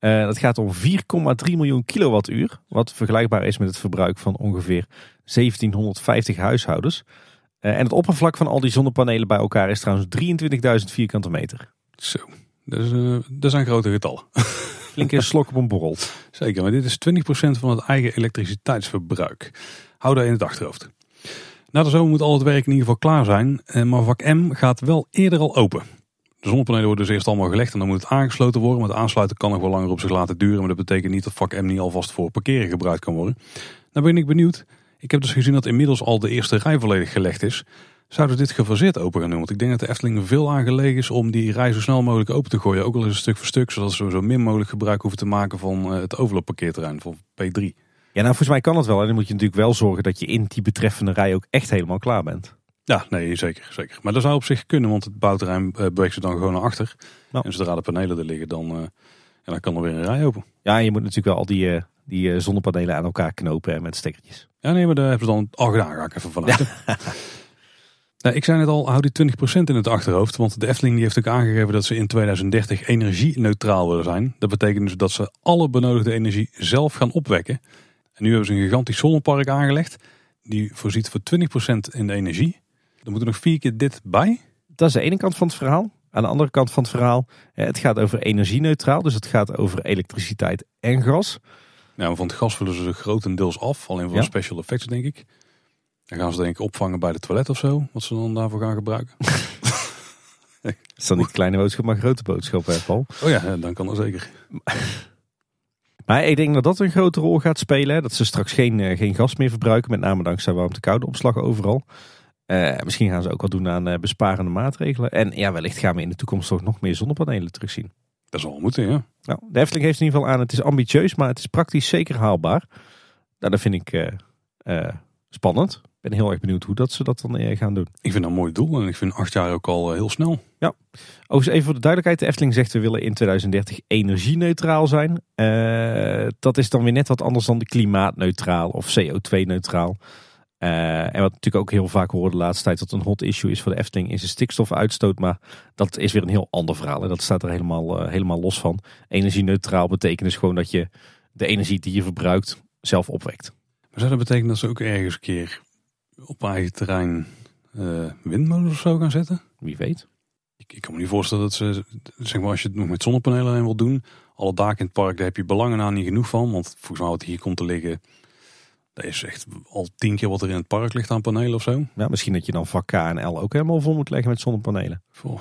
Eh, dat gaat om 4,3 miljoen kilowattuur. Wat vergelijkbaar is met het verbruik van ongeveer 1750 huishoudens. Eh, en het oppervlak van al die zonnepanelen bij elkaar is trouwens 23.000 vierkante meter. Zo, dat, is, eh, dat zijn grote getallen. Flinke slok op een borrel. Zeker, maar dit is 20% van het eigen elektriciteitsverbruik. Hou dat in het achterhoofd. Na de zomer moet al het werk in ieder geval klaar zijn. Maar vak M gaat wel eerder al open. De zonnepanelen worden dus eerst allemaal gelegd en dan moet het aangesloten worden. Maar het aansluiten kan nog wel langer op zich laten duren. Maar dat betekent niet dat vak M niet alvast voor parkeren gebruikt kan worden. Nou ben ik benieuwd. Ik heb dus gezien dat inmiddels al de eerste rij volledig gelegd is. Zouden ze dit gefaseerd open gaan doen? Want ik denk dat de Efteling veel aangelegen is om die rij zo snel mogelijk open te gooien. Ook al is het stuk voor stuk, zodat ze zo min mogelijk gebruik hoeven te maken van eh, het overloopparkeerterrein van P3. Ja, nou volgens mij kan het wel. En dan moet je natuurlijk wel zorgen dat je in die betreffende rij ook echt helemaal klaar bent. Ja, nee, zeker, zeker. Maar dat zou op zich kunnen, want het bouwterrein eh, beweegt ze dan gewoon naar achter. Nou. En zodra de panelen er liggen, dan, eh, ja, dan kan er weer een rij open. Ja, en je moet natuurlijk wel al die, eh, die zonnepanelen aan elkaar knopen en met stekkertjes. Ja, nee, maar daar hebben ze dan al gedaan, ga ik even vanuit. nou, ik zei net al, hou die 20% in het achterhoofd. Want de Efteling die heeft ook aangegeven dat ze in 2030 energie-neutraal willen zijn. Dat betekent dus dat ze alle benodigde energie zelf gaan opwekken. En nu hebben ze een gigantisch zonnepark aangelegd. Die voorziet voor 20% in de energie. Er moeten nog vier keer dit bij. Dat is de ene kant van het verhaal. Aan de andere kant van het verhaal, eh, het gaat over energie-neutraal. Dus het gaat over elektriciteit en gas. Nou, van het gas vullen ze grotendeels af. Alleen voor Ja. special effects, denk ik. Dan gaan ze denk ik opvangen bij de toilet of zo. Wat ze dan daarvoor gaan gebruiken. Is dat niet kleine boodschap, maar grote boodschap, hè, Paul? Oh ja, dan kan dat zeker. Maar ik denk dat dat een grote rol gaat spelen. hè. Dat ze straks geen, eh, geen gas meer verbruiken. Met name dankzij warmte-koude opslag overal. Eh, misschien gaan ze ook wat doen aan eh, besparende maatregelen. En ja, wellicht gaan we in de toekomst toch nog meer zonnepanelen terugzien. Dat zal wel moeten, ja. Nou, de Efteling geeft in ieder geval aan, het is ambitieus, maar het is praktisch zeker haalbaar. Nou, dat vind ik eh, spannend. Ik ben heel erg benieuwd hoe dat ze dat dan gaan doen. Ik vind dat een mooi doel. En ik vind acht jaar ook al heel snel. Overigens even voor de duidelijkheid. De Efteling zegt we willen in 2030 energie-neutraal zijn. Dat is dan weer net wat anders dan de klimaatneutraal of CO2-neutraal. Eh, en wat natuurlijk ook heel vaak horen de laatste tijd dat een hot issue is voor de Efteling is de stikstofuitstoot. Maar dat is weer een heel ander verhaal. En dat staat er helemaal, eh, helemaal los van. Energie-neutraal betekent dus gewoon dat je de energie die je verbruikt zelf opwekt. Maar zou dat betekenen dat ze ook ergens een keer op eigen terrein eh windmolens of zo gaan zetten? Wie weet. Ik, ik kan me niet voorstellen dat ze, zeg maar als je het nog met zonnepanelen wil doen. Alle daken in het park, daar heb je belangen aan niet genoeg van. Want volgens mij wat hier komt te liggen, dat is echt al tien keer wat er in het park ligt aan panelen of zo. Ja, misschien dat je dan vak K en L ook helemaal vol moet leggen met zonnepanelen. Goh.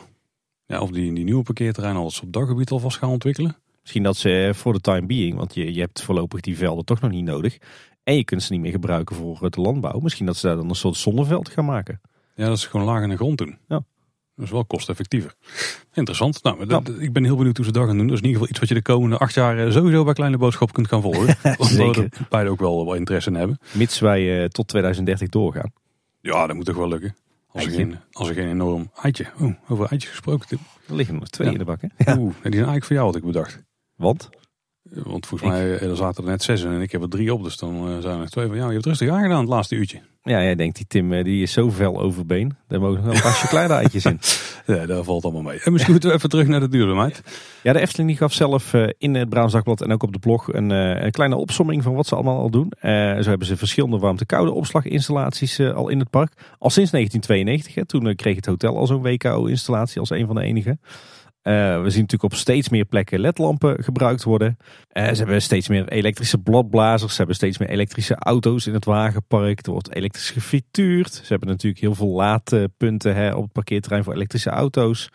Ja, of die, die nieuwe parkeerterreinen al op daggebied alvast gaan ontwikkelen. Misschien dat ze eh, voor de time being, want je, je hebt voorlopig die velden toch nog niet nodig. En je kunt ze niet meer gebruiken voor de landbouw. Misschien dat ze daar dan een soort zonneveld gaan maken. Ja, dat ze gewoon laag in de grond doen. Ja. Dat is wel kosteffectiever. Interessant. Nou, dat- ik ben heel benieuwd hoe ze dat gaan doen. Dat is in ieder geval iets wat je de komende acht jaar eh, sowieso bij Kleine Boodschap kunt gaan volgen. Omdat we beide ook wel, wel interesse in hebben. Mits wij eh, tot 2030 doorgaan. Ja, dat moet toch wel lukken. Als er, geen, als er geen enorm eitje. Oh, over eitjes gesproken. Er liggen er nog twee Ja. in de bak, hè? Oeh, die zijn eigenlijk voor jou had ik bedacht. Want? Want volgens mij eh, er zaten er net zes in en ik heb er drie op. Dus dan eh, zijn er nog twee van. Ja, je hebt rustig aangedaan het laatste uurtje. Ja, jij denkt die Tim eh, die is zo fel overbeen. Daar mogen nog wel een pasje kleine eitjes in. Ja, daar valt allemaal mee. En misschien moeten we even terug naar de duurzaamheid. Ja, de Efteling die gaf zelf in het Brabants Dagblad en ook op de blog een, een kleine opsomming van wat ze allemaal al doen. Zo hebben ze verschillende warmte-koude opslaginstallaties al in het park. Al sinds 1992, hè, toen kreeg het hotel al zo'n WKO-installatie als een van de enige. Eh, we zien natuurlijk op steeds meer plekken ledlampen gebruikt worden. Eh, ze hebben steeds meer elektrische bladblazers. Ze hebben steeds meer elektrische auto's in het wagenpark. Er wordt elektrisch gefrituurd. Ze hebben natuurlijk heel veel laadpunten hè, op het parkeerterrein voor elektrische auto's.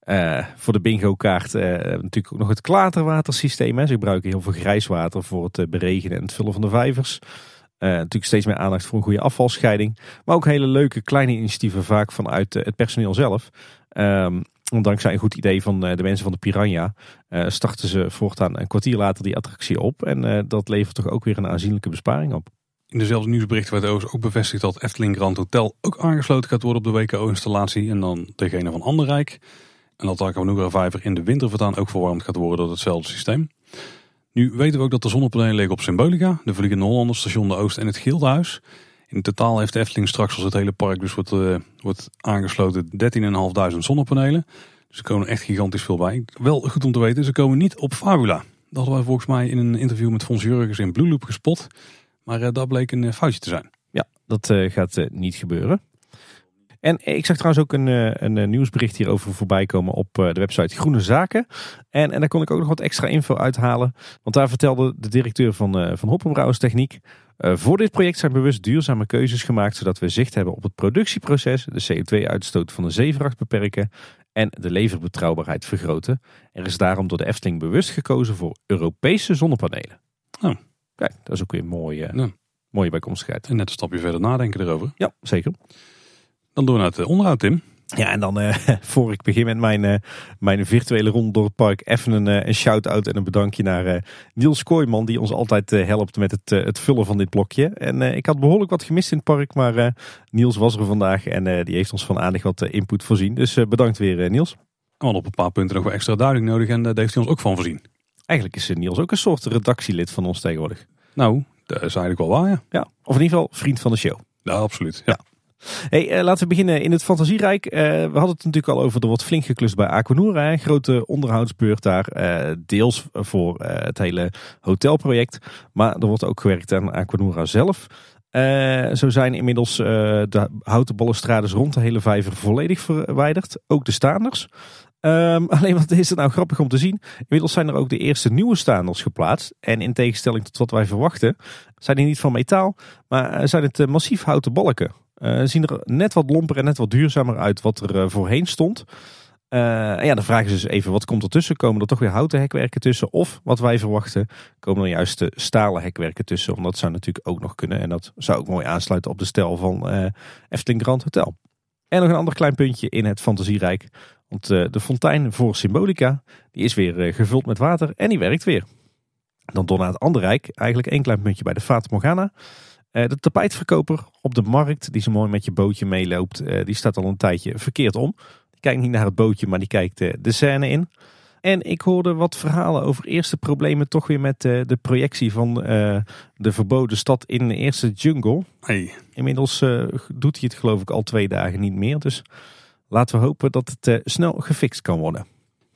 Eh, voor de bingo-kaart eh, natuurlijk ook nog het klaterwatersysteem. Hè. Ze gebruiken heel veel grijswater voor het beregenen en het vullen van de vijvers. Natuurlijk steeds meer aandacht voor een goede afvalscheiding. Maar ook hele leuke kleine initiatieven vaak vanuit het personeel zelf. Ehm, dankzij een goed idee van eh, de mensen van de Piranha eh, starten ze voortaan een kwartier later die attractie op. En eh, dat levert toch ook weer een aanzienlijke besparing op. In dezelfde nieuwsbericht werd ook bevestigd dat Efteling Grand Hotel ook aangesloten gaat worden op de WKO-installatie. En dan degene van Anderrijk. En dat Aquanura Vijver in de winter voortaan ook verwarmd gaat worden door hetzelfde systeem. Nu weten we ook dat de zonnepanelen liggen op Symbolica, de Vliegende Hollander, Station de Oost en het Gildenhuis. In totaal heeft de Efteling straks als het hele park dus wordt, eh, wordt aangesloten 13.500 zonnepanelen. Dus er komen echt gigantisch veel bij. Wel goed om te weten, ze komen niet op Fabula. Dat hadden wij volgens mij in een interview met Fons Jurgens in Blue Loop gespot. Maar eh, dat bleek een eh, foutje te zijn. Ja, dat gaat niet gebeuren. En ik zag trouwens ook een, een nieuwsbericht hierover voorbij komen op de website Groene Zaken. En, en daar kon ik ook nog wat extra info uithalen. Want daar vertelde de directeur van, van Hoppenbrouwers Techniek. Eh, voor dit project zijn bewust duurzame keuzes gemaakt. Zodat we zicht hebben op het productieproces, de CO2-uitstoot van de zeevracht beperken. En de leverbetrouwbaarheid vergroten. Er is daarom door de Efteling bewust gekozen voor Europese zonnepanelen. Oh. Kijk, dat is ook weer een mooie, Ja. mooie bijkomstigheid. En net een stapje verder nadenken erover. Ja, zeker. Dan door naar het eh, onderhoud, Tim. Ja, en dan eh, voor ik begin met mijn, eh, mijn virtuele ronde door het park, even een, eh, een shout-out en een bedankje naar Niels Kooijman, die ons altijd helpt met het, het vullen van dit blokje. En ik had behoorlijk wat gemist in het park, maar Niels was er vandaag en die heeft ons van aardig wat input voorzien. Dus bedankt weer, Niels. We hadden op een paar punten nog wel extra duiding nodig en daar heeft hij ons ook van voorzien. Eigenlijk is Niels ook een soort redactielid van ons tegenwoordig. Nou, dat is eigenlijk wel waar, ja. Ja, of in ieder geval vriend van de show. Ja, absoluut. Ja. Hey, eh, laten we beginnen in het Fantasierijk. Eh, we hadden het natuurlijk al over, er wordt flink geklust bij Aquanura. Grote onderhoudsbeurt daar, eh, deels voor het hele hotelproject. Maar er wordt ook gewerkt aan Aquanura zelf. Zo zijn inmiddels de houten balustrades rond de hele vijver volledig verwijderd. Ook de staanders. Ehm, alleen wat is het nou grappig om te zien. Inmiddels zijn er ook de eerste nieuwe staanders geplaatst. En in tegenstelling tot wat wij verwachten, zijn die niet van metaal, maar zijn het massief houten balken. Uh, zien er net wat lomper en net wat duurzamer uit wat er voorheen stond. Uh, ja, de vraag is dus even, wat komt er tussen? Komen er toch weer houten hekwerken tussen? Of, wat wij verwachten, komen er juist de stalen hekwerken tussen? Want dat zou natuurlijk ook nog kunnen. En dat zou ook mooi aansluiten op de stijl van Efteling Grand Hotel. En nog een ander klein puntje in het fantasierijk. Want de fontein voor Symbolica, die is weer gevuld met water en die werkt weer. Dan door naar het andere rijk, eigenlijk één klein puntje bij de Fata Morgana. De tapijtverkoper op de markt, die zo mooi met je bootje meeloopt, die staat al een tijdje verkeerd om kijkt niet naar het bootje, maar die kijkt de, de scène in. En ik hoorde wat verhalen over eerste problemen toch weer met de, de projectie van uh, de verboden stad in de eerste jungle. Hey. Inmiddels uh, doet hij het geloof ik al twee dagen niet meer. Dus laten we hopen dat het snel gefixt kan worden.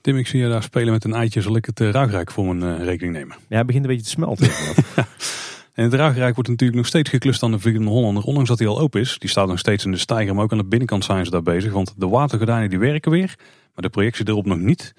Tim, ik zie je daar spelen met een eitje. Zal ik het ruigrijk voor mijn rekening nemen? Ja, het begint een beetje te smelten. En het draagrijk wordt natuurlijk nog steeds geklust aan de Vliegende Hollander. Ondanks dat hij al open is. Die staat nog steeds in de stijger. Maar ook aan de binnenkant zijn ze daar bezig. Want de watergordijnen die werken weer. Maar de projectie erop nog niet.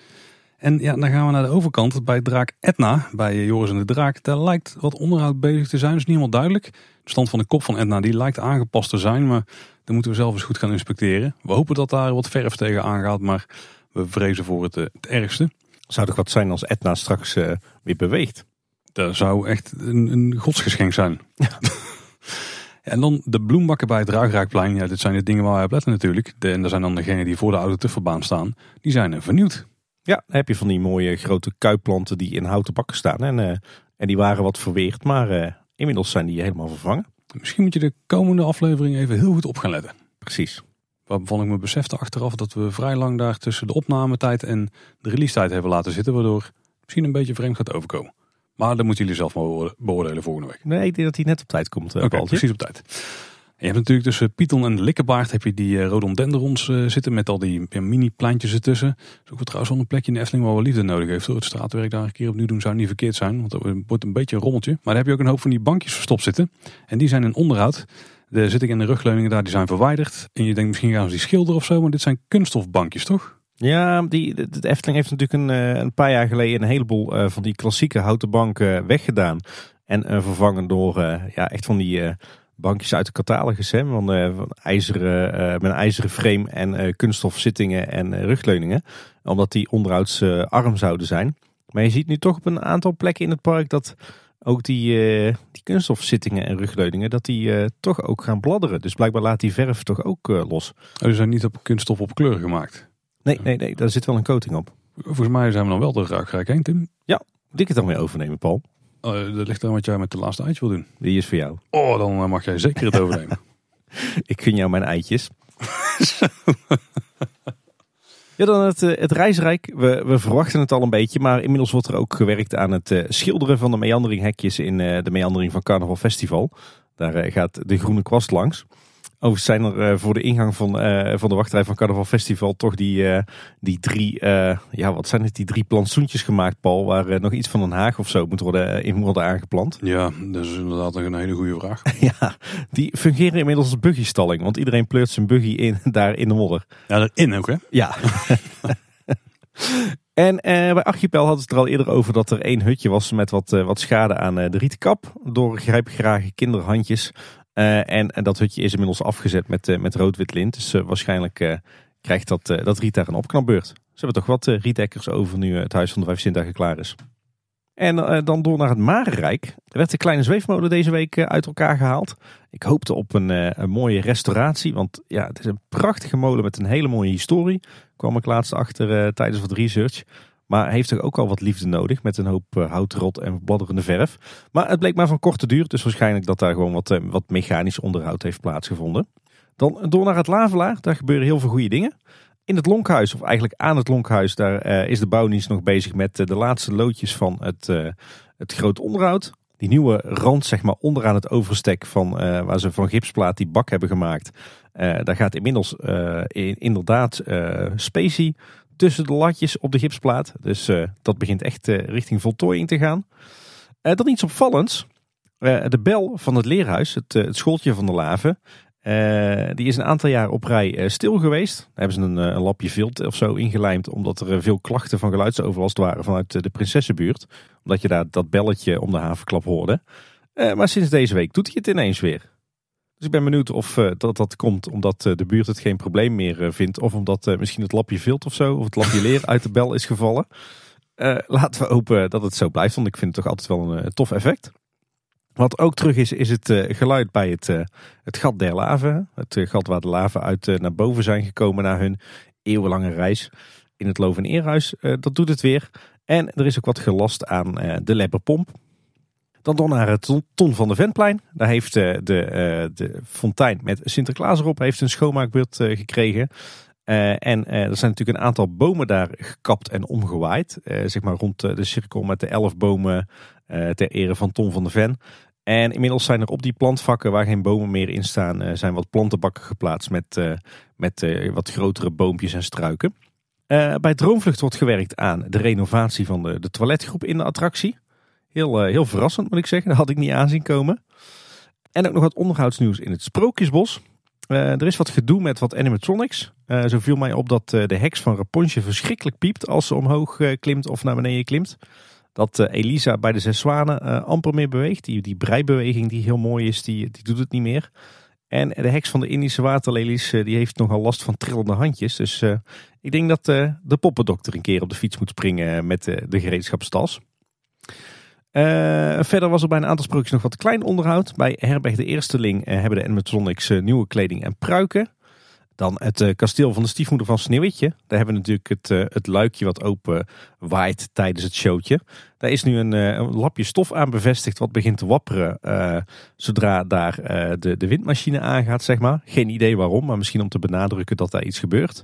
En ja, dan gaan we naar de overkant. Bij draak Etna. Bij Joris en de Draak. Daar lijkt wat onderhoud bezig te zijn. Is niet helemaal duidelijk. De stand van de kop van Etna die lijkt aangepast te zijn. Maar dan moeten we zelf eens goed gaan inspecteren. We hopen dat daar wat verf tegen aangaat. Maar we vrezen voor het, eh, het ergste. Zou toch wat zijn als Etna straks uh, weer beweegt? Dat zou echt een, een godsgeschenk zijn. Ja. en dan de bloembakken bij het Ruigraakplein. Ja, dit zijn de dingen waar wij op letten natuurlijk. De, en dat zijn dan degenen die voor de oude tufferbaan staan. Die zijn uh, vernieuwd. Ja, dan heb je van die mooie grote kuipplanten die in houten bakken staan. En, uh, en die waren wat verweerd, maar uh, inmiddels zijn die helemaal vervangen. Misschien moet je de komende aflevering even heel goed op gaan letten. Precies. Waarvan ik me besefte achteraf dat we vrij lang daar tussen de opnametijd en de release tijd hebben laten zitten. Waardoor misschien een beetje vreemd gaat overkomen. Maar dan moeten jullie zelf maar beoordelen volgende week. Nee, ik denk dat hij net op tijd komt. Oké, precies op tijd. je hebt natuurlijk tussen Python en Likkebaard heb je die uh, rhododendrons uh, zitten met al die mini plantjes ertussen. Dat is ook trouwens wel een plekje in de Efteling waar we liefde nodig heeft. Het straatwerk daar een keer opnieuw doen zou niet verkeerd zijn. Want dat wordt een beetje een rommeltje. Maar daar heb je ook een hoop van die bankjes verstopt zitten. En die zijn in onderhoud. De zit ik in de rugleuningen daar, die zijn verwijderd. En je denkt misschien gaan ze die schilderen of zo. Maar dit zijn kunststofbankjes toch? Ja, die, de, Efteling heeft natuurlijk een, eh, een paar jaar geleden een heleboel uh, van die klassieke houten banken weggedaan. En vervangen door ja, echt van die bankjes uit de catalogus. Hè, van, van ijzeren, met een ijzeren frame en kunststofzittingen en rugleuningen. Omdat die onderhoudsarm zouden zijn. Maar je ziet nu toch op een aantal plekken in het park dat ook die, die kunststofzittingen en rugleuningen, dat die toch ook gaan bladderen. Dus blijkbaar laat die verf toch ook los. Oh, ze zijn niet op kunststof op kleur gemaakt? Nee, nee, nee, daar zit wel een coating op. Volgens mij zijn we dan wel de ruikrijk heen, Tim. Ja, moet ik het dan weer overnemen, Paul? Uh, dat ligt dan wat jij met de laatste eitje wil doen. Die is voor jou. Oh, dan eh, mag jij zeker het overnemen. ik gun jou mijn eitjes. ja, dan het, eh, het reisrijk. We, we verwachten het al een beetje, maar inmiddels wordt er ook gewerkt aan het schilderen van de meanderinghekjes in de meandering van Carnaval Festival. Daar gaat de groene kwast langs. Overigens zijn er uh, voor de ingang van, uh, van de wachtrij van Carnaval Festival toch die, uh, die drie, ja wat zijn het, die drie plantsoentjes gemaakt Paul, waar nog iets van een haag of zo moet worden, in worden aangeplant. Ja, dat is inderdaad een hele goede vraag. ja, die fungeren inmiddels als buggystalling, want iedereen pleurt zijn buggy in, daar in de modder. Ja, erin ook hè? Ja. En eh, bij Archipel hadden ze het er al eerder over dat er één hutje was met wat, wat schade aan de rietkap. Door grijpgrage kinderhandjes. Uh, en, en, dat hutje is inmiddels afgezet met, uh, met rood-wit lint. Dus uh, waarschijnlijk krijgt dat, dat riet daar een opknapbeurt. Ze hebben toch wat rietdekkers over nu het Huis van de Vijf Zintuigen klaar is. En dan door naar het Marenrijk. Er werd de kleine zweefmolen deze week uit elkaar gehaald. Ik hoopte op een, een, mooie restauratie. Want ja, het is een prachtige molen met een hele mooie historie. Kwam ik laatst achter tijdens wat research. Maar heeft er ook al wat liefde nodig met een hoop uh, houtrot en bladderende verf. Maar het bleek maar van korte duur. Dus waarschijnlijk dat daar gewoon wat, uh, wat mechanisch onderhoud heeft plaatsgevonden. Dan door naar het Lavelaar. Daar gebeuren heel veel goede dingen. In het Lonkhuis, of eigenlijk aan het Lonkhuis, daar uh, is de bouwdienst nog bezig met de laatste loodjes van het, het groot onderhoud. Die nieuwe rand, zeg maar, onderaan het overstek van waar ze van gipsplaat die bak hebben gemaakt. daar gaat inmiddels in, inderdaad specie tussen de latjes op de gipsplaat. Dus uh, dat begint echt uh, richting voltooiing te gaan. Uh, dan iets opvallends. de bel van het leerhuis, het, het schooltje van de Laven, die is een aantal jaar op rij stil geweest. Daar hebben ze een, een lapje vilt of zo ingelijmd. Omdat er veel klachten van geluidsoverlast waren vanuit de Prinsessenbuurt. Omdat je daar dat belletje om de havenklap hoorde. maar sinds deze week doet hij het ineens weer. Dus ik ben benieuwd of dat, dat komt omdat de buurt het geen probleem meer vindt. Of omdat misschien het lapje vilt of zo. Of het lapje leer uit de bel is gevallen. laten we hopen dat het zo blijft. Want ik vind het toch altijd wel een tof effect. Wat ook terug is, is het geluid bij het, het gat der lava. Het gat waar de lava uit naar boven zijn gekomen na hun eeuwenlange reis in het Loof- en Eerhuis. dat doet het weer. En er is ook wat gelast aan de Lepperpomp. Dan door naar het Ton van de Ventplein. Daar heeft de, de fontein met Sinterklaas erop heeft een schoonmaakbeurt gekregen. en er zijn natuurlijk een aantal bomen daar gekapt en omgewaaid. zeg maar rond de cirkel met de elf bomen ter ere van Ton van de Ven. En inmiddels zijn er op die plantvakken waar geen bomen meer in staan, eh, zijn wat plantenbakken geplaatst met, eh, met eh, wat grotere boompjes en struiken. bij Droomvlucht wordt gewerkt aan de renovatie van de, de toiletgroep in de attractie. Heel, heel verrassend moet ik zeggen, dat had ik niet aanzien komen. En ook nog wat onderhoudsnieuws in het Sprookjesbos. er is wat gedoe met wat animatronics. zo viel mij op dat de heks van Rapunzel verschrikkelijk piept als ze omhoog klimt of naar beneden klimt dat eh, Elisa bij de Zes Zwanen eh, amper meer beweegt. Die, die breibeweging die heel mooi is, die, die doet het niet meer. En de heks van de Indische waterlelies eh, die heeft nogal last van trillende handjes. Dus ik denk dat de poppendokter een keer op de fiets moet springen met de gereedschapstas. Verder was er bij een aantal sprookjes nog wat klein onderhoud. Bij Herberg de Eersteling hebben de animatronics nieuwe kleding en pruiken. Dan het uh, kasteel van de stiefmoeder van Sneeuwwitje. Daar hebben we natuurlijk het, uh, het luikje wat open waait tijdens het showtje. Daar is nu een, uh, een lapje stof aan bevestigd wat begint te wapperen zodra daar de, de windmachine aangaat, zeg maar. Geen idee waarom, maar misschien om te benadrukken dat daar iets gebeurt.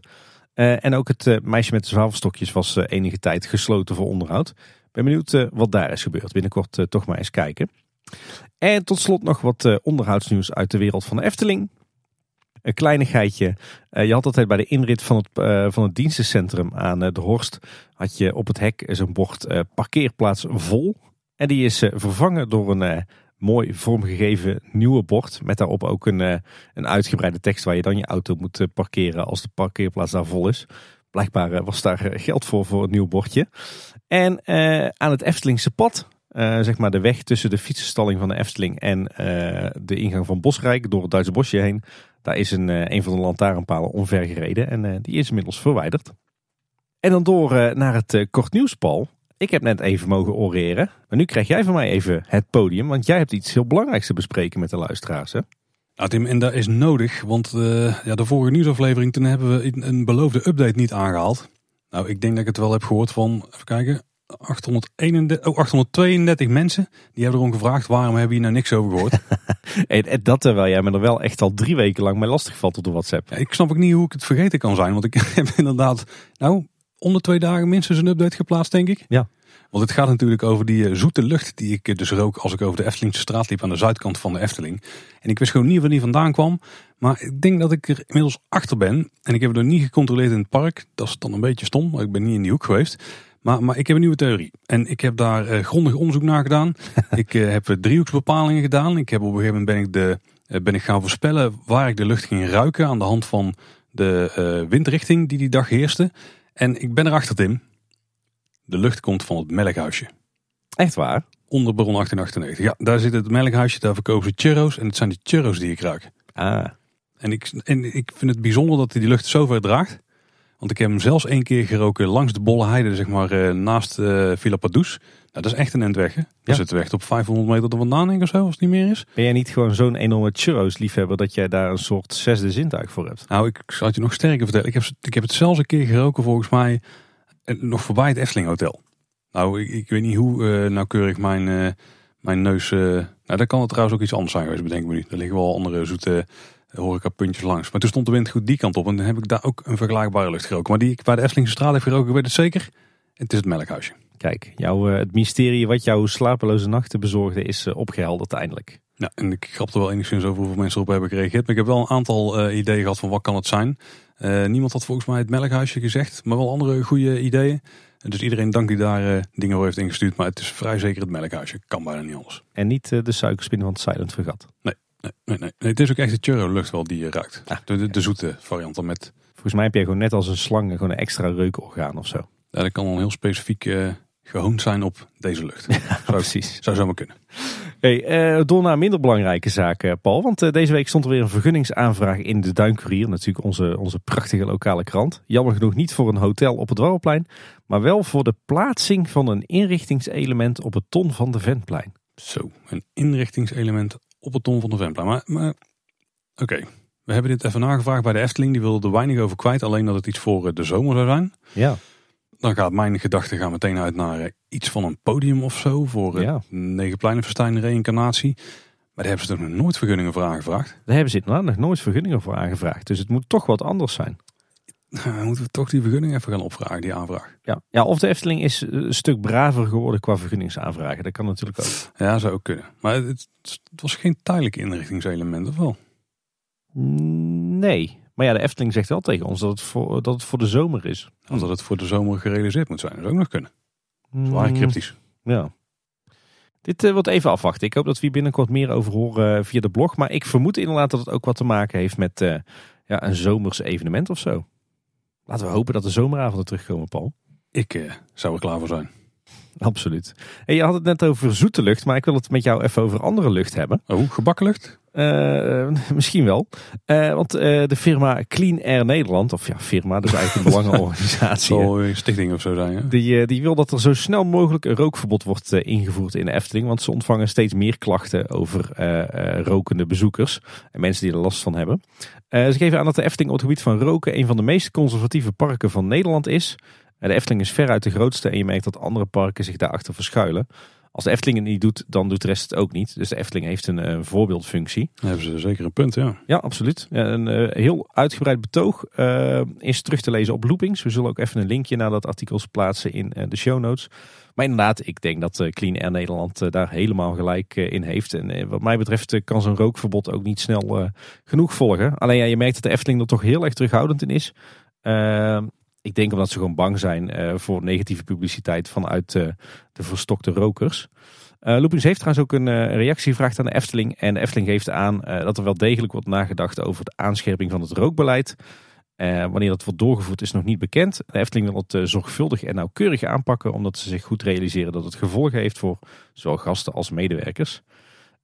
en ook het meisje met de zwavelstokjes was enige tijd gesloten voor onderhoud. Ben benieuwd wat daar is gebeurd. Binnenkort toch maar eens kijken. En tot slot nog wat onderhoudsnieuws uit de wereld van de Efteling. Een kleinigheidje. Je had altijd bij de inrit van het, van het dienstencentrum aan de Horst. had je op het hek zo'n bord parkeerplaats vol. En die is vervangen door een mooi vormgegeven nieuwe bord. Met daarop ook een, een uitgebreide tekst waar je dan je auto moet parkeren als de parkeerplaats daar vol is. Blijkbaar was daar geld voor voor een nieuw bordje. En aan het Eftelingse pad zeg maar de weg tussen de fietsenstalling van de Efteling en de ingang van Bosrijk door het Duitse bosje heen. Daar is een, eh, een van de lantaarnpalen omver gereden en eh, die is inmiddels verwijderd. En dan door eh, naar het kort nieuws, Paul. Ik heb net even mogen oreren, maar nu krijg jij van mij even het podium, want jij hebt iets heel belangrijks te bespreken met de luisteraars. Hè? Nou Tim, en dat is nodig, want ja, de vorige nieuwsaflevering toen hebben we een beloofde update niet aangehaald. Nou, ik denk dat ik het wel heb gehoord van, even kijken, 831, oh, 832 mensen die hebben erom gevraagd waarom hebben je nou niks over gehoord. en, dat terwijl jij me er wel echt al drie weken lang mee lastig valt op de WhatsApp. Ja, ik snap ook niet hoe ik het vergeten kan zijn. Want ik heb inderdaad, nou, onder twee dagen minstens een update geplaatst denk ik. Ja. Want het gaat natuurlijk over die eh, zoete lucht die ik dus rook als ik over de Eftelingse straat liep aan de zuidkant van de Efteling. En ik wist gewoon niet waar die vandaan kwam. Maar ik denk dat ik er inmiddels achter ben. En ik heb het nog niet gecontroleerd in het park. Dat is dan een beetje stom, maar ik ben niet in die hoek geweest. Maar, maar ik heb een nieuwe theorie. En ik heb daar uh, grondig onderzoek naar gedaan. ik uh, heb driehoeksbepalingen gedaan. Ik heb op een gegeven moment ben ik, de, uh, ben ik gaan voorspellen waar ik de lucht ging ruiken. Aan de hand van de windrichting die die dag heerste. En ik ben erachter Tim. De lucht komt van het melkhuisje. Echt waar? Onder Baron 1898. Ja, daar zit het melkhuisje. Daar verkopen ze churros. En het zijn die churros die ik ruik. Ah. En ik, en ik vind het bijzonder dat hij die lucht zo ver draagt. Want ik heb hem zelfs één keer geroken langs de Bolle Heide, zeg maar uh, naast uh, Villa Padus. Nou, dat is echt een endweg. Hè? Ja. zit weg op 500 meter er vandaan denk of zo, als het niet meer is. Ben jij niet gewoon zo'n enorme churros liefhebber dat jij daar een soort zesde zintuig voor hebt? Nou, ik zal het je nog sterker vertellen. Ik heb, ik heb het zelfs een keer geroken volgens mij eh, nog voorbij het Efteling Hotel. Nou, ik, ik weet niet hoe uh, nauwkeurig mijn, uh, mijn neus... nou, daar kan het trouwens ook iets anders zijn geweest, bedenk me nu. Er liggen wel andere zoete puntjes langs. Maar toen stond de wind goed die kant op en dan heb ik daar ook een vergelijkbare lucht geroken. Maar die ik bij de Eftelingse straat heb geroken, weet het zeker. Het is het melkhuisje. Kijk, jouw, eh, het mysterie wat jouw slapeloze nachten bezorgde is opgehelderd eindelijk. Ja, en ik grapte wel enigszins over hoeveel mensen erop hebben gereageerd. Maar ik heb wel een aantal uh, ideeën gehad van wat kan het zijn. niemand had volgens mij het melkhuisje gezegd, maar wel andere goede ideeën. Dus iedereen dank die daar dingen voor heeft ingestuurd. Maar het is vrij zeker het melkhuisje. Kan bijna niet anders. En niet de suikerspin van het Silent Vergat. Nee. Nee, nee, nee. nee, het is ook echt de churro lucht wel die je ruikt. Ah, de, de, de zoete variant dan met... Volgens mij heb jij gewoon net als een slang gewoon een extra reukorgaan of zo. Ja, dat kan dan heel specifiek eh gehoond zijn op deze lucht. precies. zou zomaar kunnen. Hey, eh, door naar minder belangrijke zaken, Paul. Want eh, deze week stond er weer een vergunningsaanvraag in de Duinkurier. Natuurlijk onze, onze prachtige lokale krant. Jammer genoeg niet voor een hotel op het Dwarrelplein. Maar wel voor de plaatsing van een inrichtingselement op het Ton van de Ventplein. Zo, een inrichtingselement op het ton van de Vemplein. Maar, maar oké, we hebben dit even nagevraagd bij de Efteling. Die wilde er weinig over kwijt, alleen dat het iets voor eh, de zomer zou zijn. Ja. Dan gaat mijn gedachte gaan meteen uit naar eh, iets van een podium of zo voor Ja. Negenpleinenfestijn reïncarnatie. Maar daar hebben ze toch nog nooit vergunningen voor aangevraagd. Daar hebben ze inderdaad nog nooit vergunningen voor aangevraagd. Dus het moet toch wat anders zijn. Moeten we toch die vergunning even gaan opvragen, die aanvraag. Ja, ja of de Efteling is eh, een stuk braver geworden qua vergunningsaanvragen. Dat kan natuurlijk ook. Ja, zou ook kunnen. Maar het, het was geen tijdelijk inrichtingselement, of wel? Nee. Maar ja, de Efteling zegt wel tegen ons dat het voor, dat het voor de zomer is. Omdat het voor de zomer gerealiseerd moet zijn. Dat zou ook nog kunnen. Zwaar cryptisch. Ja. Dit eh, wordt even afwachten. Ik hoop dat we hier binnenkort meer over horen eh, via de blog. Maar ik vermoed inderdaad dat het ook wat te maken heeft met eh, ja, een zomers evenement of zo. Laten we hopen dat de zomeravonden terugkomen, Paul. Ik zou er klaar voor zijn. Absoluut. Je had het net over zoete lucht, maar ik wil het met jou even over andere lucht hebben. Oh, gebakken lucht? Eh, misschien wel. Eh, want eh, de firma Clean Air Nederland, of ja, firma, dat is eigenlijk een belangenorganisatie. Zal een stichting of zo zijn, hè? Die, die wil dat er zo snel mogelijk een rookverbod wordt ingevoerd in de Efteling. Want ze ontvangen steeds meer klachten over rokende bezoekers. En mensen die er last van hebben. Ze geven aan dat de Efteling op het gebied van roken een van de meest conservatieve parken van Nederland is. De Efteling is veruit de grootste en je merkt dat andere parken zich daarachter verschuilen. Als de Efteling het niet doet, dan doet de rest het ook niet. Dus de Efteling heeft een eh, voorbeeldfunctie. Dan hebben ze zeker een punt, ja. Ja, absoluut. Ja, een eh, heel uitgebreid betoog eh, is terug te lezen op Loopings. We zullen ook even een linkje naar dat artikel plaatsen in de show notes. Maar inderdaad, ik denk dat Clean Air Nederland daar helemaal gelijk in heeft. En wat mij betreft kan zo'n rookverbod ook niet snel genoeg volgen. Alleen ja, je merkt dat de Efteling er toch heel erg terughoudend in is. Eh, ik denk omdat ze gewoon bang zijn eh, voor negatieve publiciteit vanuit eh, de verstokte rokers. Loopings heeft trouwens ook een reactie gevraagd aan de Efteling. En de Efteling geeft aan dat er wel degelijk wordt nagedacht over de aanscherping van het rookbeleid. Wanneer dat wordt doorgevoerd is nog niet bekend. De Efteling wil het zorgvuldig en nauwkeurig aanpakken. Omdat ze zich goed realiseren dat het gevolgen heeft voor zowel gasten als medewerkers.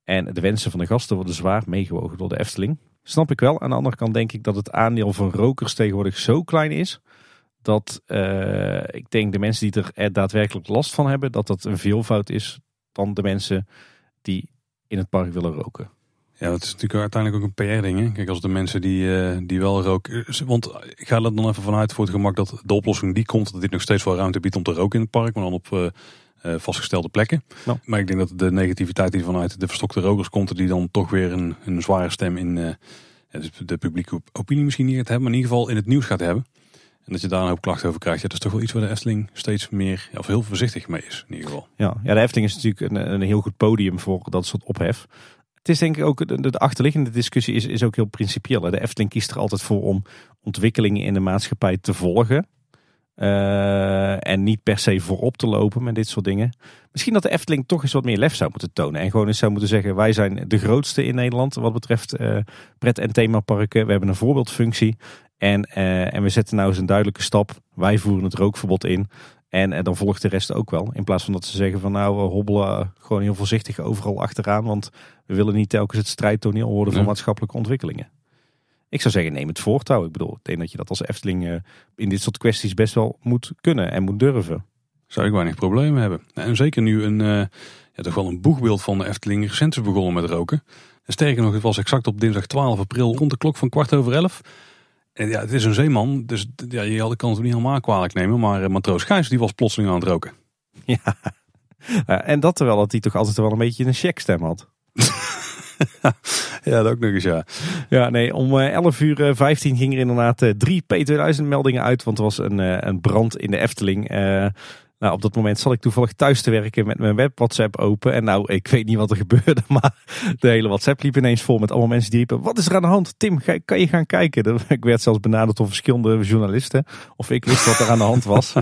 En de wensen van de gasten worden zwaar meegewogen door de Efteling. Snap ik wel. Aan de andere kant denk ik dat het aandeel van rokers tegenwoordig zo klein is. Dat eh, ik denk de mensen die er daadwerkelijk last van hebben. Dat dat een veelvoud is dan de mensen die in het park willen roken. Ja, dat is natuurlijk uiteindelijk ook een PR-ding. Kijk, als de mensen die, eh, die wel roken... Want ik ga er dan even vanuit voor het gemak dat de oplossing die komt... dat dit nog steeds wel ruimte biedt om te roken in het park, maar dan op eh, eh, vastgestelde plekken. Ja. Maar ik denk dat de negativiteit die vanuit de verstokte rokers komt... die dan toch weer een, een zware stem in eh, dus de publieke opinie misschien niet gaat hebben... maar in ieder geval in het nieuws gaat hebben. En dat je daar een hoop klachten over krijgt. Ja, dat is toch wel iets waar de Efteling steeds meer... Of heel voorzichtig mee is, in ieder geval. Ja, ja de Efteling is natuurlijk een, een heel goed podium voor dat soort ophef. Het is denk ik ook, de, de achterliggende discussie is, is ook heel principieel. De Efteling kiest er altijd voor om ontwikkelingen in de maatschappij te volgen. Eh, en niet per se voorop te lopen met dit soort dingen. Misschien dat de Efteling toch eens wat meer lef zou moeten tonen. En gewoon eens zou moeten zeggen, wij zijn de grootste in Nederland wat betreft eh, pret- en themaparken. We hebben een voorbeeldfunctie. En, eh, en we zetten nou eens een duidelijke stap. Wij voeren het rookverbod in. En, en dan volgt de rest ook wel. In plaats van dat ze zeggen van nou, we hobbelen gewoon heel voorzichtig overal achteraan. Want we willen niet telkens het strijdtoneel worden van Ja. maatschappelijke ontwikkelingen. Ik zou zeggen, neem het voortouw. Ik bedoel, ik denk dat je dat als Efteling eh, in dit soort kwesties best wel moet kunnen en moet durven. Zou ik weinig problemen hebben. En zeker nu een, eh, ja, toch wel een boegbeeld van de Efteling recent is begonnen met roken. En sterker nog, het was exact op dinsdag 12 april rond de klok van kwart over elf. Ja, het is een zeeman, dus ja, je had- kan het niet helemaal kwalijk nemen. Maar eh, matroos Gijs die was plotseling aan het roken. Ja. Eh, en dat terwijl dat hij toch altijd wel een beetje een checkstem had. Ja, dat ook nog eens ja. Ja, nee, om eh, 11 uur eh, 15 gingen er inderdaad drie P2000 meldingen uit. Want er was een, een brand in de Efteling. Eh, nou, op dat moment zat ik toevallig thuis te werken met mijn web WhatsApp open. En nou, ik weet niet wat er gebeurde, maar de hele WhatsApp liep ineens vol met allemaal mensen die riepen. Wat is er aan de hand? Tim, ga- kan je gaan kijken? Ik werd zelfs benaderd door verschillende journalisten. Of ik wist wat er aan de hand was.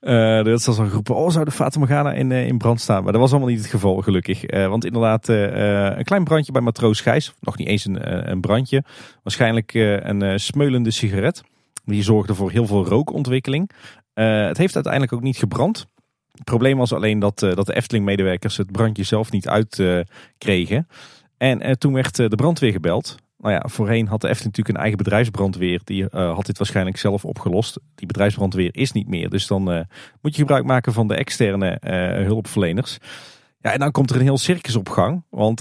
Uh, dat was al geroepen, oh zou de Fata Morgana in, uh, in brand staan? Maar dat was allemaal niet het geval gelukkig. Uh, want inderdaad, een klein brandje bij matroos Gijs. Nog niet eens een, een brandje. Waarschijnlijk een smeulende sigaret. Die zorgde voor heel veel rookontwikkeling. Het heeft uiteindelijk ook niet gebrand. Het probleem was alleen dat, dat de Efteling-medewerkers het brandje zelf niet uitkregen. en toen werd de brandweer gebeld. Nou ja, voorheen had de Efteling natuurlijk een eigen bedrijfsbrandweer. Die had dit waarschijnlijk zelf opgelost. Die bedrijfsbrandweer is niet meer. Dus dan moet je gebruik maken van de externe hulpverleners. Ja, en dan komt er een heel circus op gang. Want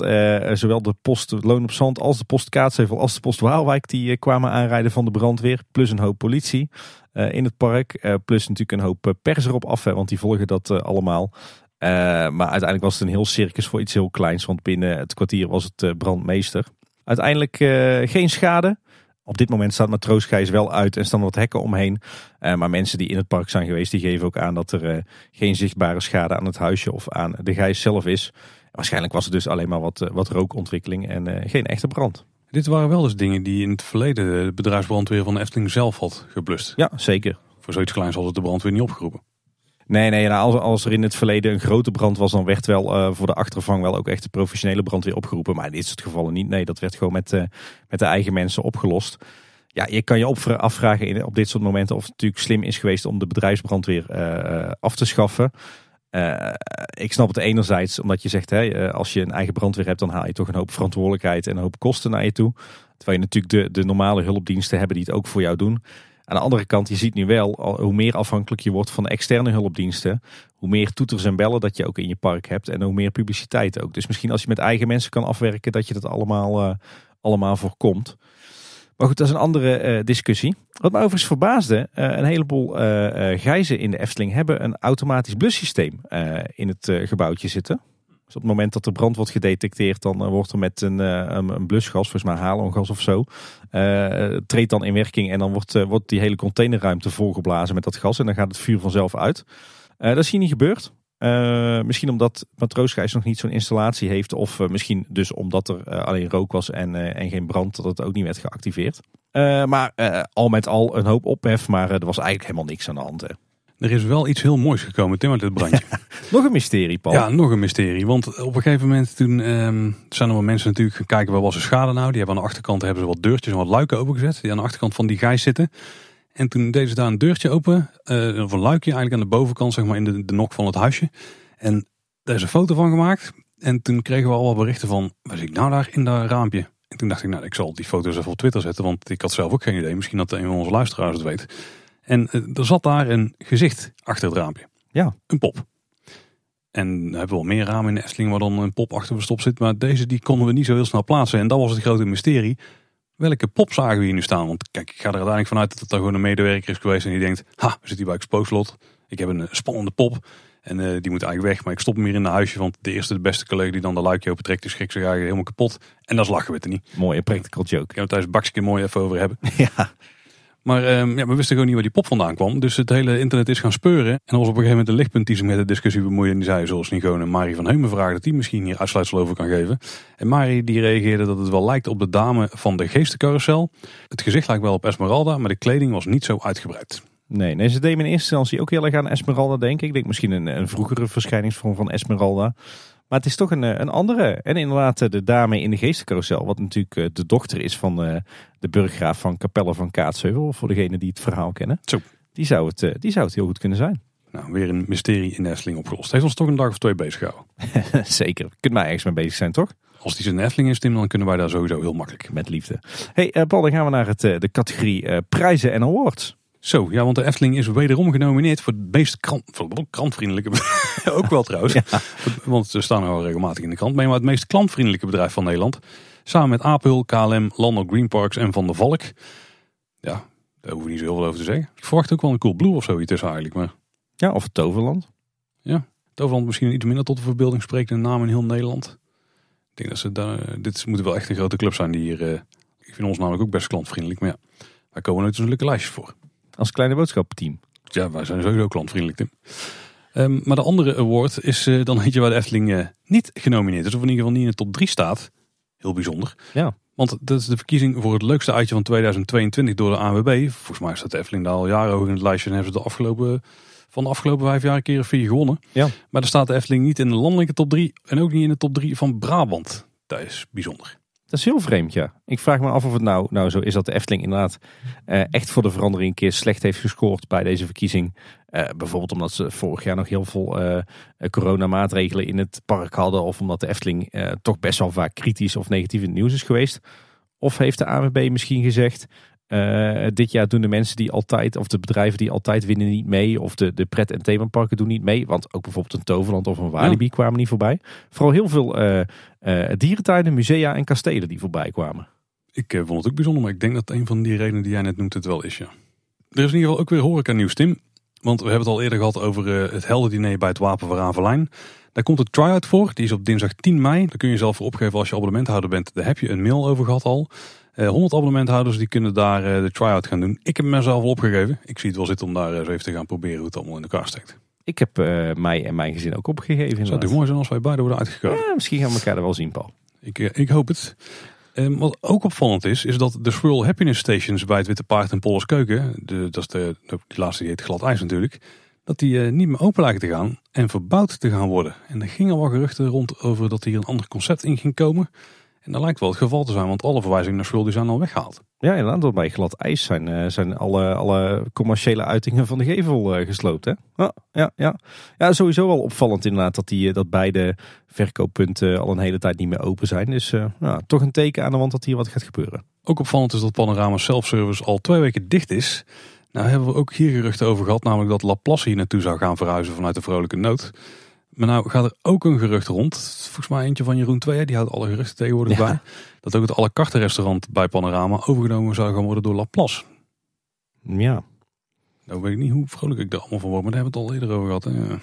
zowel de post Loon op Zand als de post als de post Waalwijk... die kwamen aanrijden van de brandweer. Plus een hoop politie in het park. plus natuurlijk een hoop pers erop af. Hè, want die volgen dat allemaal. maar uiteindelijk was het een heel circus voor iets heel kleins. Want binnen het kwartier was het brandmeester. Uiteindelijk geen schade. Op dit moment staat Matroosgijs wel uit en staan wat hekken omheen. Uh, maar mensen die in het park zijn geweest, die geven ook aan dat er uh, geen zichtbare schade aan het huisje of aan de gijs zelf is. Waarschijnlijk was het dus alleen maar wat, wat rookontwikkeling en geen echte brand. Dit waren wel eens dingen die in het verleden de bedrijfsbrandweer van de Efteling zelf had geblust. Ja, zeker. Voor zoiets kleins had het de brandweer niet opgeroepen. Nee, nee als, als er in het verleden een grote brand was, dan werd wel uh, voor de achtervang wel ook echt de professionele brandweer opgeroepen. Maar in dit soort gevallen niet. Nee, dat werd gewoon met, uh, met de eigen mensen opgelost. Ja, je kan je afvragen in, op dit soort momenten of het natuurlijk slim is geweest om de bedrijfsbrandweer uh, af te schaffen. ik snap het enerzijds omdat je zegt, hè, als je een eigen brandweer hebt, dan haal je toch een hoop verantwoordelijkheid en een hoop kosten naar je toe. Terwijl je natuurlijk de, de normale hulpdiensten hebben die het ook voor jou doen. Aan de andere kant, je ziet nu wel, hoe meer afhankelijk je wordt van de externe hulpdiensten, hoe meer toeters en bellen dat je ook in je park hebt en hoe meer publiciteit ook. Dus misschien als je met eigen mensen kan afwerken, dat je dat allemaal, uh, allemaal voorkomt. Maar goed, dat is een andere uh, discussie. Wat me overigens verbaasde, uh, een heleboel gijzen in de Efteling hebben een automatisch blussysteem in het gebouwtje zitten. Dus op het moment dat er brand wordt gedetecteerd, dan eh, wordt er met een, eh, een, een blusgas, volgens mij halongas of zo, uh, treedt dan in werking en dan wordt, wordt die hele containerruimte volgeblazen met dat gas en dan gaat het vuur vanzelf uit. dat is hier niet gebeurd. misschien omdat Matroosgijs nog niet zo'n installatie heeft. Of misschien dus omdat er alleen rook was en, en geen brand, dat het ook niet werd geactiveerd. maar al met al een hoop ophef, maar er was eigenlijk helemaal niks aan de hand. Er is wel iets heel moois gekomen, Tim, uit dit brandje. nog een mysterie, Paul. Ja, nog een mysterie. Want op een gegeven moment toen um, zijn er wel mensen natuurlijk gaan kijken, waar was de schade nou? Die hebben aan de achterkant hebben ze wat deurtjes en wat luiken opengezet. Die aan de achterkant van die gijs zitten. En toen deden ze daar een deurtje open, uh, of een luikje eigenlijk aan de bovenkant, zeg maar in de, de nok van het huisje. En daar is een foto van gemaakt. En toen kregen we al wat berichten van, wat ik nou daar in dat raampje? En toen dacht ik, nou, ik zal die foto's even op Twitter zetten, want ik had zelf ook geen idee. Misschien dat een van onze luisteraars het weet. En eh, er zat daar een gezicht achter het raampje. Ja. Een pop. En we hebben wel meer ramen in de Efteling waar dan een pop achter verstopt zit. Maar deze die konden we niet zo heel snel plaatsen. En dat was het grote mysterie. Welke pop zagen we hier nu staan? Want kijk, ik ga er uiteindelijk vanuit dat het dan gewoon een medewerker is geweest. En die denkt, ha, we zitten hier bij Exposlot. Ik heb een eh, spannende pop. En uh, die moet eigenlijk weg. Maar ik stop hem hier in een huisje. Want de eerste, de beste collega die dan de luikje open trekt, is schrik zich eigenlijk helemaal kapot. En dat is lachen we het er niet. Mooie practical joke. Ik kan het thuis bakje mooi even over hebben. ja. Maar um, ja, we wisten gewoon niet waar die pop vandaan kwam. Dus het hele internet is gaan speuren. En was op een gegeven moment een lichtpunt die zich met de discussie bemoeide. En die zei, zoals niet gewoon Marie van Heumen vragen, dat die misschien hier uitsluitsel over kan geven. En Marie die reageerde dat het wel lijkt op de dame van de geestencarousel. Het gezicht lijkt wel op Esmeralda, maar de kleding was niet zo uitgebreid. Nee, nee, ze deed in eerste instantie ook heel erg aan Esmeralda denken. Ik denk misschien een, een vroegere verschijningsvorm van Esmeralda. Maar het is toch een, eh, een andere. En inderdaad eh, de dame in de geestencarousel. Wat natuurlijk eh, de dochter is van de burggraaf van Capelle van Kaatsheuvel. Voor degenen die het verhaal kennen. Zo. Die zou het, die zou het heel goed kunnen zijn. Nou, weer een mysterie in Nestling opgelost. Heeft ons toch een dag of twee bezig gehouden. Zeker. Kunt mij ergens mee bezig zijn, toch? Als die zijn Nestling is, Tim, dan kunnen wij daar sowieso heel makkelijk. Met liefde. hey, Paul, dan gaan we naar het, de categorie prijzen en awards. Zo, ja, want de Efteling is wederom genomineerd voor het meest krant, klantvriendelijke Ook wel trouwens, want ze staan al regelmatig in de krant. Maar het meest klantvriendelijke bedrijf van Nederland. Samen met Apel, KLM, Lando Green Parks en Van der Valk. Ja, daar hoeven we niet zo heel veel over te zeggen. Ik verwacht ook wel een cool blue of zo tussen eigenlijk. Maar... Ja, of Toverland. Ja, Toverland misschien iets minder tot de verbeelding spreekt een naam in heel Nederland. Ik denk dat ze daar, dit moet wel echt een grote club zijn die hier... Uh, ik vind ons namelijk ook best klantvriendelijk. Maar ja, wij komen nooit zo'n leuke lijstjes voor. Als kleine boodschappenteam. Ja, wij zijn sowieso klantvriendelijk, Tim. Um, maar de andere award is uh, dan eentje waar de Efteling uh, niet genomineerd is. Of in ieder geval niet in de top 3 staat. Heel bijzonder. Ja. Want dat is de verkiezing voor het leukste uitje van 2022 door de ANWB. Volgens mij staat de Efteling daar al jaren hoog in het lijstje en hebben ze de afgelopen, van de afgelopen vijf jaar een keer of vier gewonnen. Ja. Maar er staat de Efteling niet in de landelijke top 3 en ook niet in de top 3 van Brabant. Dat is bijzonder. Dat is heel vreemd, ja. Ik vraag me af of het nou, nou zo is dat de Efteling inderdaad eh, echt voor de verandering een keer slecht heeft gescoord bij deze verkiezing. Eh, bijvoorbeeld omdat ze vorig jaar nog heel veel eh, coronamaatregelen in het park hadden. Of omdat de Efteling eh, toch best wel vaak kritisch of negatief in het nieuws is geweest. Of heeft de ANWB misschien gezegd, eh, dit jaar doen de mensen die altijd, of de bedrijven die altijd winnen niet mee. Of de, de pret- en themaparken doen niet mee. Want ook bijvoorbeeld een Toverland of een Walibi kwamen niet voorbij. Vooral heel veel eh, dierentuinen, musea en kastelen die voorbij kwamen. Ik vond het ook bijzonder, maar ik denk dat een van die redenen die jij net noemt het wel is, ja. Er is in ieder geval ook weer horeca nieuws, Tim. Want we hebben het al eerder gehad over het heldendiner bij het Wapen van Ravelijn. Daar komt een try-out voor. Die is op dinsdag 10 mei. Daar kun je zelf voor opgeven als je abonnementhouder bent. Daar heb je een mail over gehad al. Eh 100 abonnementhouders die kunnen daar eh, de try-out gaan doen. Ik heb mezelf al opgegeven. Ik zie het wel zitten om daar eens even te gaan proberen hoe het allemaal in elkaar steekt. Ik heb eh, mij en mijn gezin ook opgegeven. Zou het mooi zijn als wij beide worden uitgekozen? Ja, misschien gaan we elkaar er wel zien, Paul. Ik, eh, ik hoop het. Ehm, wat ook opvallend is, is dat de Swirl Happiness Stations bij het Witte Paard en Polles Keuken, de, dat is de, laatste die heet glad ijs natuurlijk, dat die eh, niet meer open lijken te gaan en verbouwd te gaan worden. En er gingen wat geruchten rond over dat hier een ander concept in ging komen. En dat lijkt wel het geval te zijn, want alle verwijzingen naar die zijn al weggehaald. Ja, inderdaad. want Bij glad ijs zijn, eh, zijn alle, alle commerciële uitingen van de gevel eh, gesloopt. Hè? Ja, ja, ja. ja, sowieso wel opvallend inderdaad dat, die, eh, dat beide verkooppunten al een hele tijd niet meer open zijn. Dus ja, toch een teken aan de wand dat hier wat gaat gebeuren. Ook opvallend is dat Panorama Self-Service al twee weken dicht is. Nou hebben we ook hier geruchten over gehad, namelijk dat Laplace hier naartoe zou gaan verhuizen vanuit de Vrolijke Nood. Maar nou gaat er ook een gerucht rond, volgens mij eentje van Jeroen Twee, die houdt alle geruchten tegenwoordig Ja. bij. Dat ook het la carte restaurant bij Panorama overgenomen zou gaan worden door Laplace. Ja, Nou weet ik niet hoe vrolijk ik daar allemaal van word, maar daar hebben we het al eerder over gehad. Hè?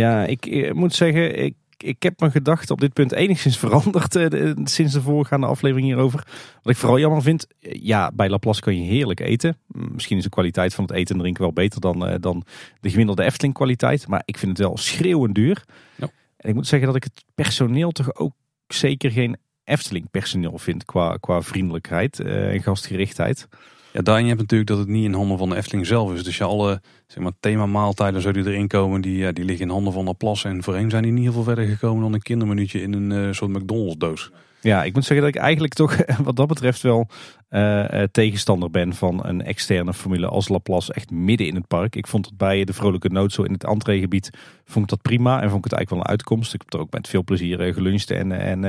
ja ik, eh, moet zeggen, ik, ik heb mijn gedachten op dit punt enigszins veranderd eh, sinds de voorgaande aflevering hierover. Wat ik vooral jammer vind, eh, ja, bij Laplace kan je heerlijk eten. Mm, Misschien is de kwaliteit van het eten en drinken wel beter dan, eh, dan de gemiddelde Efteling kwaliteit. Maar ik vind het wel schreeuwend duur. Ja. En ik moet zeggen dat ik het personeel toch ook zeker geen Efteling personeel vind qua, qua vriendelijkheid en gastgerichtheid. Ja, daarin je natuurlijk dat het niet in handen van de Efteling zelf is. Dus ja, alle zeg maar, themamaaltijden zo die erin komen, die, ja, die liggen in handen van Laplace. En voorheen zijn die niet heel veel verder gekomen dan een kindermenuutje in een eh, soort McDonald's doos. Ja, ik moet zeggen dat ik eigenlijk toch wat dat betreft wel eh, eh, tegenstander ben van een externe formule als Laplace echt midden in het park. Ik vond het bij de Vrolijke Nood zo in het entreegebied vond ik dat prima en vond ik het eigenlijk wel een uitkomst. Ik heb er ook met veel plezier eh, geluncht en, en,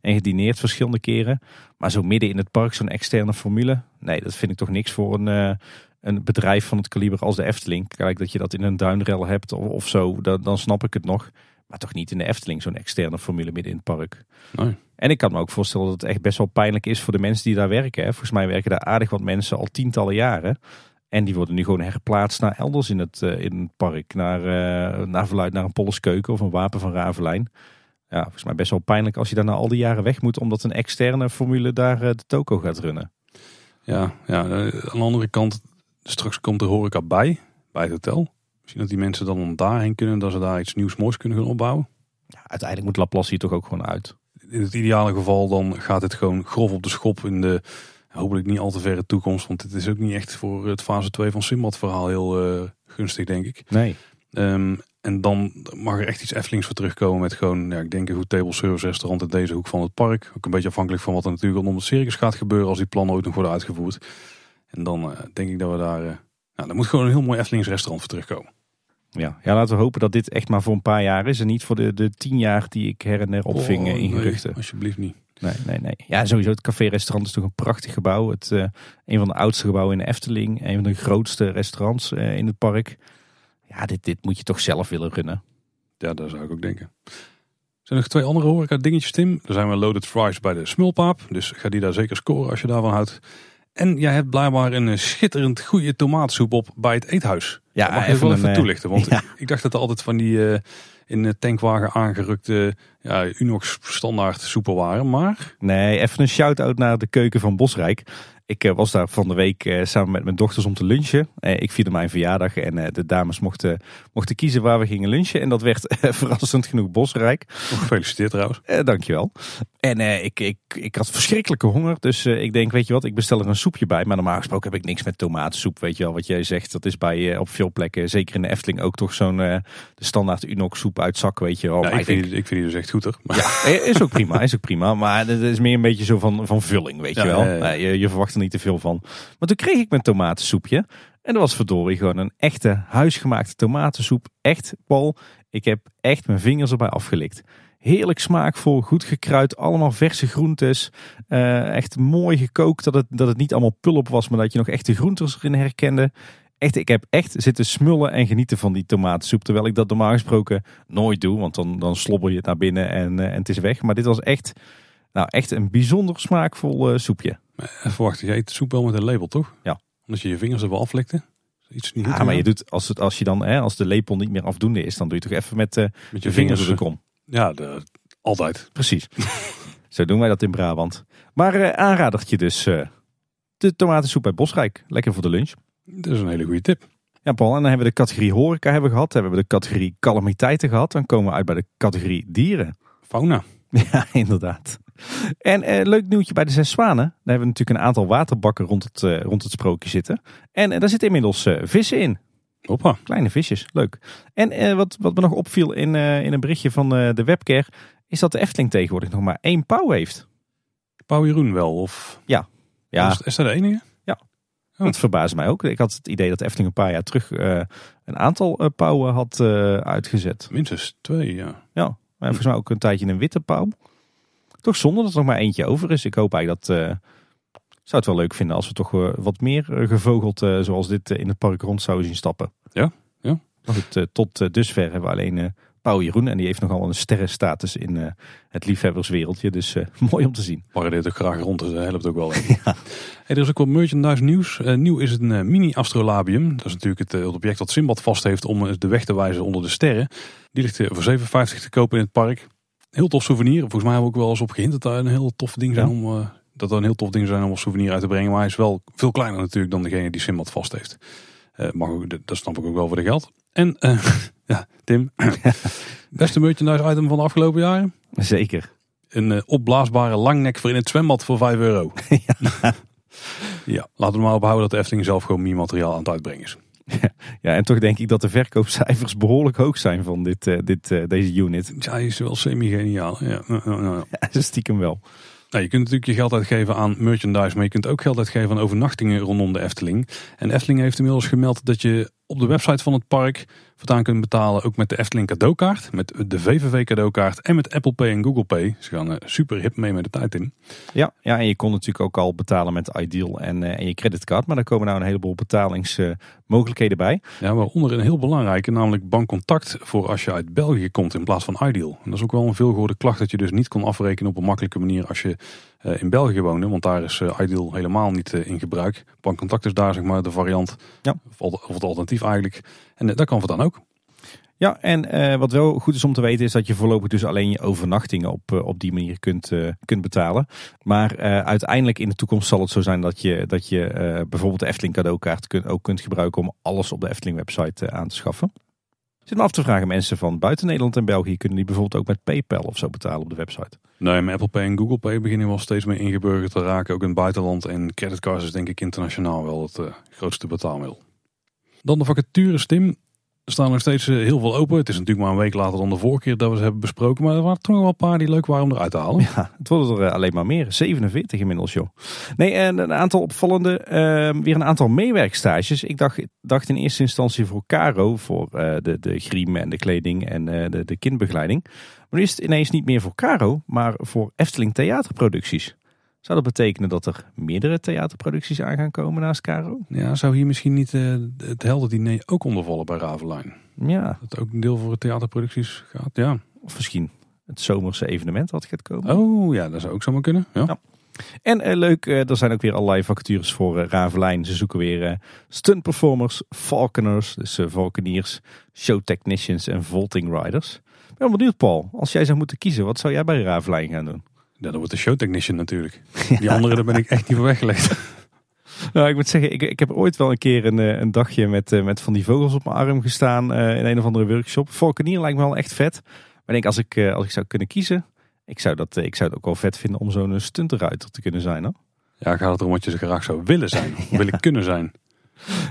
en gedineerd verschillende keren. Maar zo midden in het park zo'n externe formule, nee, dat vind ik toch niks voor een, een bedrijf van het kaliber als de Efteling. Kijk, dat je dat in een duinrel hebt of, of zo, dan, dan snap ik het nog. Maar toch niet in de Efteling, zo'n externe formule midden in het park. Nee. En ik kan me ook voorstellen dat het echt best wel pijnlijk is voor de mensen die daar werken. Hè. Volgens mij werken daar aardig wat mensen al tientallen jaren. En die worden nu gewoon herplaatst naar elders in het, eh, in het park. Naar, eh, naar verluid naar een Polleskeuken of een Wapen van Ravelijn. Ja, volgens mij best wel pijnlijk als je daar na al die jaren weg moet. Omdat een externe formule daar eh, de toko gaat runnen. Ja, ja, aan de andere kant, straks komt de horeca bij, bij het hotel. Misschien dat die mensen dan daarheen kunnen, dat ze daar iets nieuws moois kunnen gaan opbouwen. Ja, uiteindelijk moet Laplace hier toch ook gewoon uit. In het ideale geval dan gaat het gewoon grof op de schop in de hopelijk niet al te verre toekomst. Want het is ook niet echt voor het fase 2 van Simbad verhaal heel eh, gunstig, denk ik. Nee. Ehm, en dan mag er echt iets Eftelings voor terugkomen met gewoon, ja, ik denk een goed table service restaurant in deze hoek van het park. Ook een beetje afhankelijk van wat er natuurlijk rondom het circus gaat gebeuren als die plannen ooit nog worden uitgevoerd. En dan eh, denk ik dat we daar, uh, nou, daar moet gewoon een heel mooi Eftelings restaurant voor terugkomen. Ja. ja, laten we hopen dat dit echt maar voor een paar jaar is. En niet voor de, de tien jaar die ik her en der opving Oh, eh, in nee, geruchten. alsjeblieft niet. Nee, nee, nee. Ja, sowieso het café-restaurant is toch een prachtig gebouw. Het, eh, een van de oudste gebouwen in de Efteling. Een van de grootste restaurants eh, in het park. Ja, dit, dit moet je toch zelf willen runnen. Ja, dat zou ik ook denken. Er zijn nog twee andere horeca dingetjes, Tim. Er zijn wel loaded fries bij de Smulpaap. Dus ga die daar zeker scoren als je daarvan houdt. En jij hebt blijkbaar een schitterend goede tomaatsoep op bij het eethuis. Ja, mag even wel even een, eh, toelichten. Want ja. ik, ik dacht dat er altijd van die eh, in de tankwagen aangerukte ja, Unox standaard soepen waren. Maar Nee, even een shout-out naar de keuken van Bosrijk. Ik eh, was daar van de week eh, samen met mijn dochters om te lunchen. Eh, ik vierde mijn verjaardag en de dames mochten, mochten kiezen waar we gingen lunchen. En dat werd verrassend genoeg Bosrijk. Gefeliciteerd trouwens. Dankjewel. En ik, ik, ik had verschrikkelijke honger. Dus ik denk, weet je wat, ik bestel er een soepje bij. Maar normaal gesproken heb ik niks met tomatensoep. Weet je wel, wat jij zegt. Dat is bij op veel plekken, zeker in de Efteling, ook toch zo'n de standaard Unox soep uit zak, weet je wel. Ik, vind, denk- ik vind die dus echt goed hoor. Ja, is ook prima, is ook prima. Maar het is meer een beetje zo van, van vulling, weet Ja, je wel. ja, ja. Je, je verwacht niet te veel van. Maar toen kreeg ik mijn tomatensoepje. En dat was verdorie gewoon een echte huisgemaakte tomatensoep. Echt, Paul, ik heb echt mijn vingers erbij afgelikt. Heerlijk smaakvol, goed gekruid, allemaal verse groentes. Eh, echt mooi gekookt, dat het, dat het niet allemaal pulp was, maar dat je nog echte groentes erin herkende. Echt, ik heb echt zitten smullen en genieten van die tomatensoep. Terwijl ik dat normaal gesproken nooit doe, want dan, dan slobber je het naar binnen en, eh, en het is weg. Maar dit was echt, nou, echt een bijzonder smaakvol eh, soepje. even wachten, jij eet soep wel met een label toch? Ja. Omdat je je vingers er wel aflikte? Iets niet Ja, maar je doet, als, het, als je dan, hè, als de lepel niet meer afdoende is, dan doe je toch even met eh, met je vingers de kom. Ja, de, altijd. Precies. Zo doen wij dat in Brabant. Maar eh aanradertje dus. eh, de tomatensoep bij Bosrijk. Lekker voor de lunch. Dat is een hele goede tip. Ja, Paul, en dan hebben we de categorie horeca hebben gehad. Dan hebben we de categorie calamiteiten gehad. Dan komen we uit bij de categorie dieren. Fauna. Ja, inderdaad. En eh, leuk nieuwtje bij de Zes Zwanen. Daar hebben we natuurlijk een aantal waterbakken rond het, eh, rond het sprookje zitten. En eh, daar zitten inmiddels vissen in. Hoppa. Kleine visjes, leuk. En wat, wat me nog opviel in, in een berichtje van de webcare... is dat de Efteling tegenwoordig nog maar één pauw heeft. Pauw Jeroen wel? Of Ja, is, is dat de enige? dat verbaast mij ook. Ik had het idee dat Efteling een paar jaar terug een aantal pauwen had uitgezet. Minstens twee, ja. Ja, maar volgens mij ook een tijdje een witte pauw. Toch zonde dat er nog maar eentje over is. Ik hoop eigenlijk dat... eh, zou het wel leuk vinden als we toch eh, wat meer eh, gevogeld zoals dit in het park rond zouden zien stappen. Ja, ja. Maar goed, tot dusver hebben we alleen Pauw Jeroen. En die heeft nogal een sterrenstatus in het liefhebberswereldje. Dus mooi om te zien. Paradeert ook graag rond, dus dat helpt ook wel. Hey, er is ook wat merchandise nieuws. Nieuw is een mini-astrolabium. Dat is natuurlijk het, object dat Simbad vast heeft om de weg te wijzen onder de sterren. Die ligt voor 7,50 te kopen in het park. Heel tof souvenir. Volgens mij hebben we ook wel eens op gehind dat dat een heel tof ding zijn Ja. om... eh, dat er een heel tof ding zijn om als souvenir uit te brengen. Maar hij is wel veel kleiner natuurlijk dan degene die Simbad vast heeft. Eh, mag ook, dat snap ik ook wel voor de geld. En eh, ja, Tim. Beste merchandise item van de afgelopen jaren. Zeker. Een opblaasbare langnek voor in het zwembad voor 5 euro. ja. laten we maar ophouden dat de Efteling zelf gewoon meer materiaal aan het uitbrengen is. Ja, en toch denk ik dat de verkoopcijfers behoorlijk hoog zijn van dit, eh, dit, eh, deze unit. Ja, hij is wel semi-geniaal. Ja. Ja, stiekem wel. Nou, je kunt natuurlijk je geld uitgeven aan merchandise, maar je kunt ook geld uitgeven aan overnachtingen rondom de Efteling. En Efteling heeft inmiddels gemeld dat je op de website van het park voortaan kunt betalen ook met de Efteling cadeaukaart, met de VVV cadeaukaart en met Apple Pay en Google Pay. Ze gaan eh, super hip mee met de tijd in. Ja, ja, en je kon natuurlijk ook al betalen met Ideal en, eh, en je creditcard. Maar daar komen nou een heleboel betalingsmogelijkheden bij. Ja, waaronder een heel belangrijke, namelijk bankcontact voor als je uit België komt in plaats van Ideal. En dat is ook wel een veelgehoorde klacht dat je dus niet kon afrekenen op een makkelijke manier als je in België woonde. Want daar is eh, Ideal helemaal niet eh, in gebruik. Bankcontact is daar zeg maar de variant, Ja. of, het alternatief eigenlijk. En eh, dat kan voortaan ook. Ja, en eh, wat wel goed is om te weten is dat je voorlopig dus alleen je overnachtingen op, eh, op die manier kunt, eh, kunt betalen. Maar eh, uiteindelijk in de toekomst zal het zo zijn dat je, dat je eh, bijvoorbeeld de Efteling cadeaukaart ook kunt gebruiken om alles op de Efteling website eh, aan te schaffen. Zit me af te vragen, mensen van buiten Nederland en België, kunnen die bijvoorbeeld ook met PayPal of zo betalen op de website? Nee, maar Apple Pay en Google Pay beginnen wel steeds meer ingeburgerd te raken, ook in het buitenland. En creditcards is denk ik internationaal wel het eh, grootste betaalmiddel. Dan de vacatures, Tim. Er staan nog steeds eh, heel veel open. Het is natuurlijk maar een week later dan de vorige keer dat we hebben besproken. Maar er waren toch wel een paar die leuk waren om eruit te halen. Ja, het worden er eh, alleen maar meer. 47 inmiddels, joh. Nee, en een aantal opvallende, eh, weer een aantal meewerkstages. Ik dacht, dacht in eerste instantie voor Caro, voor eh, de, de griem en de kleding en de, de kindbegeleiding. Maar nu is het ineens niet meer voor Caro, maar voor Efteling Theaterproducties. Zou dat betekenen dat er meerdere theaterproducties aan gaan komen naast Caro? Ja, zou hier misschien niet eh, het heldendiner ook ondervallen bij Ravelijn? Ja, Dat ook een deel voor het theaterproducties gaat, ja. of misschien het zomerse evenement wat gaat komen. Oh ja, dat zou ook zomaar kunnen. Ja. Ja. En eh, leuk, eh, er zijn ook weer allerlei vacatures voor Ravelijn. Ze zoeken weer eh stunt performers, falconers, dus valkeniers, show technicians en vaulting riders. Ik ben benieuwd Paul, als jij zou moeten kiezen, wat zou jij bij Ravelijn gaan doen? Ja, dat wordt de showtechnician natuurlijk. Die andere, daar ben ik echt niet voor weggelegd. Nou, ik moet zeggen, ik, ik heb ooit wel een keer een, eh, een dagje met, eh, met van die vogels op mijn arm gestaan uh, in een of andere workshop. Valkenier lijkt me wel echt vet. Maar ik denk, als ik, als ik zou kunnen kiezen, ik zou, dat, ik zou het ook wel vet vinden om zo'n stunterruiter te kunnen zijn. Hoor. Ja, gaat het erom wat je zo graag zou willen zijn, ja. willen kunnen zijn.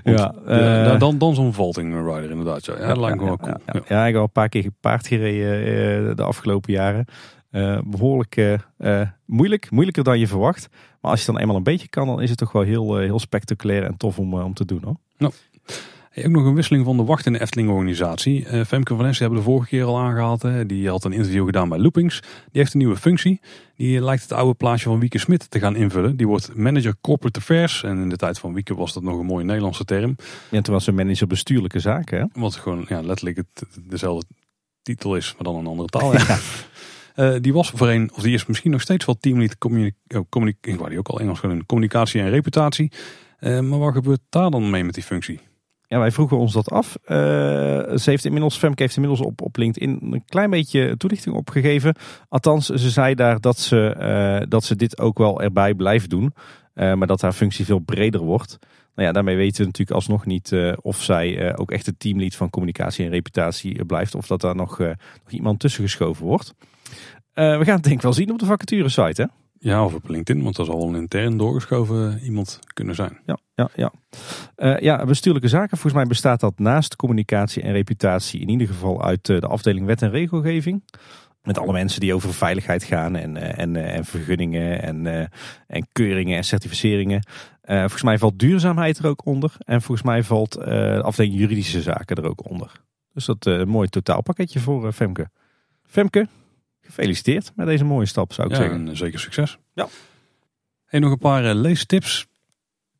ja, dan, dan zo'n vaulting rider inderdaad. Ja, ja dat lijkt me wel cool. Ja, ja, ik heb al een paar keer paard gereden de afgelopen jaren. Uh, behoorlijk uh, moeilijk, moeilijker dan je verwacht. Maar als je dan eenmaal een beetje kan, dan is het toch wel heel, heel spectaculair en tof om, om te doen. Hoor. Nou, ook nog een wisseling van de wacht in de Efteling-organisatie. Femke van Essen hebben de vorige keer al aangehaald. Hè. Die had een interview gedaan bij Loopings. Die heeft een nieuwe functie. Die lijkt het oude plaatje van Wieke Smit te gaan invullen. Die wordt manager corporate affairs. En in de tijd van Wieke was dat nog een mooie Nederlandse term. Ja, toen was ze manager bestuurlijke zaken. Hè? Wat gewoon ja, letterlijk het, dezelfde titel is, maar dan een andere taal. Ja. Uh, die was voorheen, of die is misschien nog steeds wel teamlead communicatie. Oh, die ook al Engels communicatie en reputatie. Uh, maar wat gebeurt daar dan mee met die functie? Ja, wij vroegen ons dat af. Uh, ze heeft inmiddels, Femke heeft inmiddels op, op LinkedIn een klein beetje toelichting opgegeven. Althans, ze zei daar dat ze, dat ze dit ook wel erbij blijft doen. Maar dat haar functie veel breder wordt. Nou ja, daarmee weten we natuurlijk alsnog niet of zij ook echt het teamlead van communicatie en reputatie blijft. Of dat daar nog, nog iemand tussen geschoven wordt. We gaan het denk ik wel zien op de vacature site hè? Ja, of op LinkedIn, want dat zal wel een intern doorgeschoven iemand kunnen zijn. Ja, ja, ja. Uh, ja, bestuurlijke zaken. Volgens mij bestaat dat naast communicatie en reputatie in ieder geval uit uh, de afdeling wet en regelgeving. Met alle mensen die over veiligheid gaan en, uh, en, en vergunningen en, en keuringen en certificeringen. volgens mij valt duurzaamheid er ook onder. En volgens mij valt de afdeling juridische zaken er ook onder. Dus dat een mooi totaalpakketje voor Femke. Femke, Gefeliciteerd met deze mooie stap, zou ik ja, zeggen. En zeker succes. Ja. En nog een paar uh, leestips.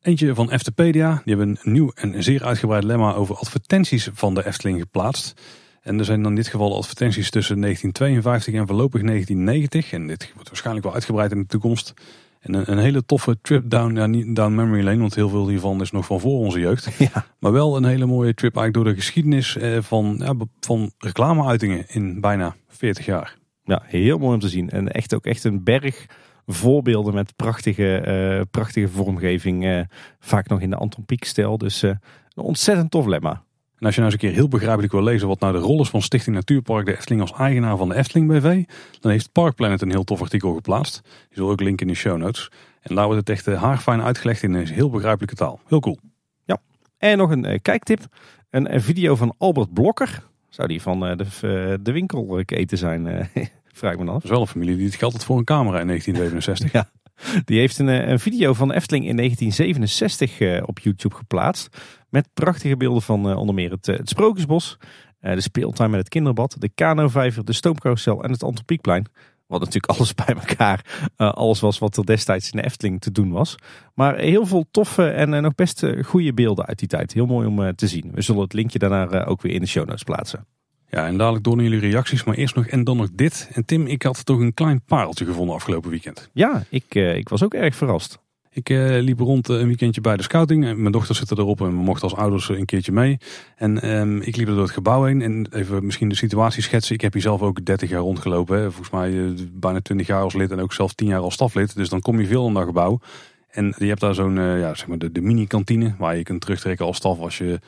Eentje van Eftepedia. Die hebben een nieuw en zeer uitgebreid lemma over advertenties van de Efteling geplaatst. En er zijn dan in dit geval advertenties tussen 1952 en voorlopig 1990. En dit wordt waarschijnlijk wel uitgebreid in de toekomst. En een, een hele toffe trip down, ja, niet down memory lane, want heel veel hiervan is nog van voor onze jeugd. Ja. Maar wel een hele mooie trip eigenlijk door de geschiedenis eh, van, ja, van reclameuitingen in bijna 40 jaar. Ja, heel mooi om te zien. En echt ook echt een berg voorbeelden met prachtige, uh, prachtige vormgeving. Uh, vaak nog in de Anton Pieck stijl. Dus uh, een ontzettend tof lemma. En als je nou eens een keer heel begrijpelijk wil lezen wat nou de rol is van Stichting Natuurpark de Efteling als eigenaar van de Efteling BV, dan heeft Parkplanet een heel tof artikel geplaatst. Die zal ook linken in de show notes. En daar wordt het echt haarfijn uitgelegd in een heel begrijpelijke taal. Heel cool. Ja, en nog een kijktip. Een, een video van Albert Blokker. Zou die van de, de winkelketen zijn? Vraag me af. Dat is wel een familie die het geld had voor een camera in 1967. ja. Die heeft een, een video van Efteling in 1967 uh, op YouTube geplaatst. Met prachtige beelden van uh, onder meer het, het Sprookjesbos, de speeltuin met het kinderbad, de kanovijver, de stoomcarousel en het Antropiekplein. Wat natuurlijk alles bij elkaar, alles was wat er destijds in de Efteling te doen was. Maar heel veel toffe en nog best goede beelden uit die tijd. Heel mooi om te zien. We zullen het linkje daarna ook weer in de show notes plaatsen. Ja, en dadelijk door naar jullie reacties, maar eerst nog en dan nog dit. En Tim, ik had toch een klein pareltje gevonden afgelopen weekend. Ja, ik, uh, ik was ook erg verrast. Ik uh, liep rond uh, een weekendje bij de scouting. Mijn dochter zit erop en we mochten als ouders een keertje mee. En um, ik liep er door het gebouw heen en even misschien de situatie schetsen. Ik heb hier zelf ook 30 jaar rondgelopen. Hè. Volgens mij bijna 20 jaar als lid en ook zelf 10 jaar als staflid. Dus dan kom je veel in dat gebouw. En je hebt daar zo'n, ja, zeg maar de, de mini-kantine waar je kunt terugtrekken als staf als je,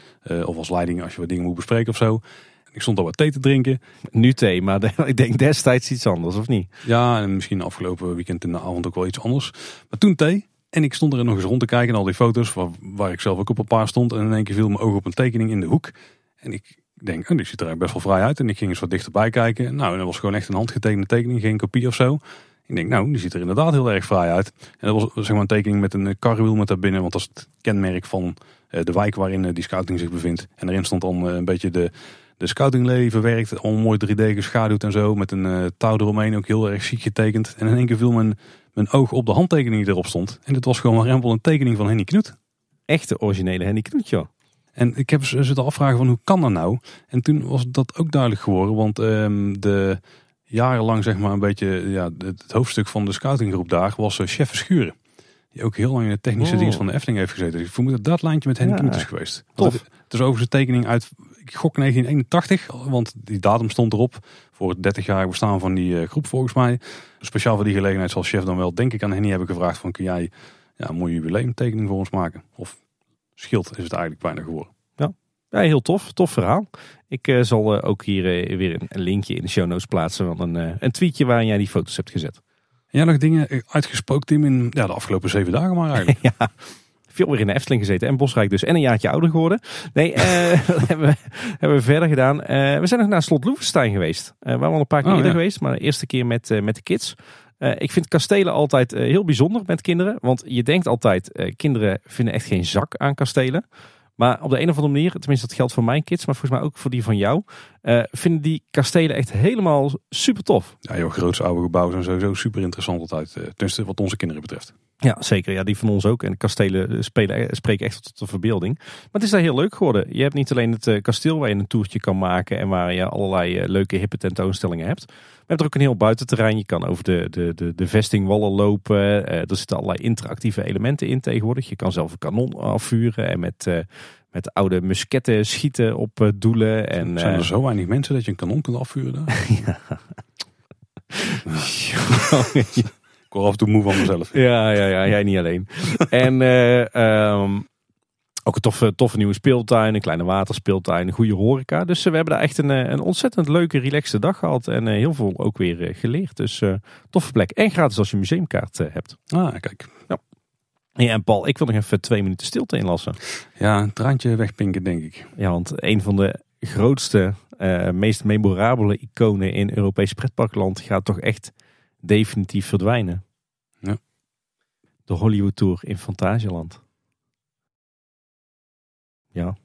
of als leiding als je wat dingen moet bespreken of zo. Ik stond al wat thee te drinken. Nu thee, maar ik denk destijds iets anders, of niet? Ja, en misschien afgelopen weekend in de avond ook wel iets anders. Maar toen thee. En ik stond er nog eens rond te kijken naar al die foto's waar, waar ik zelf ook op een paar stond. En in één keer viel mijn oog op een tekening in de hoek. En ik denk, oh, die ziet er eigenlijk best wel vrij uit. En ik ging eens wat dichterbij kijken. Nou, en dat was gewoon echt een handgetekende tekening, geen kopie of zo. Ik denk, nou, die ziet er inderdaad heel erg fraai uit. En dat was zeg maar een tekening met een karwiel met daarbinnen. Want dat is het kenmerk van de wijk waarin die scouting zich bevindt. En erin stond dan een beetje de, de scoutingleven werkt, al mooi 3D geschaduwd en zo. Met een uh, touw eromheen, ook heel erg chic getekend. En in één keer viel mijn, mijn oog op de handtekening die erop stond. En dit was gewoon maar rempel een tekening van Henny Knoet. Echte originele Henny Knoet, joh. En ik heb ze zitten afvragen van hoe kan dat nou? En toen was dat ook duidelijk geworden. Want um, de jarenlang zeg maar een beetje ja, het, hoofdstuk van de scoutinggroep daar was uh, chef Verschuren. Die ook heel lang in de technische oh. dienst van de Efteling heeft gezeten. Dus ik vermoed dat dat lijntje met Henny ja, Knoet is geweest. Tof. Het is over zijn tekening uit ik gok 1981, want die datum stond erop voor het 30-jarig bestaan van die uh, groep volgens mij. Speciaal voor die gelegenheid zal chef dan wel denk ik aan Henny hebben gevraagd van kun jij ja, een mooie jubileumtekening voor ons maken. Of schild is het eigenlijk bijna geworden. Ja, heel tof. Tof verhaal. Ik eh, zal eh, ook hier eh, weer een, linkje in de show notes plaatsen van een, eh, een tweetje waarin jij die foto's hebt gezet. En jij nog dingen eh, uitgesproken, Tim, in ja, de afgelopen zeven dagen maar eigenlijk. ja, veel weer in de Efteling gezeten en Bosrijk dus. En een jaartje ouder geworden. Nee, eh, wat hebben, we, hebben we verder gedaan? Eh, we zijn nog naar Slot Loevestein geweest. Eh we waren al een paar keer Oh, eerder ja. geweest, maar de eerste keer met, eh, met de kids. Eh, ik vind kastelen altijd heel bijzonder met kinderen. Want je denkt altijd, eh, kinderen vinden echt geen zak aan kastelen. Maar op de een of andere manier, tenminste dat geldt voor mijn kids, maar volgens mij ook voor die van jou, eh, vinden die kastelen echt helemaal super tof. Ja, joh, groots oude gebouwen zijn sowieso super interessant altijd. eh, Tenminste, wat onze kinderen betreft. Ja, zeker. Ja, die van ons ook. En de kastelen spelen, spreken echt tot de verbeelding. Maar het is daar heel leuk geworden. Je hebt niet alleen het eh, kasteel waar je een toertje kan maken en waar je allerlei eh, leuke hippe tentoonstellingen hebt. Maar je hebt er ook een heel buitenterrein. Je kan over de, de, de, de vestingwallen lopen. Eh, er zitten allerlei interactieve elementen in tegenwoordig. Je kan zelf een kanon afvuren en met, eh, met oude musketten schieten op eh, doelen. En, zijn eh, er zo weinig mensen dat je een kanon kunt afvuren daar? Ik word af en toe moe van mezelf. Ja, ja, ja, jij niet alleen. en eh, ehm, ook een toffe, toffe nieuwe speeltuin, een kleine waterspeeltuin, een goede horeca. Dus eh, we hebben daar echt een, eh, een ontzettend leuke, relaxte dag gehad. En heel veel ook weer geleerd. Dus toffe plek. En gratis als je museumkaart hebt. Ah, kijk. Ja, en Paul, ik wil nog even twee minuten stilte inlassen. Ja, een traantje wegpinken, denk ik. Ja, want een van de grootste, meest memorabele iconen in Europees pretparkland gaat toch echt definitief verdwijnen. Ja. De Hollywood Tour in Fantasieland. Ja.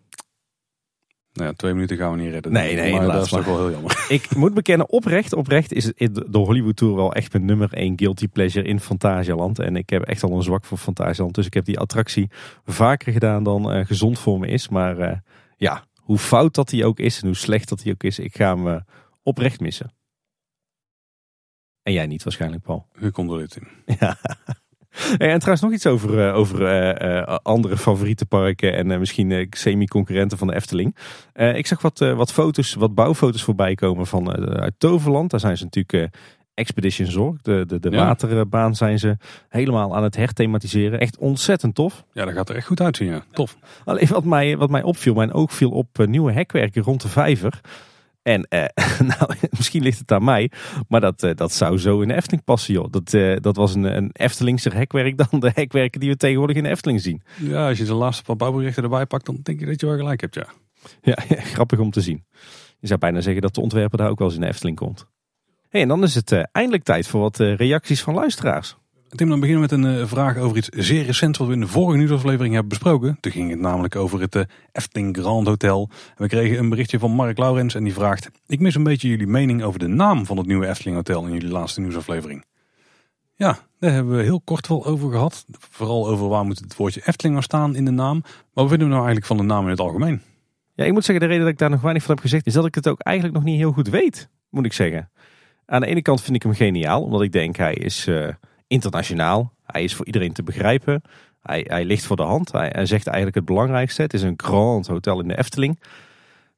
Nou ja, twee minuten gaan we niet redden. Nee, nee, maar dat is toch wel heel jammer. Ik moet bekennen, oprecht, oprecht is de Hollywood Tour wel echt mijn nummer één guilty pleasure in Fantasieland. En ik heb echt al een zwak voor Fantasieland. Dus ik heb die attractie vaker gedaan dan eh, gezond voor me is. Maar eh, ja, hoe fout dat hij ook is en hoe slecht dat hij ook is, ik ga hem eh, oprecht missen. En jij niet waarschijnlijk, Paul. Gecondoleerd, Tim. Ja. Hey, en trouwens nog iets over, eh, over eh, eh, andere favoriete parken en misschien semi-concurrenten van de Efteling. Ik zag wat, wat foto's, wat bouwfoto's voorbij komen van uit Toverland. Daar zijn ze natuurlijk Expedition Zorg, de, de, de Ja. waterbaan zijn ze helemaal aan het herthematiseren. Echt ontzettend tof. Ja, dat gaat er echt goed uitzien, ja. Tof. Alleen wat mij, wat mij opviel, mijn oog viel op nieuwe hekwerken rond de vijver. En eh, nou, misschien ligt het aan mij, maar dat, eh, dat zou zo in de Efteling passen, joh. Dat, eh, dat was een, een Eftelingser hekwerk dan de hekwerken die we tegenwoordig in de Efteling zien. Ja, als je de laatste paar bouwberichten erbij pakt, dan denk je dat je wel gelijk hebt, ja. Ja, grappig om te zien. Je zou bijna zeggen dat de ontwerper daar ook wel eens in de Efteling komt. Hey, en dan is het eindelijk tijd voor wat reacties van luisteraars. Tim, dan beginnen we met een eh, vraag over iets zeer recents wat we in de vorige nieuwsaflevering hebben besproken. Toen ging het namelijk over het eh, Efteling Grand Hotel. We kregen een berichtje van Mark Laurens en die vraagt... Ik mis een beetje jullie mening over de naam van het nieuwe Efteling Hotel in jullie laatste nieuwsaflevering. Ja, daar hebben we heel kort wel over gehad. Vooral over waar moet het woordje Efteling nou staan in de naam. Maar wat vinden we nou eigenlijk van de naam in het algemeen? Ja, ik moet zeggen, de reden dat ik daar nog weinig van heb gezegd, is dat ik het ook eigenlijk nog niet heel goed weet, moet ik zeggen. Aan de ene kant vind ik hem geniaal, omdat ik denk hij is eh, internationaal. Hij is voor iedereen te begrijpen. Hij, hij ligt voor de hand. Hij, hij zegt eigenlijk het belangrijkste. Het is een grand hotel in de Efteling.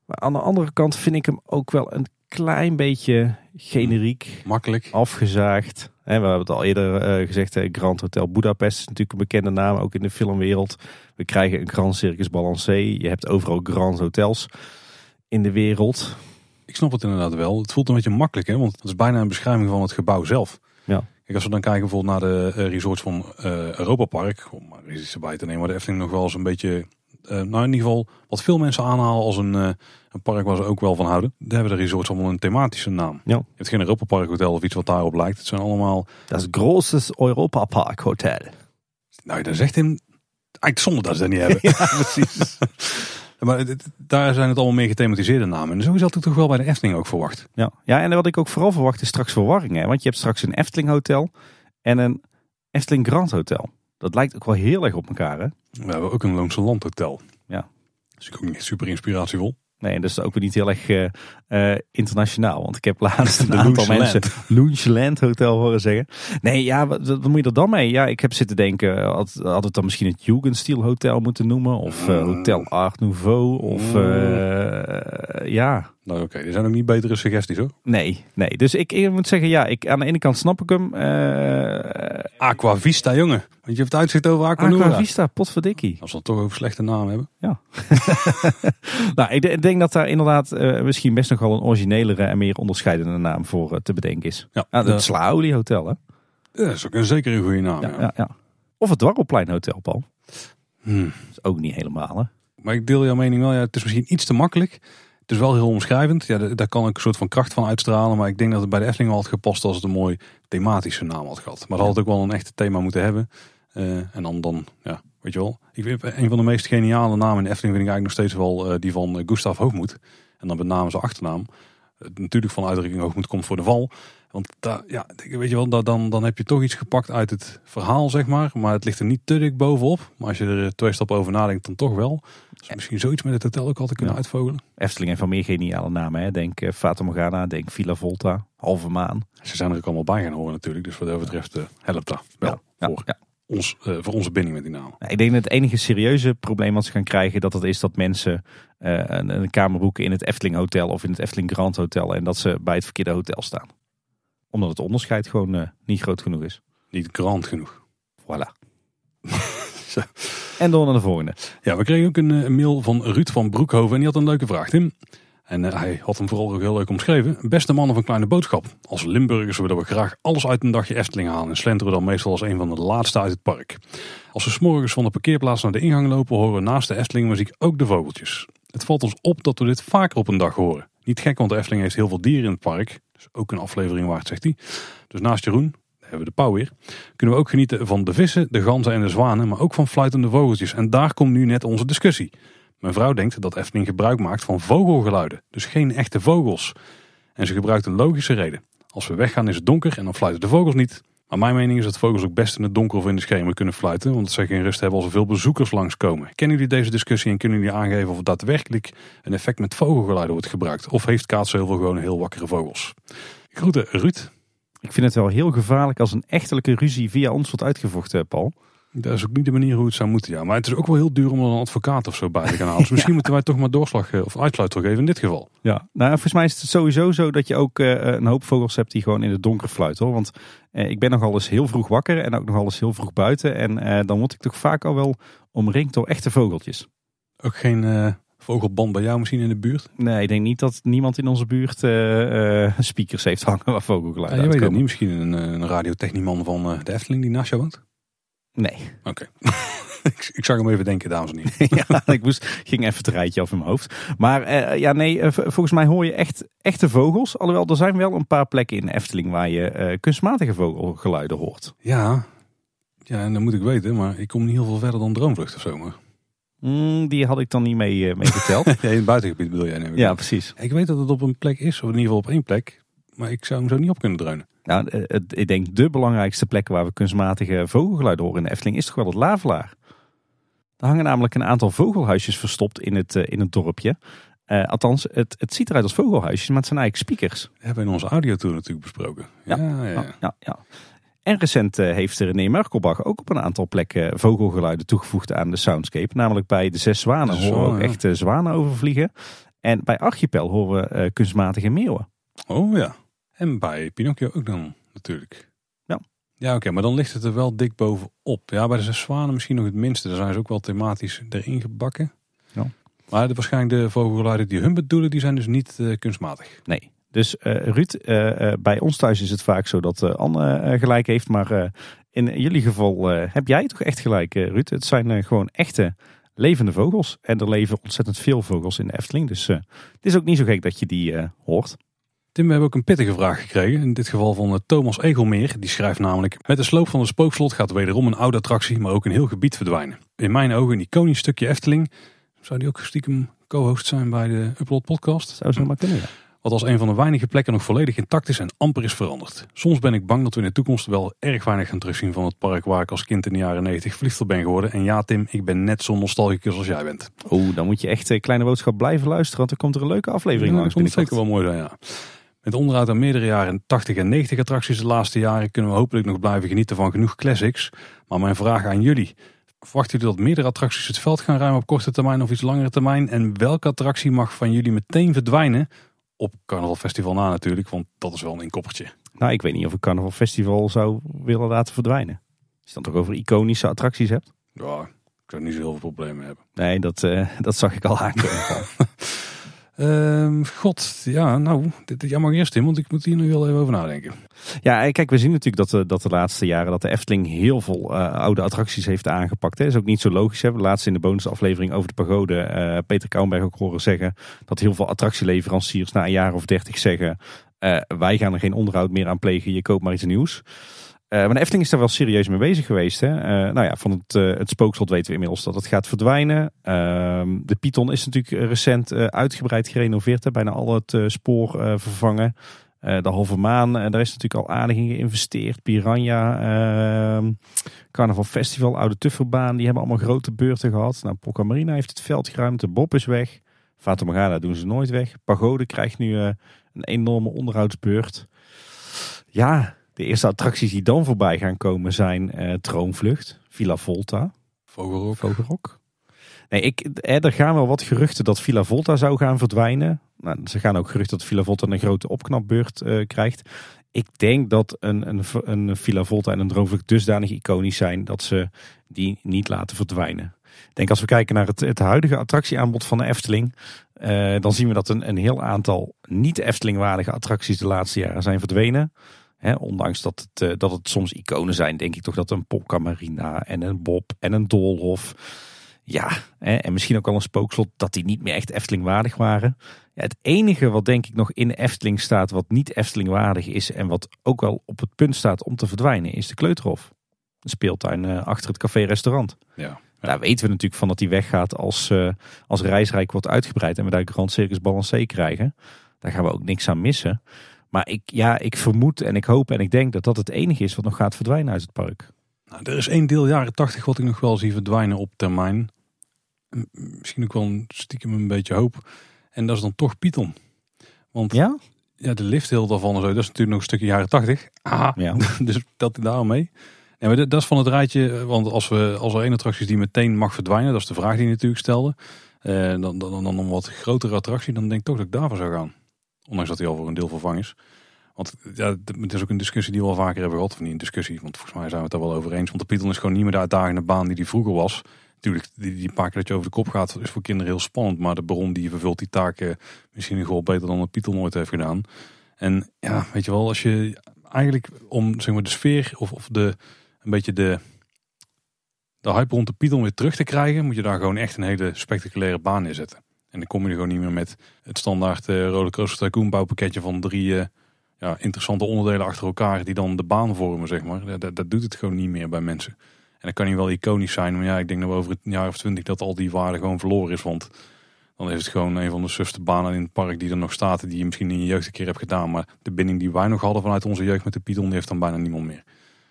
Maar aan de andere kant vind ik hem ook wel een klein beetje generiek, Makkelijk. afgezaagd. Hè, we hebben het al eerder eh, gezegd, eh, Grand Hotel Budapest is natuurlijk een bekende naam, ook in de filmwereld. We krijgen een Grand Circus Balancé. Je hebt overal Grand Hotels in de wereld. Ik snap het inderdaad wel. Het voelt een beetje makkelijk, hè? want het is bijna een beschrijving van het gebouw zelf. Ja. Kijk, als we dan kijken bijvoorbeeld naar de eh, resorts van eh Europa Park, om maar eens iets erbij te nemen, waar de Efteling nog wel eens een beetje, eh, nou in ieder geval, wat veel mensen aanhalen als een, een park waar ze ook wel van houden. Daar hebben de resorts allemaal een thematische naam. Ja. Je hebt geen Europa Park Hotel of iets wat daarop lijkt. Het zijn allemaal, Dat großes Europa Park Hotel. nou dat zegt hem, eigenlijk zonde dat ze dat niet hebben. ja, precies. maar het- daar zijn het allemaal meer gethematiseerde namen. En zo is dat toch wel bij de Efteling ook verwacht. Ja. ja, en wat ik ook vooral verwacht is straks verwarring. Hè? Want je hebt straks een Efteling Hotel en een Efteling Grand Hotel. Dat lijkt ook wel heel erg op elkaar, hè? We hebben ook een Loonse Land Hotel. Ja. Dat is ook niet super inspiratievol. Nee, en dat is ook weer niet heel erg eh, eh, internationaal. Want ik heb laatst een De aantal mensen Loungeland Hotel horen zeggen. Nee, ja, wat, wat moet je er dan mee? Ja, ik heb zitten denken, had, had het dan misschien het Jugendstil Hotel moeten noemen? Of eh, Mm. Hotel Art Nouveau? Of Mm. ja, Nou oké, er zijn ook niet betere suggesties hoor. nee, nee. Dus ik, ik moet zeggen, ja, ik, aan de ene kant snap ik hem. eh, Aqua Vista jongen. Want je hebt uitzicht over Aquanura. Aqua Vista, potverdikkie. Als we het toch over slechte naam hebben. Nou, ik, de- ik denk dat daar inderdaad eh, misschien best nog wel een originelere en meer onderscheidende naam voor eh, te bedenken is. Ja, Ja, de- het Slaolie Hotel, hè? Ja, dat is ook een, zeker een goede naam. Ja, ja. ja, ja. Of het Dwarrelplein Hotel, Paul. Hmm. Dat is ook niet helemaal, hè? Maar ik deel jouw mening wel. Ja, het is misschien iets te makkelijk. Het is wel heel omschrijvend. Ja, da- daar kan ik een soort van kracht van uitstralen. Maar ik denk dat het bij de Efteling wel had gepast als het een mooi thematische naam had gehad. Maar dat had ook wel een echte thema moeten hebben. Eh, en dan, dan, ja, weet je wel. Ik een van de meest geniale namen in de Efteling vind ik eigenlijk nog steeds wel eh, die van eh, Gustav Hoogmoed. En dan met name zijn achternaam. Natuurlijk van de uitdrukking Hoogmoed komt voor de val. Want daar, ja, weet je wel, da- dan, dan heb je toch iets gepakt uit het verhaal, zeg maar. Maar het ligt er niet te dik bovenop. Maar als je er eh, twee stappen over nadenkt, dan toch wel. Dus misschien zoiets met het hotel ook altijd kunnen Ja. uitvogelen. Efteling heeft van meer geniale namen, hè? Denk eh, Fata Morgana, denk Villa Volta, Halve Maan. Ze zijn er ook allemaal bij gaan horen natuurlijk. Dus wat dat betreft eh, helpt dat wel Ja, voor, ja. Ons, eh, voor onze binding met die naam. Nou, Ik denk dat het enige serieuze probleem wat ze gaan krijgen, dat het is dat mensen eh, een, een kamer boeken in het Efteling Hotel of in het Efteling Grand Hotel en dat ze bij het verkeerde hotel staan. Omdat het onderscheid gewoon eh, niet groot genoeg is. Niet grand genoeg. Voilà. Zo. En door naar de volgende. Ja, we kregen ook een, eh, een mail van Ruud van Broekhoven. En die had een leuke vraag, Tim. En eh, hij had hem vooral ook heel leuk omschreven. Beste mannen van Kleine Boodschap. Als Limburgers willen we graag alles uit een dagje Efteling halen. En slenteren we dan meestal als een van de laatste uit het park. Als we s'morgens van de parkeerplaats naar de ingang lopen, horen we naast de Efteling muziek ook de vogeltjes. Het valt ons op dat we dit vaker op een dag horen. Niet gek, want Efteling heeft heel veel dieren in het park. Dus ook een aflevering waard, zegt hij. Dus naast Jeroen, daar hebben we de pauw weer, kunnen we ook genieten van de vissen, de ganzen en de zwanen, maar ook van fluitende vogeltjes. En daar komt nu net onze discussie. Mijn vrouw denkt dat Efteling gebruik maakt van vogelgeluiden, dus geen echte vogels. En ze gebruikt een logische reden. Als we weggaan is het donker en dan fluiten de vogels niet. Maar mijn mening is dat vogels ook best in het donker of in de schemer kunnen fluiten, omdat ze geen rust hebben als er veel bezoekers langskomen. Kennen jullie deze discussie en kunnen jullie aangeven of er daadwerkelijk een effect met vogelgeluiden wordt gebruikt? Of heeft Kaatsheuvel gewoon heel wakkere vogels? Groeten, Ruud. Ik vind het wel heel gevaarlijk als een echtelijke ruzie via ons wordt uitgevochten, Paul. Dat is ook niet de manier hoe het zou moeten, ja. Maar het is ook wel heel duur om er een advocaat of zo bij te gaan halen. Dus misschien moeten wij toch maar doorslag eh, of uitsluiter geven in dit geval. Ja, nou volgens mij is het sowieso zo dat je ook eh, een hoop vogels hebt die gewoon in het donker fluiten. Hoor. Want eh, ik ben nogal eens heel vroeg wakker en ook nogal eens heel vroeg buiten. En eh, dan word ik toch vaak al wel omringd door echte vogeltjes. Ook geen eh, vogelband bij jou misschien in de buurt? Nee, ik denk niet dat niemand in onze buurt eh, eh, speakers heeft hangen waar vogelgeluiden Ja, je weet het niet. Misschien een, eh, een radiotechnieman van eh, de Efteling die naast jou woont? Nee. Oké. ik, ik zag hem even denken, dames en heren. ja, ik moest, ging even het rijtje af in mijn hoofd. Maar eh, ja, nee, eh, volgens mij hoor je echt echte vogels. Alhoewel, er zijn wel een paar plekken in Efteling waar je eh, kunstmatige vogelgeluiden hoort. Ja. ja, en dat moet ik weten. Maar ik kom niet heel veel verder dan Droomvlucht of zo. Maar... Mm, die had ik dan niet mee, eh, mee geteld. Ja, in het buitengebied bedoel jij? neem ik ja, precies. Ik weet dat het op een plek is. Of in ieder geval op één plek. Maar ik zou hem zo niet op kunnen dreunen. Nou, eh, het- ik denk de belangrijkste plek waar we kunstmatige vogelgeluiden horen in de Efteling is toch wel het Lavelaar. Er hangen namelijk een aantal vogelhuisjes verstopt in het, eh, in het dorpje. Eh, althans, het, het ziet eruit als vogelhuisjes, maar het zijn eigenlijk speakers. Dat hebben we in onze audiotour natuurlijk besproken. Ja, ja, ja. Ja, ja, ja. En recent eh, heeft René Merkelbach ook op een aantal plekken vogelgeluiden toegevoegd aan de soundscape. Namelijk bij de Zes Zwanen De horen we ook echt zwanen overvliegen. En bij Archipel horen we kunstmatige meeuwen. Oh ja. En bij Pinocchio ook dan natuurlijk. Ja. Ja, oké, maar dan ligt het er wel dik bovenop. Ja, bij de zes zwanen misschien nog het minste. Daar zijn ze ook wel thematisch erin gebakken. Ja. Maar de, waarschijnlijk de vogelgeluiden die hun bedoelen, die zijn dus niet eh, kunstmatig. Nee. Dus eh, Ruud, eh, bij ons thuis is het vaak zo dat Anne gelijk heeft. Maar in jullie geval heb jij toch echt gelijk, Ruud. Het zijn gewoon echte levende vogels. En er leven ontzettend veel vogels in de Efteling. Dus het is ook niet zo gek dat je die hoort. Tim, we hebben ook een pittige vraag gekregen. In dit geval van eh, Thomas Egelmeer. Die schrijft namelijk... Met de sloop van de spookslot gaat wederom een oude attractie, maar ook een heel gebied verdwijnen. In mijn ogen een iconisch stukje Efteling. Zou die ook stiekem co-host zijn bij de Upload podcast? Zou zo maar kunnen, ja. Wat als een van de weinige plekken nog volledig intact is en amper is veranderd. Soms ben ik bang dat we in de toekomst wel erg weinig gaan terugzien van het park waar ik als kind in de jaren 90 verliefd op ben geworden. En ja Tim, ik ben net zo nostalgicus als jij bent. Oeh, dan moet je echt eh, Kleine Boodschap blijven luisteren. Want er komt er een leuke aflevering Ja, langs dat komt zeker wel mooi zijn, ja. Met onderhoud aan meerdere jaren 80 en 90 attracties de laatste jaren kunnen we hopelijk nog blijven genieten van genoeg classics. Maar mijn vraag aan jullie. Verwachten jullie dat meerdere attracties het veld gaan ruimen op korte termijn of iets langere termijn? En welke attractie mag van jullie meteen verdwijnen? Op Carnaval Festival na natuurlijk, want dat is wel een inkoppertje. Nou, ik weet niet of ik Carnaval Festival zou willen laten verdwijnen. je dan toch over iconische attracties hebt. Ja, ik zou niet zo heel veel problemen hebben. Nee, dat, uh, dat zag ik al aankomen. Ehm, God, ja, nou, dit, jij mag eerst in, want ik moet hier nog wel even over nadenken. Ja, kijk, we zien natuurlijk dat de, dat de laatste jaren dat de Efteling heel veel uh, oude attracties heeft aangepakt. Dat is ook niet zo logisch. Hè. Laatst in de bonusaflevering over de pagode Peter Kouwenberg ook horen zeggen dat heel veel attractieleveranciers na een jaar of dertig zeggen wij gaan er geen onderhoud meer aan plegen, je koopt maar iets nieuws. Uh, maar de Efteling is daar wel serieus mee bezig geweest. Hè? Uh, nou ja, van het, uh, het spookslot weten we inmiddels dat het gaat verdwijnen. Ehm, de Python is natuurlijk recent uitgebreid gerenoveerd. Hè? Bijna al het spoor vervangen. de halve maan, daar is natuurlijk al aardig in geïnvesteerd. Piranha, ehm, Carnaval Festival, Oude Tufferbaan. Die hebben allemaal grote beurten gehad. Nou, Polka Marina heeft het veld geruimd. De Bob is weg. Fata Morgana doen ze nooit weg. Pagode krijgt nu een enorme onderhoudsbeurt. Ja, de eerste attracties die dan voorbij gaan komen zijn uh, Troonvlucht, Villa Volta. Vogelrok. Vogelrok. Nee, ik, er gaan wel wat geruchten dat Villa Volta zou gaan verdwijnen. Nou, ze gaan ook geruchten dat Villa Volta een grote opknapbeurt uh, krijgt. Ik denk dat een, een, een Villa Volta en een Droomvlucht dusdanig iconisch zijn dat ze die niet laten verdwijnen. Ik denk als we kijken naar het, het huidige attractieaanbod van de Efteling, uh, dan zien we dat een, een heel aantal niet Efteling-waardige attracties de laatste jaren zijn verdwenen ondanks dat het, uh, dat het soms iconen zijn, denk ik toch dat een Polka Marina en een Bob en een Doolhof. Ja, en misschien ook al een spookslot dat die niet meer echt Efteling waardig waren. Ja, het enige wat denk ik nog in Efteling staat wat niet Efteling waardig is en wat ook wel op het punt staat om te verdwijnen is de Kleuterhof. De speeltuin uh, achter het café-restaurant. Ja. Daar weten we natuurlijk van dat die weggaat als, uh, als reisrijk wordt uitgebreid en we daar Grand Circus Balancé krijgen. Daar gaan we ook niks aan missen. Maar ik, ja, ik vermoed en ik hoop en ik denk dat dat het enige is wat nog gaat verdwijnen uit het park. Nou, er is één deel jaren tachtig wat ik nog wel zie verdwijnen op termijn. Misschien ook wel een stiekem een beetje hoop. En dat is dan toch Python. Want ja? Ja, de lifthill daarvan en zo, dat is natuurlijk nog een stukje jaren tachtig. Ah, ja. dus dat daar mee. Ja, maar dat is van het rijtje, want als, we, als er één attractie die meteen mag verdwijnen, dat is de vraag die je natuurlijk stelde. Eh, dan, dan, dan, dan een wat grotere attractie, dan denk ik toch dat ik daarvoor zou gaan. Ondanks dat hij al voor een deel vervangen is. Want ja, het is ook een discussie die we al vaker hebben gehad. Of niet een discussie, want volgens mij zijn we het daar wel over eens. Want de Python is gewoon niet meer de uitdagende baan die die vroeger was. Natuurlijk, die, die paar keer dat je over de kop gaat is voor kinderen heel spannend. Maar de bron die vervult die taken misschien nog wel beter dan de Python ooit heeft gedaan. En ja, weet je wel, als je eigenlijk om zeg maar, de sfeer of, of de, een beetje de, de hype rond de Python weer terug te krijgen, moet je daar gewoon echt een hele spectaculaire baan neerzetten. En dan kom je er gewoon niet meer met het standaard uh, Rollercoaster Tycoon bouwpakketje van drie uh, ja, interessante onderdelen achter elkaar die dan de baan vormen, zeg maar. Dat, dat doet het gewoon niet meer bij mensen. En dat kan niet wel iconisch zijn, maar ja, ik denk dat over een jaar of twintig dat al die waarde gewoon verloren is. Want dan is het gewoon een van de sufste banen in het park die er nog staat, die je misschien in je jeugd een keer hebt gedaan. Maar de binding die wij nog hadden vanuit onze jeugd met de Python, die heeft dan bijna niemand meer.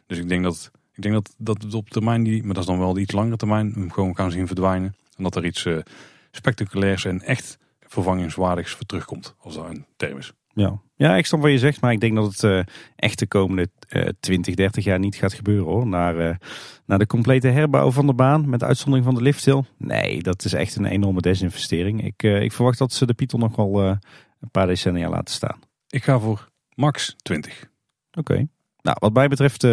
Dus ik denk dat, ik denk dat, dat op termijn, die, maar dat is dan wel de iets langere termijn, hem gewoon gaan zien verdwijnen. En dat er iets... Uh, spectaculairs en echt vervangingswaardigs voor terugkomt, als dat een term is. Ja. ja, ik snap wat je zegt, maar ik denk dat het uh, echt de komende uh, 20, 30 jaar niet gaat gebeuren hoor. Naar, uh, naar de complete herbouw van de baan met uitzondering van de lifthill. Nee, dat is echt een enorme desinvestering. Ik, uh, ik verwacht dat ze de Python nog wel een paar decennia laten staan. Ik ga voor max 20. Oké. Okay. Nou, wat mij betreft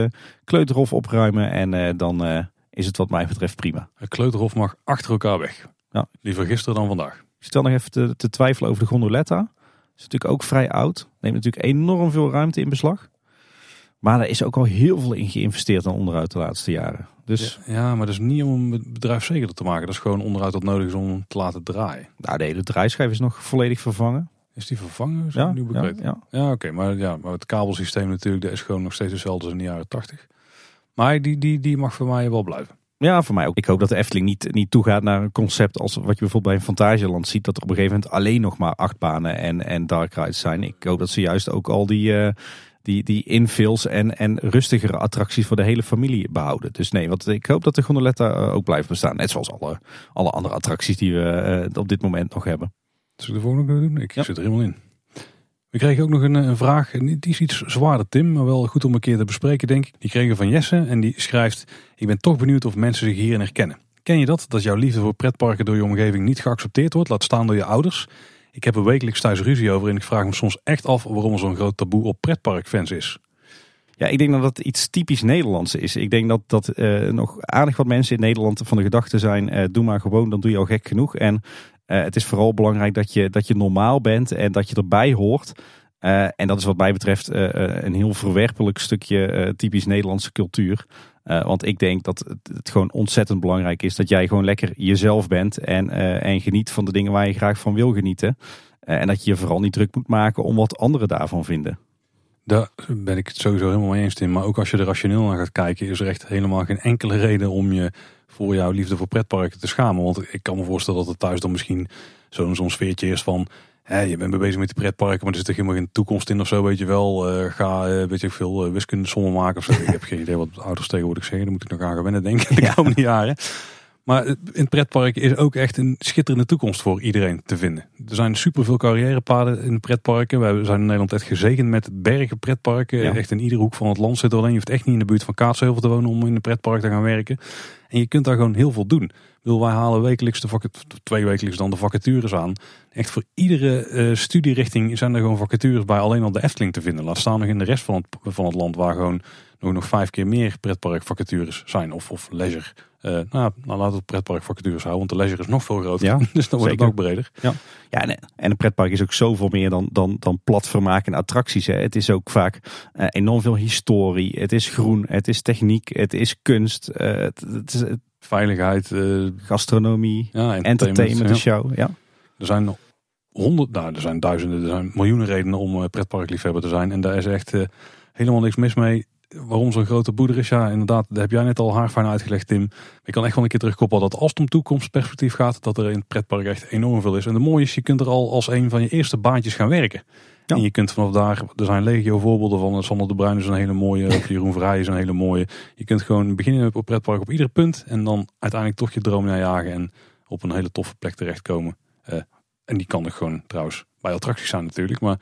kleuterhof opruimen en dan is het wat mij betreft prima. Het kleuterhof mag achter elkaar weg. Ja. Liever gisteren dan vandaag. Ik stel nog even te, te twijfelen over de gondoletta. Is natuurlijk ook vrij oud. Neemt natuurlijk enorm veel ruimte in beslag. Maar er is ook al heel veel in geïnvesteerd aan onderhoud de laatste jaren. Dus... Ja, ja, maar dat is niet om het bedrijf zekerder te maken. Dat is gewoon onderhoud dat nodig is om te laten draaien. Nou, de hele draaischijf is nog volledig vervangen. Is die vervangen? Is ja, nu ja, ja. ja oké. Maar, ja, maar het kabelsysteem natuurlijk, dat is gewoon nog steeds hetzelfde als in de jaren 80. Maar die, die, die mag voor mij wel blijven. Ja, voor mij ook. Ik hoop dat de Efteling niet, niet toegaat naar een concept als wat je bijvoorbeeld bij een Fantasieland ziet. Dat er op een gegeven moment alleen nog maar achtbanen en, en dark rides zijn. Ik hoop dat ze juist ook al die, uh, die, die infills en, en rustigere attracties voor de hele familie behouden. Dus nee, wat, ik hoop dat de gondoletta uh, ook blijft bestaan. Net zoals alle, alle andere attracties die we uh, op dit moment nog hebben. Zullen we de volgende doen? Ik ja. zit er helemaal in. We kregen ook nog een, een, vraag, die is iets zwaarder Tim, maar wel goed om een keer te bespreken denk ik. Die kregen van Jesse en die schrijft, ik ben toch benieuwd of mensen zich hierin herkennen. Ken je dat, dat jouw liefde voor pretparken door je omgeving niet geaccepteerd wordt, laat staan door je ouders? Ik heb er wekelijks thuis ruzie over en ik vraag me soms echt af waarom er zo'n groot taboe op pretparkfans is. Ja, ik denk dat dat iets typisch Nederlands is. Ik denk dat, dat uh, nog aardig wat mensen in Nederland van de gedachte zijn, uh, doe maar gewoon, dan doe je al gek genoeg. En het is vooral belangrijk dat je, dat je normaal bent en dat je erbij hoort. en dat is wat mij betreft een heel verwerpelijk stukje typisch Nederlandse cultuur. want ik denk dat het, het, gewoon ontzettend belangrijk is dat jij gewoon lekker jezelf bent en, en geniet van de dingen waar je graag van wil genieten. en dat je je vooral niet druk moet maken om wat anderen daarvan vinden. Daar ben ik het sowieso helemaal mee eens, Tim. Maar ook als je er rationeel naar gaat kijken, is er echt helemaal geen enkele reden om je voor jouw liefde voor pretparken te schamen. Want ik kan me voorstellen dat het thuis dan misschien zo'n zo'n sfeertje is van... Hè, je bent bezig met die pretparken, maar er zit er helemaal geen toekomst in of zo, weet je wel. Uh, ga, uh, weet je veel, uh, wiskunde sommen maken of zo. ik heb geen idee wat ouders tegenwoordig zeggen. Daar moet ik nog aan gewennen, denk ik, de komende jaren. Maar in het pretpark is ook echt een schitterende toekomst voor iedereen te vinden. Er zijn superveel carrièrepaden in pretparken. We zijn in Nederland echt gezegend met bergen pretparken. Echt in iedere hoek van het land zit alleen. Je hoeft echt niet in de buurt van Kaatsheuvel te wonen om in een pretpark te gaan werken. En je kunt daar gewoon heel veel doen. Wil wij halen wekelijks de twee wekelijks dan de vacatures aan. Echt voor iedere uh, studierichting zijn er gewoon vacatures bij alleen al de Efteling te vinden. Laat staan nog in de rest van het, van het land waar gewoon nog, nog vijf keer meer pretparkvacatures zijn. Of, of leisure uh, nou, nou laten we pretpark vacatures houden, want de leisure is nog veel groter. Ja, dus dan wordt het ook breder. Ja, ja en, en een pretpark is ook zoveel meer dan, dan, dan plat vermaak en attracties. Hè. Het is ook vaak uh, enorm veel historie. Het is groen, het is techniek, het is kunst. Uh, het, het, is, Veiligheid. gastronomie, ja, entertainment, de show. Ja. Er zijn honderd, nou, er zijn duizenden, er zijn miljoenen redenen om pretparkliefhebber te zijn. En daar is echt helemaal niks mis mee waarom zo'n grote boeder is, ja, inderdaad, dat heb jij net al haarfijn uitgelegd, Tim. Ik kan echt wel een keer terugkoppelen dat als het om toekomstperspectief gaat, dat er in het pretpark echt enorm veel is. En de mooie is, je kunt er al als een van je eerste baantjes gaan werken. Ja. En je kunt vanaf daar, er zijn legio voorbeelden van. Sander de Bruin is een hele mooie, Jeroen Vrij is een hele mooie. Je kunt gewoon beginnen op pretpark op ieder punt en dan uiteindelijk toch je droom najagen en op een hele toffe plek terechtkomen. Uh, en die kan er gewoon trouwens bij attracties zijn natuurlijk, maar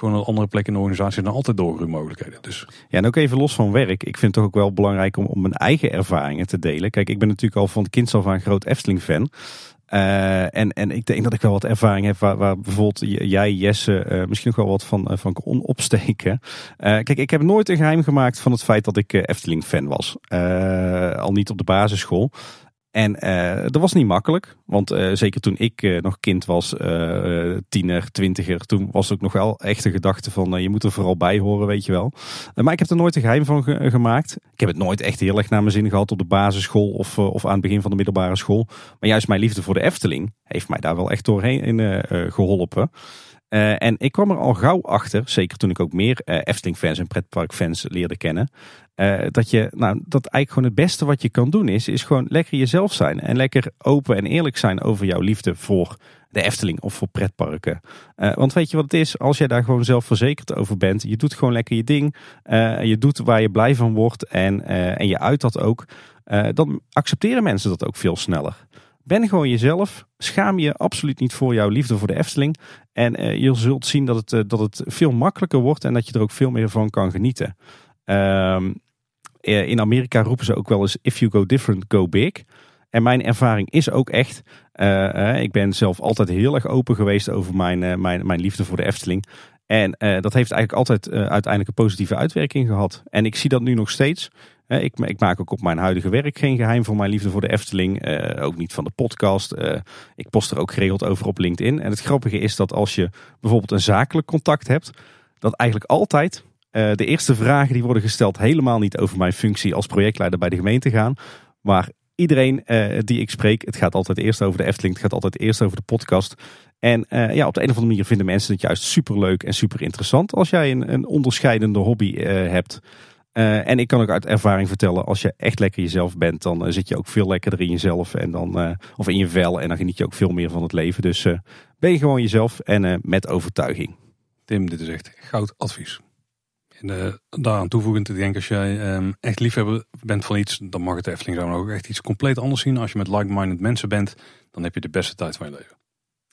gewoon een andere plek in de organisatie dan altijd doorgroeimogelijkheden. Dus. Ja, en ook even los van werk. Ik vind het toch ook wel belangrijk om, mijn eigen ervaringen te delen. Kijk, ik ben natuurlijk al van kind af aan groot Efteling-fan. Uh, en, en ik denk dat ik wel wat ervaring heb waar, waar bijvoorbeeld jij, Jesse, uh, misschien nog wel wat van, uh, van kon opsteken. kijk, ik heb nooit een geheim gemaakt van het feit dat ik Efteling-fan was. al niet op de basisschool. En uh, dat was niet makkelijk, want uh, zeker toen ik uh, nog kind was, tiener, twintiger, toen was het ook nog wel echt een gedachte van je moet er vooral bij horen, weet je wel. maar ik heb er nooit een geheim van ge gemaakt. Ik heb het nooit echt heel erg naar mijn zin gehad op de basisschool of, of aan het begin van de middelbare school. Maar juist mijn liefde voor de Efteling heeft mij daar wel echt doorheen geholpen. Uh, en ik kwam er al gauw achter, zeker toen ik ook meer uh, Efteling-fans en pretpark-fans leerde kennen, uh, dat, je, nou, dat eigenlijk gewoon het beste wat je kan doen is, is gewoon lekker jezelf zijn. En lekker open en eerlijk zijn over jouw liefde voor de Efteling of voor pretparken. want weet je wat het is? Als jij daar gewoon zelfverzekerd over bent, je doet gewoon lekker je ding, je doet waar je blij van wordt en, en je uit dat ook, dan accepteren mensen dat ook veel sneller. Ben gewoon jezelf. Schaam je absoluut niet voor jouw liefde voor de Efteling. En uh, je zult zien dat het, uh, dat het veel makkelijker wordt en dat je er ook veel meer van kan genieten. Um, in Amerika roepen ze ook wel eens: if you go different, go big. En mijn ervaring is ook echt. Ik ben zelf altijd heel erg open geweest over mijn, mijn, mijn liefde voor de Efteling. En dat heeft eigenlijk altijd uiteindelijk een positieve uitwerking gehad. En ik zie dat nu nog steeds. Ik, ik, maak ook op mijn huidige werk geen geheim van mijn liefde voor de Efteling. Ook niet van de podcast. Ik post er ook geregeld over op LinkedIn. En het grappige is dat als je bijvoorbeeld een zakelijk contact hebt, dat eigenlijk altijd de eerste vragen die worden gesteld helemaal niet over mijn functie als projectleider bij de gemeente gaan. Maar iedereen die ik spreek, het gaat altijd eerst over de Efteling. Het gaat altijd eerst over de podcast. En ja, op de een of andere manier vinden mensen het juist super leuk en super interessant als jij een, een onderscheidende hobby hebt. Uh, en ik kan ook uit ervaring vertellen, als je echt lekker jezelf bent, dan zit je ook veel lekkerder in jezelf en dan, of in je vel en dan geniet je ook veel meer van het leven. Dus ben je gewoon jezelf en met overtuiging. Tim, dit is echt goud advies. En daaraan toevoegend, ik denk als jij um, echt liefhebber bent van iets, dan mag het Efteling zo ook echt iets compleet anders zien. Als je met like-minded mensen bent, dan heb je de beste tijd van je leven.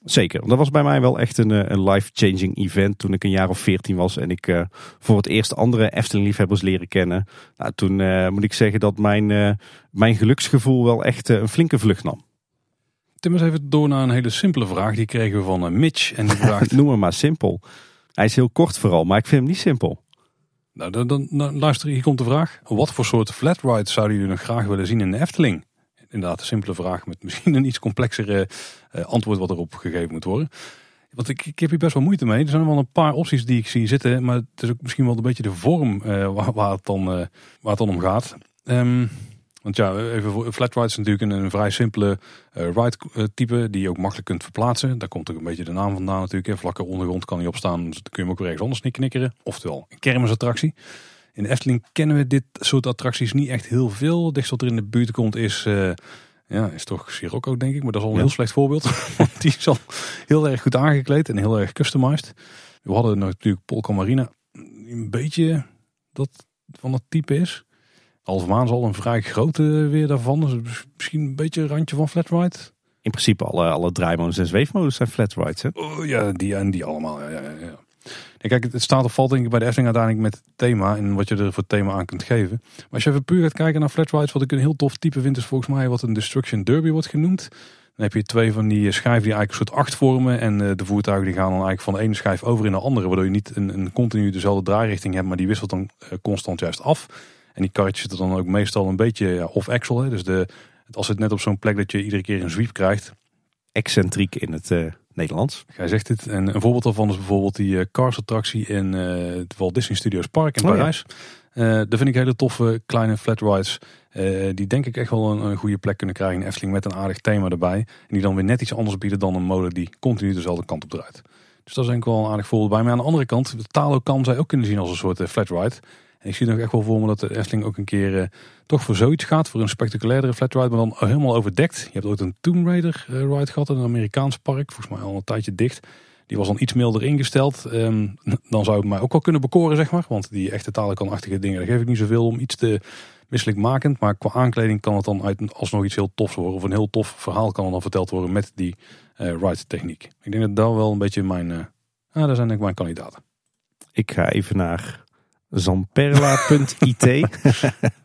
Zeker. Dat was bij mij wel echt een, eh, een life-changing event toen ik een jaar of veertien was. En ik uh, voor het eerst andere Efteling-liefhebbers leren kennen. Nou, toen uh, moet ik zeggen dat mijn, uh, mijn geluksgevoel wel echt een flinke vlucht nam. Tim, eens even door naar een hele simpele vraag. Die kregen we van Mitch. En die vraagt... Noem hem maar simpel. Hij is heel kort vooral, maar ik vind hem niet simpel. Nou, dan, dan, dan luister, hier komt de vraag. Wat voor soort flatride zouden jullie nog graag willen zien in de Efteling? Inderdaad, een simpele vraag met misschien een iets complexere uh, antwoord wat erop gegeven moet worden. Want ik, ik heb hier best wel moeite mee. Er zijn wel een paar opties die ik zie zitten. Maar het is ook misschien wel een beetje de vorm uh, waar, het dan, uh, waar het dan om gaat. Um, want ja, even voor flatride is natuurlijk een, een vrij simpele uh, ride type die je ook makkelijk kunt verplaatsen. Daar komt ook een beetje de naam vandaan natuurlijk. Hè. Vlakke ondergrond kan niet opstaan, dus dan kun je hem ook weer ergens anders niet knikkeren. Oftewel, een kermisattractie. In de Efteling kennen we dit soort attracties niet echt heel veel. Het dichtst wat er in de buurt komt is, uh, ja, is toch Sirocco denk ik. Maar dat is al een heel slecht voorbeeld. Want die is al heel erg goed aangekleed en heel erg customized. We hadden natuurlijk Polka Marina. Een beetje dat van dat type is. Alvermaan zal een vrij grote weer daarvan. Dus misschien een beetje een randje van flatride. In principe alle, alle draaimodus en zweefmodus zijn flatrides. Hè? Oh, ja, die en die allemaal. Ja, ja, ja. En kijk, het staat of valt denk ik bij de Efteling uiteindelijk met het thema en wat je er voor thema aan kunt geven. Maar als je even puur gaat kijken naar flatrides, wat ik een heel tof type vind, is volgens mij wat een Destruction Derby wordt genoemd. Dan heb je twee van die schijven die eigenlijk een soort acht vormen. En de voertuigen die gaan dan eigenlijk van de ene schijf over in de andere. Waardoor je niet een, een continu dezelfde draairichting hebt, maar die wisselt dan constant juist af. En die karretjes zitten dan ook meestal een beetje ja, off-axle. Dus de, als het net op zo'n plek dat je iedere keer een zwiep krijgt. Excentriek in het uh, Nederlands. Jij zegt het. En een voorbeeld daarvan is bijvoorbeeld die uh, Cars attractie in uh, het Walt Disney Studios Park in Parijs. Oh, ja. dat vind ik hele toffe kleine flat rides. die denk ik echt wel een, een, goede plek kunnen krijgen in Efteling met een aardig thema erbij. En die dan weer net iets anders bieden dan een molen die continu dezelfde kant op draait. Dus dat is denk ik wel een aardig voorbeeld bij. Maar aan de andere kant, de Talo kan zij ook kunnen zien als een soort flat ride. Ik zie nog echt wel voor me dat de Efteling ook een keer uh, toch voor zoiets gaat. Voor een spectaculairdere flat ride, maar dan helemaal overdekt. Je hebt ooit een Tomb Raider uh, ride gehad in een Amerikaans park. Volgens mij al een tijdje dicht. Die was dan iets milder ingesteld. Um, dan zou het mij ook wel kunnen bekoren, zeg maar. Want die echte talenkanachtige dingen, daar geef ik niet zoveel om iets te misselijkmakend. Maar qua aankleding kan het dan uit, alsnog iets heel tofs worden. Of een heel tof verhaal kan dan verteld worden met die uh, ride techniek. Ik denk dat dat wel een beetje mijn... Uh, ah, daar zijn denk ik mijn kandidaten. Ik ga even naar Zamperla.it.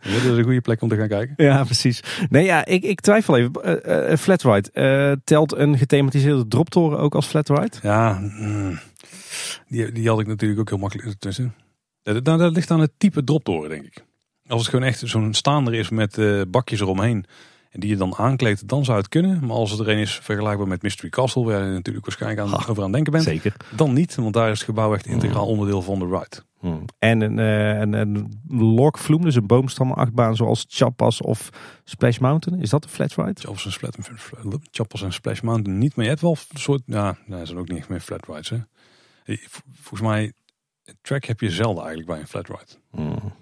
dat is een goede plek om te gaan kijken. Ja, precies. Nee, ja, ik, ik twijfel even. Uh, uh, flatride. Uh, telt een gethematiseerde droptoren ook als flatride? Ja, mm, die, die had ik natuurlijk ook heel makkelijk tussen. Dat, dat, dat ligt aan het type droptoren, denk ik. Als het gewoon echt zo'n staander is met bakjes eromheen. En die je dan aankleedt, dan zou het kunnen. Maar als het er een is vergelijkbaar met Mystery Castle, waar je natuurlijk waarschijnlijk aan, over aan het denken bent. Zeker. Dan niet, want daar is het gebouw echt integraal onderdeel van de ride. Hmm. En een, een, een lokvloem, dus een boomstammenachtbaan zoals Chappas of Splash Mountain. Is dat een flat ride? Chappas en, Splat, Chappas en Splash Mountain niet, maar je hebt wel een soort, ja, dat zijn ook niet echt meer flat rides. Hè. Volgens mij, track heb je zelden eigenlijk bij een flat ride. Hmm.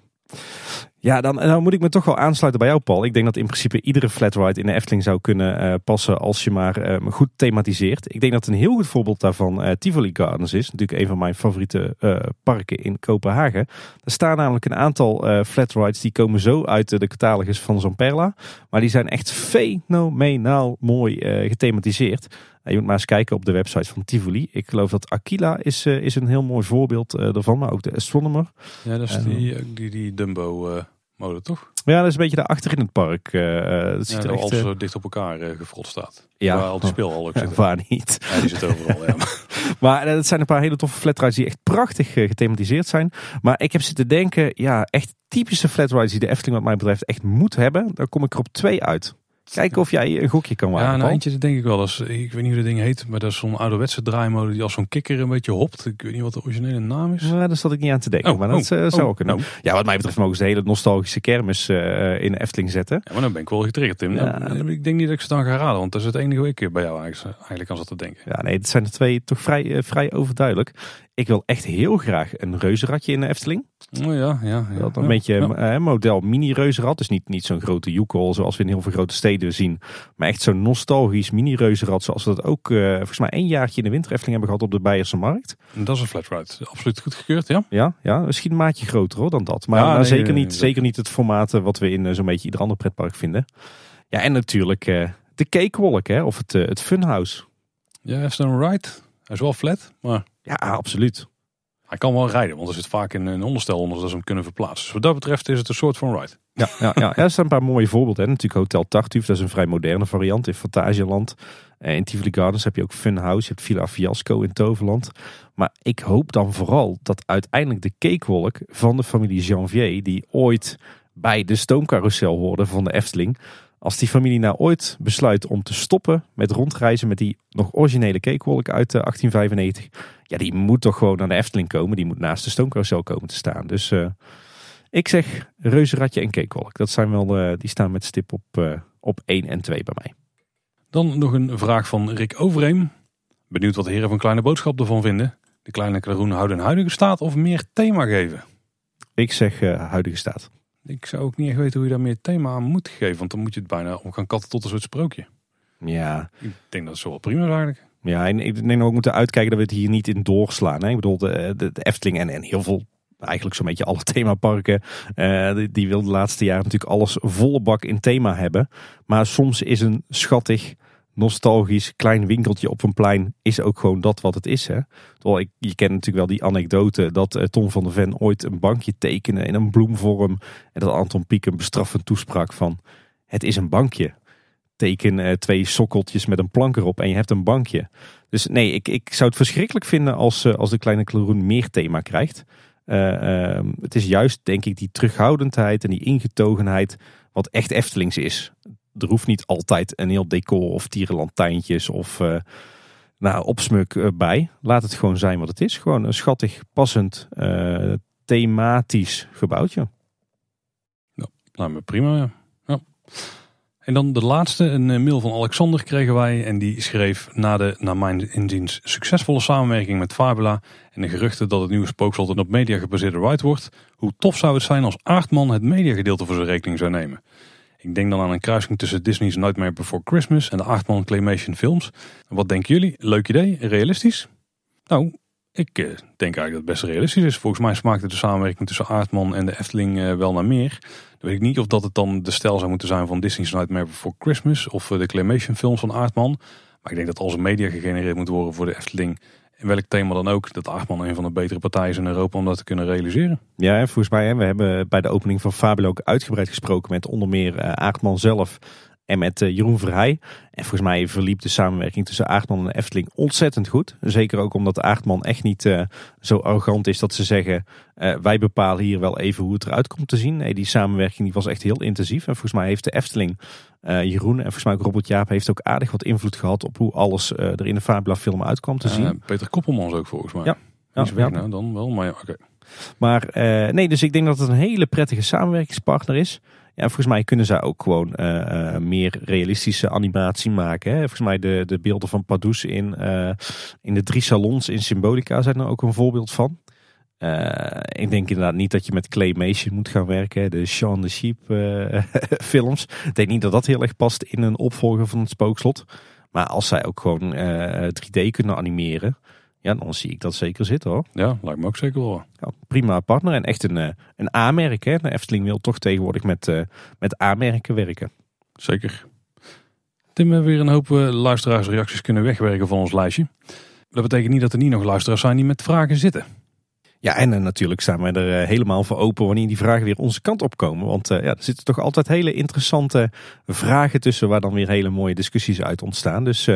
Ja, dan, dan moet ik me toch wel aansluiten bij jou, Paul. Ik denk dat in principe iedere flatride in de Efteling zou kunnen uh, passen als je maar uh, goed thematiseert. Ik denk dat een heel goed voorbeeld daarvan uh, Tivoli Gardens is. Natuurlijk een van mijn favoriete parken in Kopenhagen. Er staan namelijk een aantal flatrides die komen zo uit de catalogus van Zamperla. Maar die zijn echt fenomenaal mooi gethematiseerd. Je moet maar eens kijken op de website van Tivoli. Ik geloof dat Aquila is, is een heel mooi voorbeeld ervan, maar ook de Astronomer. Ja, dat is die, die, die Dumbo mode, toch? Ja, dat is een beetje daarachter in het park. Uh, dat ziet ja, er echt, zo dicht op elkaar uh, gefrot staat. Ja. Waar al die speel ook zitten. Waar niet. Ja, die zit overal, ja. maar het zijn een paar hele toffe flatrides die echt prachtig gethematiseerd zijn. Maar ik heb zitten denken, ja, echt typische flatrides die de Efteling wat mij betreft echt moet hebben. Daar kom ik er op twee uit. Kijken of jij een gokje kan maken. Ja, nou, eentje denk ik wel. Als, ik weet niet hoe dat ding heet, maar dat is zo'n ouderwetse draaimode die als zo'n kikker een beetje hopt. Ik weet niet wat de originele naam is. Ja, daar zat ik niet aan te denken, oh, maar dat oh, zou ook kunnen. Oh. Ja, wat mij betreft mogen ze de hele nostalgische kermis uh, in de Efteling zetten. Ja, maar dan ben ik wel getriggerd, Tim. Ja. Dan, ik denk niet dat ik ze dan ga raden, want dat is het enige ik bij jou eigenlijk, aan zat te denken. Ja, nee, het zijn de twee toch vrij, uh, vrij overduidelijk. Ik wil echt heel graag een reuzenradje in de Efteling. Oh ja, ja. ja dat een beetje ja. model mini-reuzenrad. Dus niet, niet zo'n grote joekel zoals we in heel veel grote steden zien. Maar echt zo'n nostalgisch mini-reuzenrad. Zoals we dat ook uh, volgens mij één jaartje in de winter Efteling hebben gehad op de Beierse Markt. Dat is een flat ride. Absoluut goed gekeurd, ja. Ja, ja misschien een maatje groter hoor dan dat. Maar, nee, zeker, niet, zeker niet het formaat wat we in uh, zo'n beetje ieder ander pretpark vinden. Ja, en natuurlijk de cakewalk hè, of het, het funhouse. Ja, is een ride. Hij is wel flat, maar... Ja, absoluut. Hij kan wel rijden, want er zit vaak een, een onderstel onder dat ze hem kunnen verplaatsen. Dus wat dat betreft is het een soort van ride. Ja, ja, ja. er zijn een paar mooie voorbeelden. Natuurlijk Hotel Tartuffe, dat is een vrij moderne variant in Fantasieland. En in Tivoli Gardens heb je ook Funhouse, je hebt Villa Fiasco in Toverland. Maar ik hoop dan vooral dat uiteindelijk de cakewalk van de familie Janvier, die ooit bij de stoomcarousel hoorde van de Efteling, als die familie nou ooit besluit om te stoppen met rondreizen met die nog originele cakewalk uit 1895, eh, ja, die moet toch gewoon naar de Efteling komen. Die moet naast de stoomcarousel komen te staan. Dus uh, ik zeg Reuzenradje en cakewalk. Dat zijn wel, die staan met stip op, uh, op 1 en 2 bij mij. Dan nog een vraag van Rick Overeem. Benieuwd wat de heren van Kleine Boodschap ervan vinden. De Kleine Klaroen houden een huidige staat of meer thema geven? Ik zeg huidige staat. Ik zou ook niet echt weten hoe je daar meer thema aan moet geven. Want dan moet je het bijna om gaan katten tot een soort sprookje. Ja. Ik denk dat het zo wel prima is eigenlijk. Ja, en ik denk dat we ook moeten uitkijken dat we het hier niet in doorslaan. Hè? Ik bedoel, de, de, Efteling en, en heel veel eigenlijk zo'n beetje alle themaparken. Uh, die, wil de laatste jaren natuurlijk alles volle bak in thema hebben. Maar soms is een schattig, nostalgisch klein winkeltje op een plein is ook gewoon dat wat het is. Hè? Ik, je kent natuurlijk wel die anekdote dat uh, Tom van der Ven ooit een bankje tekende in een bloemvorm. En dat Anton Pieck een bestraffend toespraak van het is een bankje. Teken uh, twee sokkeltjes met een plank erop en je hebt een bankje. Dus nee, ik, ik zou het verschrikkelijk vinden als, uh, als de kleine Klaroen meer thema krijgt. Uh, uh, het is juist, denk ik, die terughoudendheid en die ingetogenheid wat echt Eftelings is. Er hoeft niet altijd een heel decor of tierenlantijntjes of nou, opsmuk bij. Laat het gewoon zijn wat het is. Gewoon een schattig, passend, thematisch gebouwtje. Ja, nou, prima. Ja. En dan de laatste, een mail van Alexander kregen wij. En die schreef na de, naar mijn inziens, succesvolle samenwerking met Fabula. En de geruchten dat het nieuwe spookslot een op media gebaseerde ride wordt. Hoe tof zou het zijn als Aardman het mediagedeelte voor zijn rekening zou nemen. Ik denk dan aan een kruising tussen Disney's Nightmare Before Christmas en de Aardman Claymation films. Wat denken jullie? Leuk idee? Realistisch? Nou, ik uh, denk eigenlijk dat het best realistisch is. Volgens mij smaakte de samenwerking tussen Aardman en de Efteling uh, wel naar meer. Weet ik niet of dat het dan de stijl zou moeten zijn van Disney's Nightmare Before Christmas of uh, de Claymation films van Aardman. Maar ik denk dat als media gegenereerd moet worden voor de Efteling, in welk thema dan ook, dat Aardman een van de betere partijen is in Europa om dat te kunnen realiseren. Ja, en volgens mij, hè, we hebben bij de opening van Fabio ook uitgebreid gesproken met onder meer Aardman zelf en met uh, Jeroen Verheij. En volgens mij verliep de samenwerking tussen Aardman en Efteling ontzettend goed. Zeker ook omdat Aardman echt niet uh, zo arrogant is dat ze zeggen... Uh, wij bepalen hier wel even hoe het eruit komt te zien. Nee, die samenwerking die was echt heel intensief. En volgens mij heeft de Efteling, Jeroen en volgens mij ook Robert Jaap... heeft ook aardig wat invloed gehad op hoe alles er in de Fabula film uitkwam te zien. Peter Koppelmans ook volgens mij. Ja. ja, ja. Nou, dan wel, maar ja, oké. Okay. Maar nee, dus ik denk dat het een hele prettige samenwerkingspartner is... Ja, volgens mij kunnen zij ook gewoon uh, uh, meer realistische animatie maken. Hè? Volgens mij de, de beelden van Padus in, uh, in de drie salons in Symbolica zijn er ook een voorbeeld van. ik denk inderdaad niet dat je met claymation moet gaan werken. De Shaun the Sheep films. Ik denk niet dat dat heel erg past in een opvolger van het spookslot. Maar als zij ook gewoon 3D kunnen animeren. Ja, dan zie ik dat zeker zitten hoor. Ja, lijkt me ook zeker wel. Ja, prima partner en echt een, een A-merk. Hè. De Efteling wil toch tegenwoordig met, uh, met A-merken werken. Zeker. Tim, we hebben weer een hoop uh, luisteraarsreacties kunnen wegwerken van ons lijstje. Dat betekent niet dat er niet nog luisteraars zijn die met vragen zitten. Ja, en uh, natuurlijk staan wij er helemaal voor open wanneer die vragen weer onze kant op komen. Want ja, er zitten toch altijd hele interessante vragen tussen waar dan weer hele mooie discussies uit ontstaan. Dus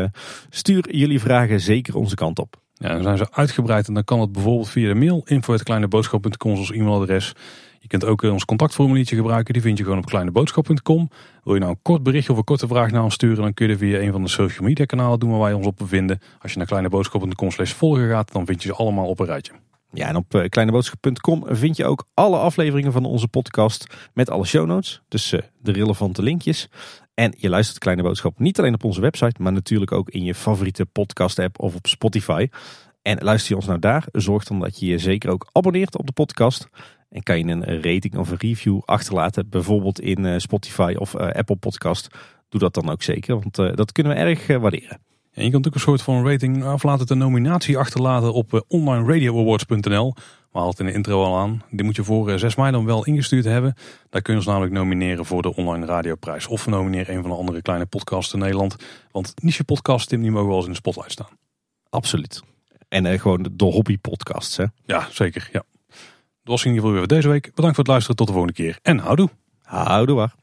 stuur jullie vragen zeker onze kant op. Ja, dan zijn ze uitgebreid en dan kan het bijvoorbeeld via de mail info.kleineboodschap.com als e-mailadres. Je kunt ook ons contactformuliertje gebruiken, die vind je gewoon op kleineboodschap.com. Wil je nou een kort berichtje of een korte vraag naar ons sturen, dan kun je via een van de social media kanalen doen waar wij ons op bevinden. Als je naar kleineboodschap.com slash volgen gaat, dan vind je ze allemaal op een rijtje. Ja, en op kleineboodschap.com vind je ook alle afleveringen van onze podcast met alle show notes. Dus uh, de relevante linkjes. En je luistert Kleine Boodschap niet alleen op onze website, maar natuurlijk ook in je favoriete podcast app of op Spotify. En luister je ons nou daar, zorg dan dat je je zeker ook abonneert op de podcast. En kan je een rating of een review achterlaten, bijvoorbeeld in Spotify of Apple Podcast. Doe dat dan ook zeker, want dat kunnen we erg waarderen. En je kunt ook een soort van rating aflaten, de nominatie achterlaten op onlineradioawards.nl. We hadden het in de intro al aan. Die moet je voor 6 mei dan wel ingestuurd hebben. Daar kun je ons namelijk nomineren voor de online radioprijs. Of we nomineren een van de andere kleine podcasts in Nederland. Want niche podcasts, Tim, die mogen wel eens in de spotlight staan. Absoluut. En uh, gewoon de hobbypodcasts. Hè? Ja, zeker. Ja. Dat was in ieder geval weer deze week. Bedankt voor het luisteren. Tot de volgende keer. En houdoe. Houdoe waar.